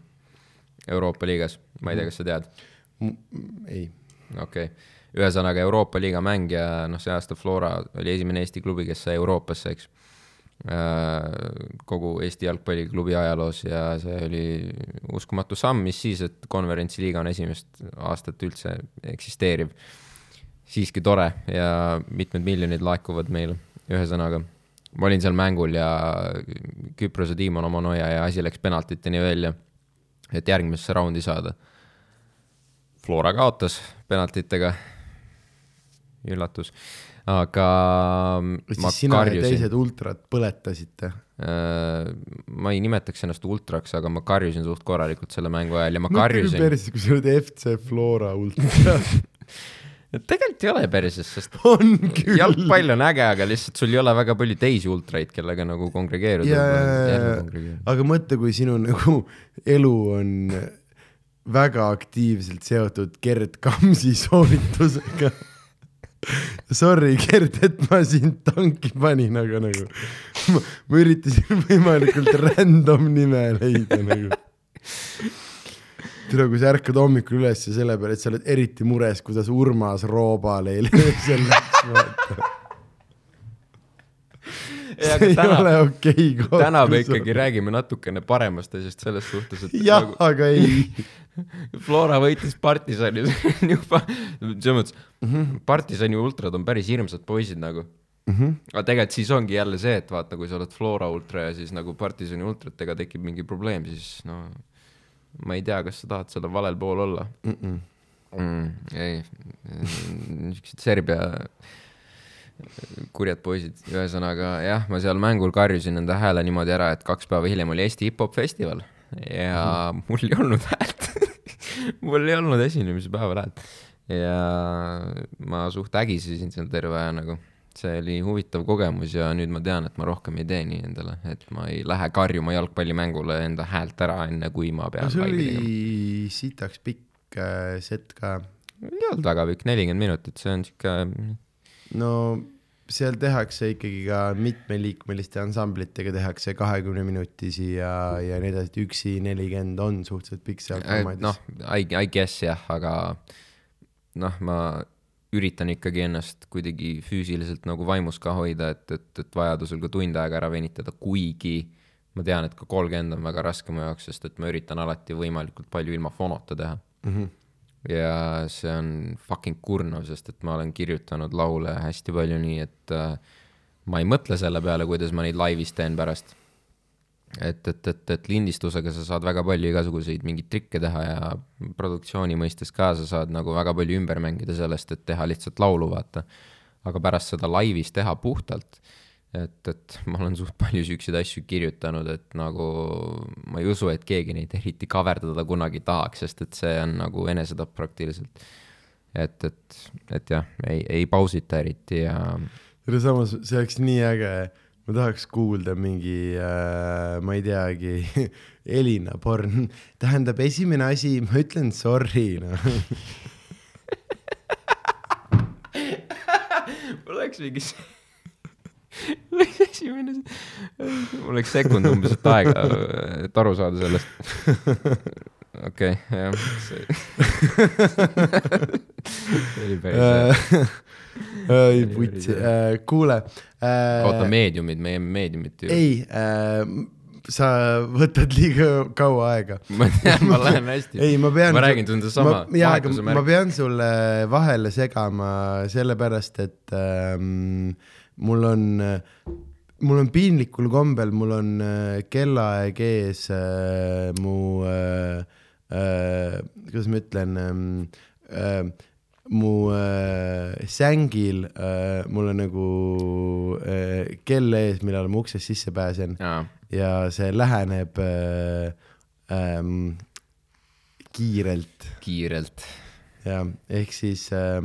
Euroopa liigas, ma ei tea, kas sa tead, ei, okei okay.. ühesõnaga Euroopa liiga mäng ja noh, see aasta Flora oli esimene Eesti klubi, kes sai Euroopasse, eks. kogu Eesti jalgpalliklubi ajaloos ja see oli uskumatu samm, mis siis, et konverentsiliiga on esimest aastat üldse eksisteeriv siiski tore ja mitmed miljonid laekuvad meile, ühesõnaga. ma olin seal mängul ja Küprose tiim on oma noja ja asi läks penaltiteni välja, et järgmisse raundi saada. Flora kaotas penaltitega, üllatus, aga siis sina ja karjusin teised ultrad põletasite. äh, ma ei nimetaks ennast ultraks, aga ma karjusin suht korralikult selle mängu ajal ja ma karjusin. perses, kui sa oled FC Flora ultra. tegelikult ei ole päriselt, sest on küll. jalgpall on äge, aga lihtsalt sul ei ole väga palju teisi ultraid, kellega nagu kongregeeruda ja, aga mõtle, kui sinu nagu elu on väga aktiivselt seotud Gerd Kamsi sooritusega. Sorry, Gerd, et ma sind tanki panin, aga nagu ma, ma üritasin võimalikult random nime leida nagu. tere, kui sa ärkad hommikul üles ja selle peale, et sa oled eriti mures, kuidas Urmas Roobal ei löö läks, vaata. see ei täna, ole okei koht. täna me ikkagi räägime natukene paremast asjast selles suhtes, et jah, nagu aga ei. Flora võitis partisani, see on juba, selles mõttes mm -hmm. partisani ultrad on päris hirmsad poisid nagu mm. -hmm. aga tegelikult siis ongi jälle see, et vaata, kui sa oled Flora ultra ja siis nagu partisani ultratega tekib mingi probleem, siis no ma ei tea, kas sa tahad seal valel pool olla. Mm -mm. mm,. ei, niisugused Serbia kurjad poisid, ühesõnaga jah, ma seal mängul karjusin enda hääle niimoodi ära, et kaks päeva hiljem oli Eesti hip-hop festival. Ja mul ei olnud häält. Mul ei olnud esinemise päeval häält. Ja ma suht ägisesin seal terve aja nagu, see oli huvitav kogemus ja nüüd ma tean, et ma rohkem ei tee nii endale, et ma ei lähe karjuma jalgpallimängule enda häält ära, enne kui ma pean no see oli sitaks pikk äh, set ka. ei olnud väga pikk, nelikümmend minutit, see on sihuke no seal tehakse ikkagi ka mitmeliikmeliste ansamblitega tehakse kahekümne minutisi ja, ja nii edasi, et üksi nelikümmend on suhteliselt pikk seal formaadis noh, I, I guess jah, aga noh, ma üritan ikkagi ennast kuidagi füüsiliselt nagu vaimus ka hoida, et, et, et vajadusel ka tund aega ära venitada, kuigi ma tean, et ka kolmkümmend on väga raske mu jaoks, sest et ma üritan alati võimalikult palju ilma fonota teha mm. -hmm. ja see on fucking kurnav, sest et ma olen kirjutanud laule hästi palju nii, et äh, ma ei mõtle selle peale, kuidas ma neid laivis teen pärast. et, et, et, et lindistusega sa saad väga palju igasuguseid mingeid trikke teha ja produktsiooni mõistes ka sa saad nagu väga palju ümber mängida sellest, et teha lihtsalt laulu, vaata. aga pärast seda laivis teha puhtalt, et, et ma olen suht palju siukseid asju kirjutanud, et nagu ma ei usu, et keegi neid eriti kaverdada kunagi tahaks, sest et see on nagu enesetapp praktiliselt. et, et, et jah, ei, ei pausita eriti ja aga samas see oleks nii äge, ma tahaks kuulda mingi äh,, ma ei teagi, Elina porn, tähendab esimene asi, ma ütlen sorry, noh. mul oleks mingi mul oleks esimene, mul läks sekund umbes, et aega, et aru saada sellest. okei, jah, see see oli päris hea. Ei putsi, kuule äh,. oota, meediumid, meie meediumit ju. ei äh,, sa võtad liiga kaua aega. ma tean, ma lähen hästi. ei, ma pean. ma räägin sulle sama jaa, aga vahetuse ma märk. pean sulle vahele segama sellepärast, et ähm, mul on, mul on piinlikul kombel, mul on äh, kellaaeg ees äh, mu äh,, äh, kuidas ma ütlen ähm,, äh, mu äh, sängil äh, mul on nagu äh, kell ees, millal ma uksest sisse pääsen jaa, ja see läheneb äh, ähm, kiirelt kiirelt. ja ehk siis äh,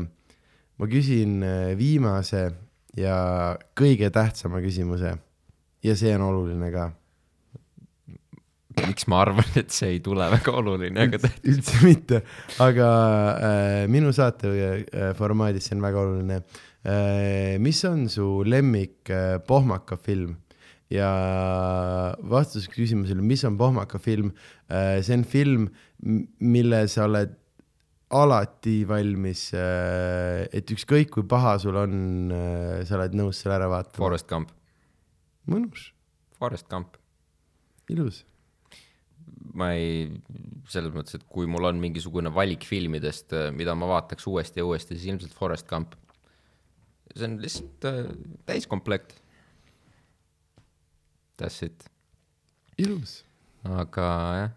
ma küsin äh, viimase ja kõige tähtsama küsimuse ja see on oluline ka. Miks ma arvan, et see ei tule väga oluline, aga ta- üldse mitte, aga äh, minu saate äh, formaadis see on väga oluline äh,. mis on su lemmik äh, pohmaka film ja vastus küsimusele, mis on pohmaka film äh,, see on film, mille sa oled alati valmis äh,, et ükskõik kui paha sul on äh,, sa oled nõus selle ära vaatama. Forest Gump, mõnus, Forest Gump. ilus. Ma ei, selles mõttes, et kui mul on mingisugune valik filmidest, mida ma vaataks uuesti ja uuesti, siis ilmselt Forest Gump. see on lihtsalt äh, täiskomplekt. That's it, ilus. aga jah,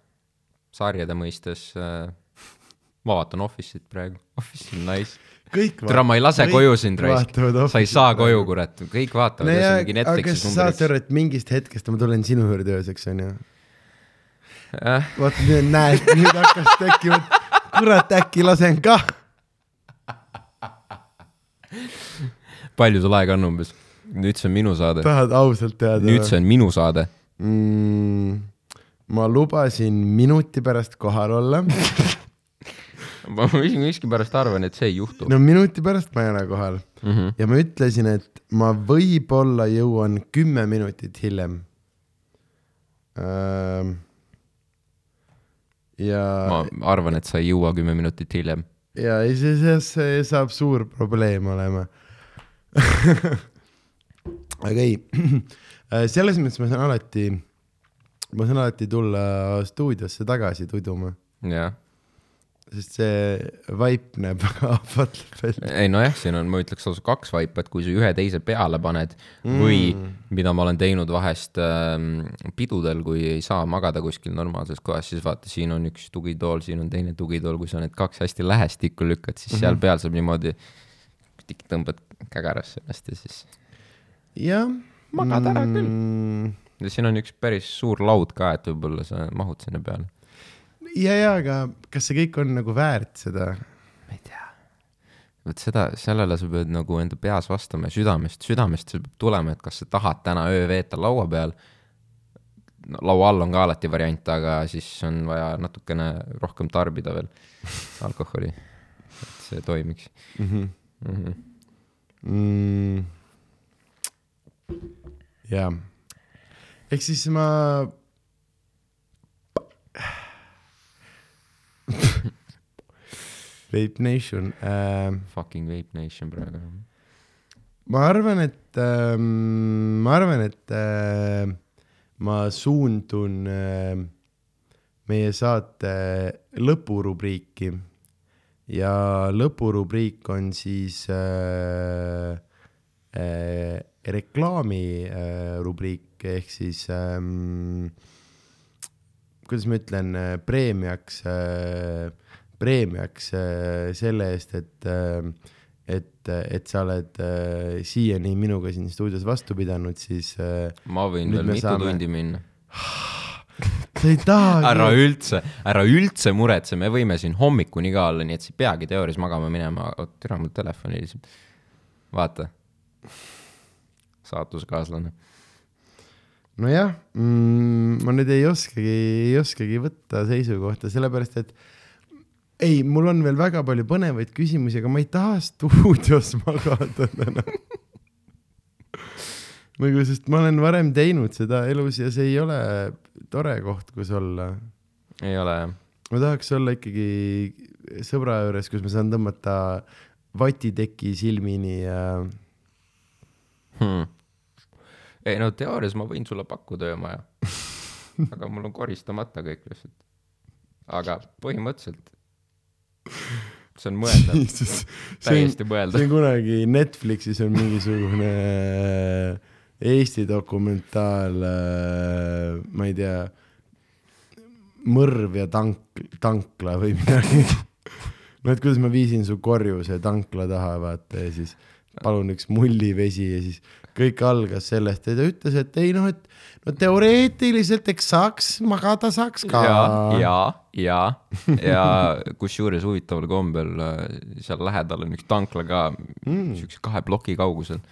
sarjade mõistes äh, ma vaatan Office'it praegu, Office on nice. kõik tere, ma ei lase koju sind raisk, vaatavad sa ei saa koju, kurat, kõik vaatavad no aga sa saad aru, et mingist hetkest ma tulen sinu juurde ööseks, onju? Vaata nüüd näed, nüüd hakkas tekkima, et kurat, äkki lasen kah. palju sul aega on umbes? nüüd see on minu saade, tahad ausalt teada? nüüd see on minu saade. mm,. ma lubasin minuti pärast kohal olla. ma mis- miskipärast arvan, et see ei juhtu no minuti pärast ma ei ole kohal mm. -hmm. ja ma ütlesin, et ma võib-olla jõuan kümme minutit hiljem ähm,. Ja ma arvan, et sa ei jõua kümme minutit hiljem. ja see, see, see saab suur probleem olema. aga ei, selles mõttes ma saan alati, ma saan alati tulla stuudiosse tagasi tuduma, jah, sest see vaip näeb väga ahvatlev välja. ei nojah, siin on, ma ütleks lausa kaks vaipa, et kui sa ühe teise peale paned mm. või mida ma olen teinud vahest ähm, pidudel, kui ei saa magada kuskil normaalses kohas, siis vaata, siin on üks tugitool, siin on teine tugitool, kui sa need kaks hästi lähestikku lükkad, siis mm -hmm. seal peal saab niimoodi, tõmbad kägarasse ennast ja siis jah. Magad ära küll. mm,. ja siin on üks päris suur laud ka, et võib-olla sa mahud sinna peale. ja, ja, aga kas see kõik on nagu väärt seda? ma ei tea. vot seda, sellele sa pead nagu enda peas vastama ja südamest, südamest see peab tulema, et kas sa tahad täna öö veeta laua peal. no laua all on ka alati variant, aga siis on vaja natukene rohkem tarbida veel alkoholi, et see toimiks mm. -hmm. mm. -hmm. mm.. jah, ehk siis ma. Vape Nation äh,, Fucking Vape Nation praegu. ma arvan, et äh,, ma arvan, et äh, ma suundun äh, meie saate lõpurubriiki ja lõpurubriik on siis äh, äh, reklaami äh, ehk siis ähm, kuidas ma ütlen, preemiaks äh,, preemiaks äh, selle eest, et äh, et, et sa oled äh, siiani minuga siin stuudios vastu pidanud, siis äh, ma võin veel mitu saame- tundi minna. sa ei taha ära üldse, ära üldse muretse, me võime siin hommikuni ka olla, nii et sa ei peagi teoorias magama minema, oot, tere, mul telefon heliseb. vaata. saatuskaaslane. Nojah mm,, ma nüüd ei oskagi, ei oskagi võtta seisukohta, sellepärast et ei, mul on veel väga palju põnevaid küsimusi, aga ma ei taha stuudios magada täna. nagu, sest ma olen varem teinud seda elus ja see ei ole tore koht, kus olla. ei ole jah? ma tahaks olla ikkagi sõbra juures, kus ma saan tõmmata vatiteki silmini ja hmm.. Ei no teoorias ma võin sulle pakkuda öömaja. aga mul on koristamata kõik lihtsalt. aga põhimõtteliselt see on mõeldav, see täiesti see mõeldav. on kunagi Netflixis on mingisugune Eesti dokumentaal, ma ei tea, mõrv ja tank, tankla või midagi. no et kuidas ma viisin su korjuse tankla taha, vaata ja siis palun üks mullivesi ja siis kõik algas sellest ja ta ütles, et ei noh, et no teoreetiliselt eks saaks magada saaks ka. ja, ja, ja, ja kusjuures huvitaval kombel äh, seal lähedal on üks tankla ka mm., siukse kahe ploki kaugusel.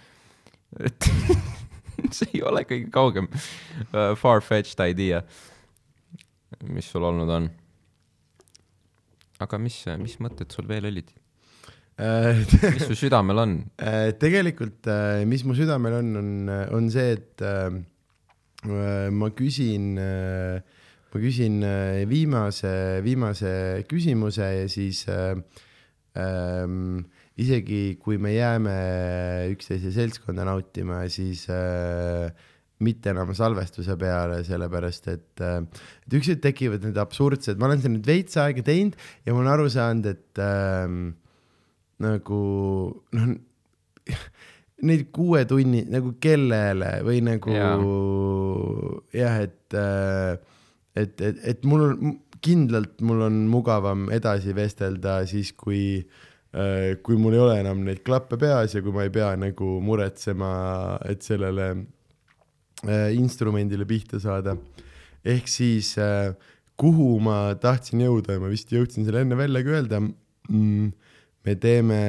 et see ei ole kõige kaugem uh, far-fetched idea, mis sul olnud on. aga mis, mis mõtted sul veel olid, mis su südamel on? Äh, tegelikult, mis mu südamel on, on, on see, et äh, ma küsin, ma küsin äh, viimase, viimase küsimuse ja siis äh, ähm, isegi kui me jääme üksteise seltskonda nautima, siis äh, mitte enam salvestuse peale, sellepärast et, et ükskord tekivad need absurdsed, ma olen seda nüüd veits aega teinud ja ma olen aru saanud, et ähm, nagu noh, neid kuue tunni nagu kellele või nagu Jaa. jah, et, et, et, et mul on kindlalt, mul on mugavam edasi vestelda siis, kui, kui mul ei ole enam neid klappe peas ja kui ma ei pea nagu muretsema, et sellele äh, instrumendile pihta saada. ehk siis äh, kuhu ma tahtsin jõuda ja ma vist jõudsin selle enne välja ka öelda mm,. Me teeme,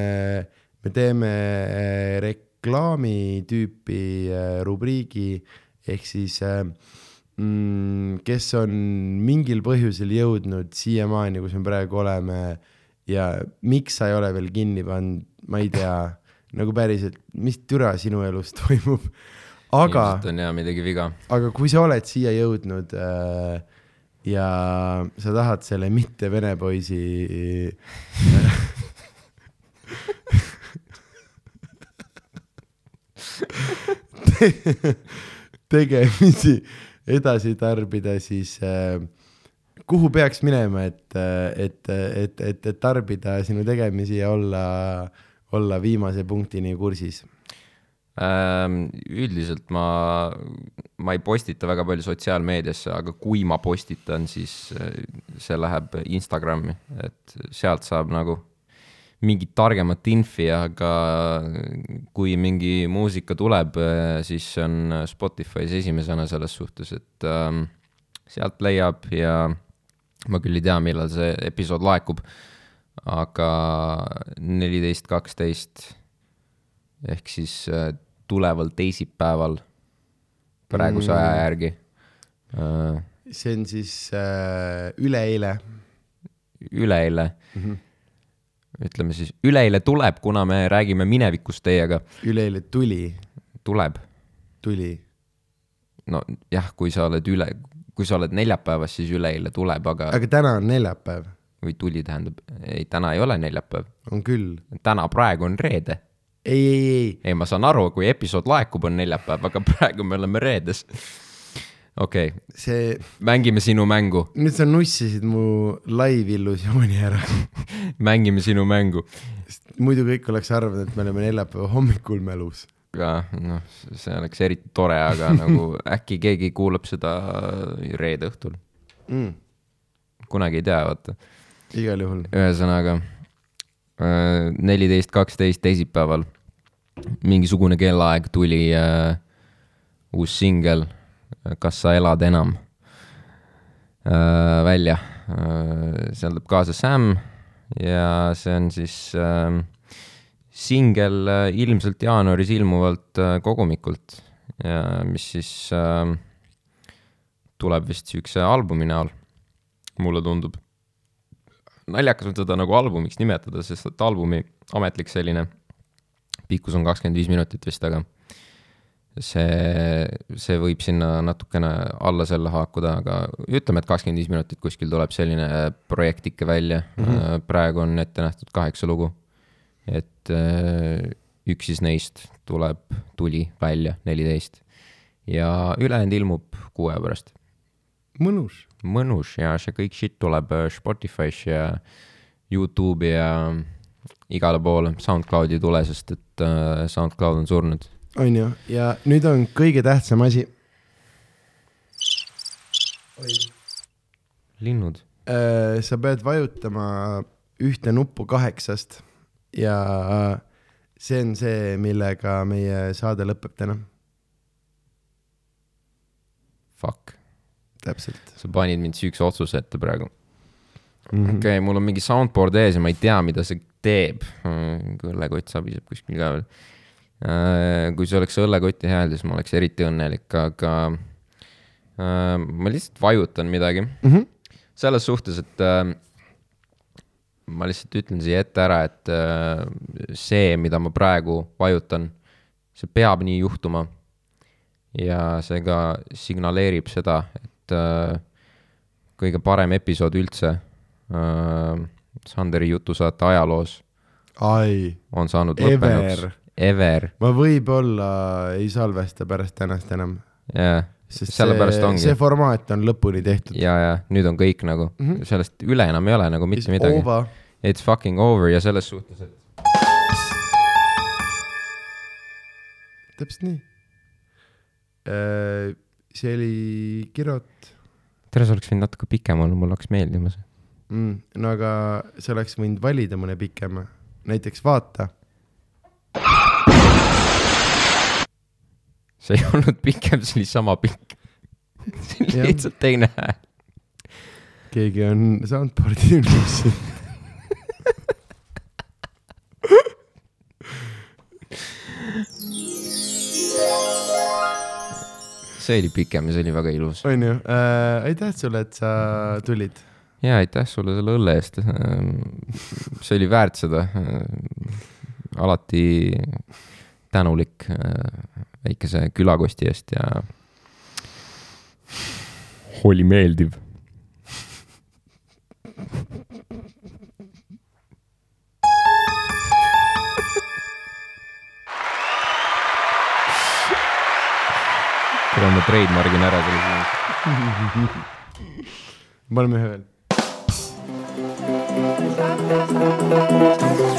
me teeme äh, reklaami tüüpi äh, rubriigi ehk siis äh, mm, kes on mingil põhjusel jõudnud siiamaani, kus me praegu oleme ja miks sa ei ole veel kinni pannud, ma ei tea, nagu päriselt, mis türa sinu elus toimub. aga, on ja midagi viga. aga kui sa oled siia jõudnud äh, ja sa tahad selle mitte vene poisi tegemisi edasi tarbida, siis äh, kuhu peaks minema, et, et, et, et, et tarbida sinu tegemisi ja olla, olla viimase punktini kursis? Ähm, üldiselt ma, ma ei postita väga palju sotsiaalmeediasse, aga kui ma postitan, siis äh, see läheb Instagrami, et sealt saab nagu mingit targemat infi, aga kui mingi muusika tuleb, siis see on Spotify's esimesena selles suhtes, et ähm, sealt leiab ja ma küll ei tea, millal see episood laekub, aga neliteist, kaksteist ehk siis äh, tuleval teisipäeval praeguse Mm. aja järgi äh,, see on siis äh, üleeile üleeile mm. -hmm. Ütleme siis, üleeile tuleb, kuna me räägime minevikust teiega, üleeile tuli, tuleb. tuli. no jah, kui sa oled üle, kui sa oled neljapäevas, siis üleeile tuleb, aga, aga..., aga täna on neljapäev, või tuli tähendab, ei, täna ei ole neljapäev, on küll. täna praegu on reede. ei, ei, ei, ei, ma saan aru, kui episood laekub, on neljapäev, aga praegu me oleme reedes. Okei okay,, see, mängime sinu mängu, nüüd sa nussisid mu live illusiooni ära. mängime sinu mängu. muidu kõik oleks arvanud, et me oleme neljapäeva hommikul mälus. aga noh, see oleks eriti tore, aga nagu äkki keegi kuulab seda reede õhtul, Mm, kunagi ei tea, vaata. igal juhul. ühesõnaga neliteist, kaksteist teisipäeval mingisugune kellaaeg tuli äh, uus singel Kas sa elad enam? Äh, välja. Äh,. seal tuleb kaasa Sam ja see on siis äh, singel äh, ilmselt jaanuaris ilmuvalt äh, kogumikult. Ja mis siis äh, tuleb vist siukse albumi näol, mulle tundub. Naljakas on seda nagu albumiks nimetada, sest et albumi ametlik selline pikkus on kakskümmend viis minutit vist, aga see, see võib sinna natukene alla selle haakuda, aga ütleme, et kakskümmend viis minutit kuskil tuleb selline projekt ikka välja mm. -hmm. praegu on ette nähtud kaheksa lugu. et äh, üks siis neist tuleb, tuli välja neliteist ja ülejäänud ilmub kuu aja pärast. mõnus. mõnus ja see kõik shit tuleb äh, Spotify's ja Youtube'i ja igale poole. SoundCloudi ei tule, sest et SoundCloud on surnud. On ju, ja nüüd on kõige tähtsam asi. linnud. Äh, sa pead vajutama ühte nuppu kaheksast ja see on see, millega meie saade lõpeb täna. Fuck, täpselt sa panid mind sihukese otsuse ette praegu. mm. -hmm. okei okay,, mul on mingi soundboard ees ja ma ei tea, mida see teeb. õllekott sabiseb kuskil ka veel. Kui see oleks õllekoti hääl, siis ma oleks eriti õnnelik, aga äh, ma lihtsalt vajutan midagi Mm -hmm. selles suhtes, et äh, ma lihtsalt ütlen siia ette ära, et äh, see, mida ma praegu vajutan, see peab nii juhtuma. ja see ka signaleerib seda, et äh, kõige parem episood üldse äh, Sanderi jutusaate ajaloos ai, on saanud lõppenuks. Ever, ma võib-olla ei salvesta pärast tänast enam, sest Sellepärast see, ongi. see formaat on lõpuni tehtud. ja, ja nüüd on kõik nagu mm. -hmm. sellest üle enam ei ole nagu mitte midagi. It's fucking over ja selles suhtes, et täpselt nii. see oli Kirot tere, see oleks võinud natuke pikem olla, mulle hakkas meeldima see. mm,. no aga sa oleks võinud valida mõne pikema, näiteks Vaata. See ei olnud pikem, see oli sama pikk. see oli lihtsalt teine hääl. keegi on soundboard'i teinud. see oli pikem ja see oli väga ilus. onju äh,, aitäh sulle, et sa tulid. ja aitäh sulle selle õlle eest. see oli väärt seda. alati tänulik äh, väikese külakosti eest ja oli meeldiv. kuule, ma trademargin ära selle siin. me oleme ühel. Thank you.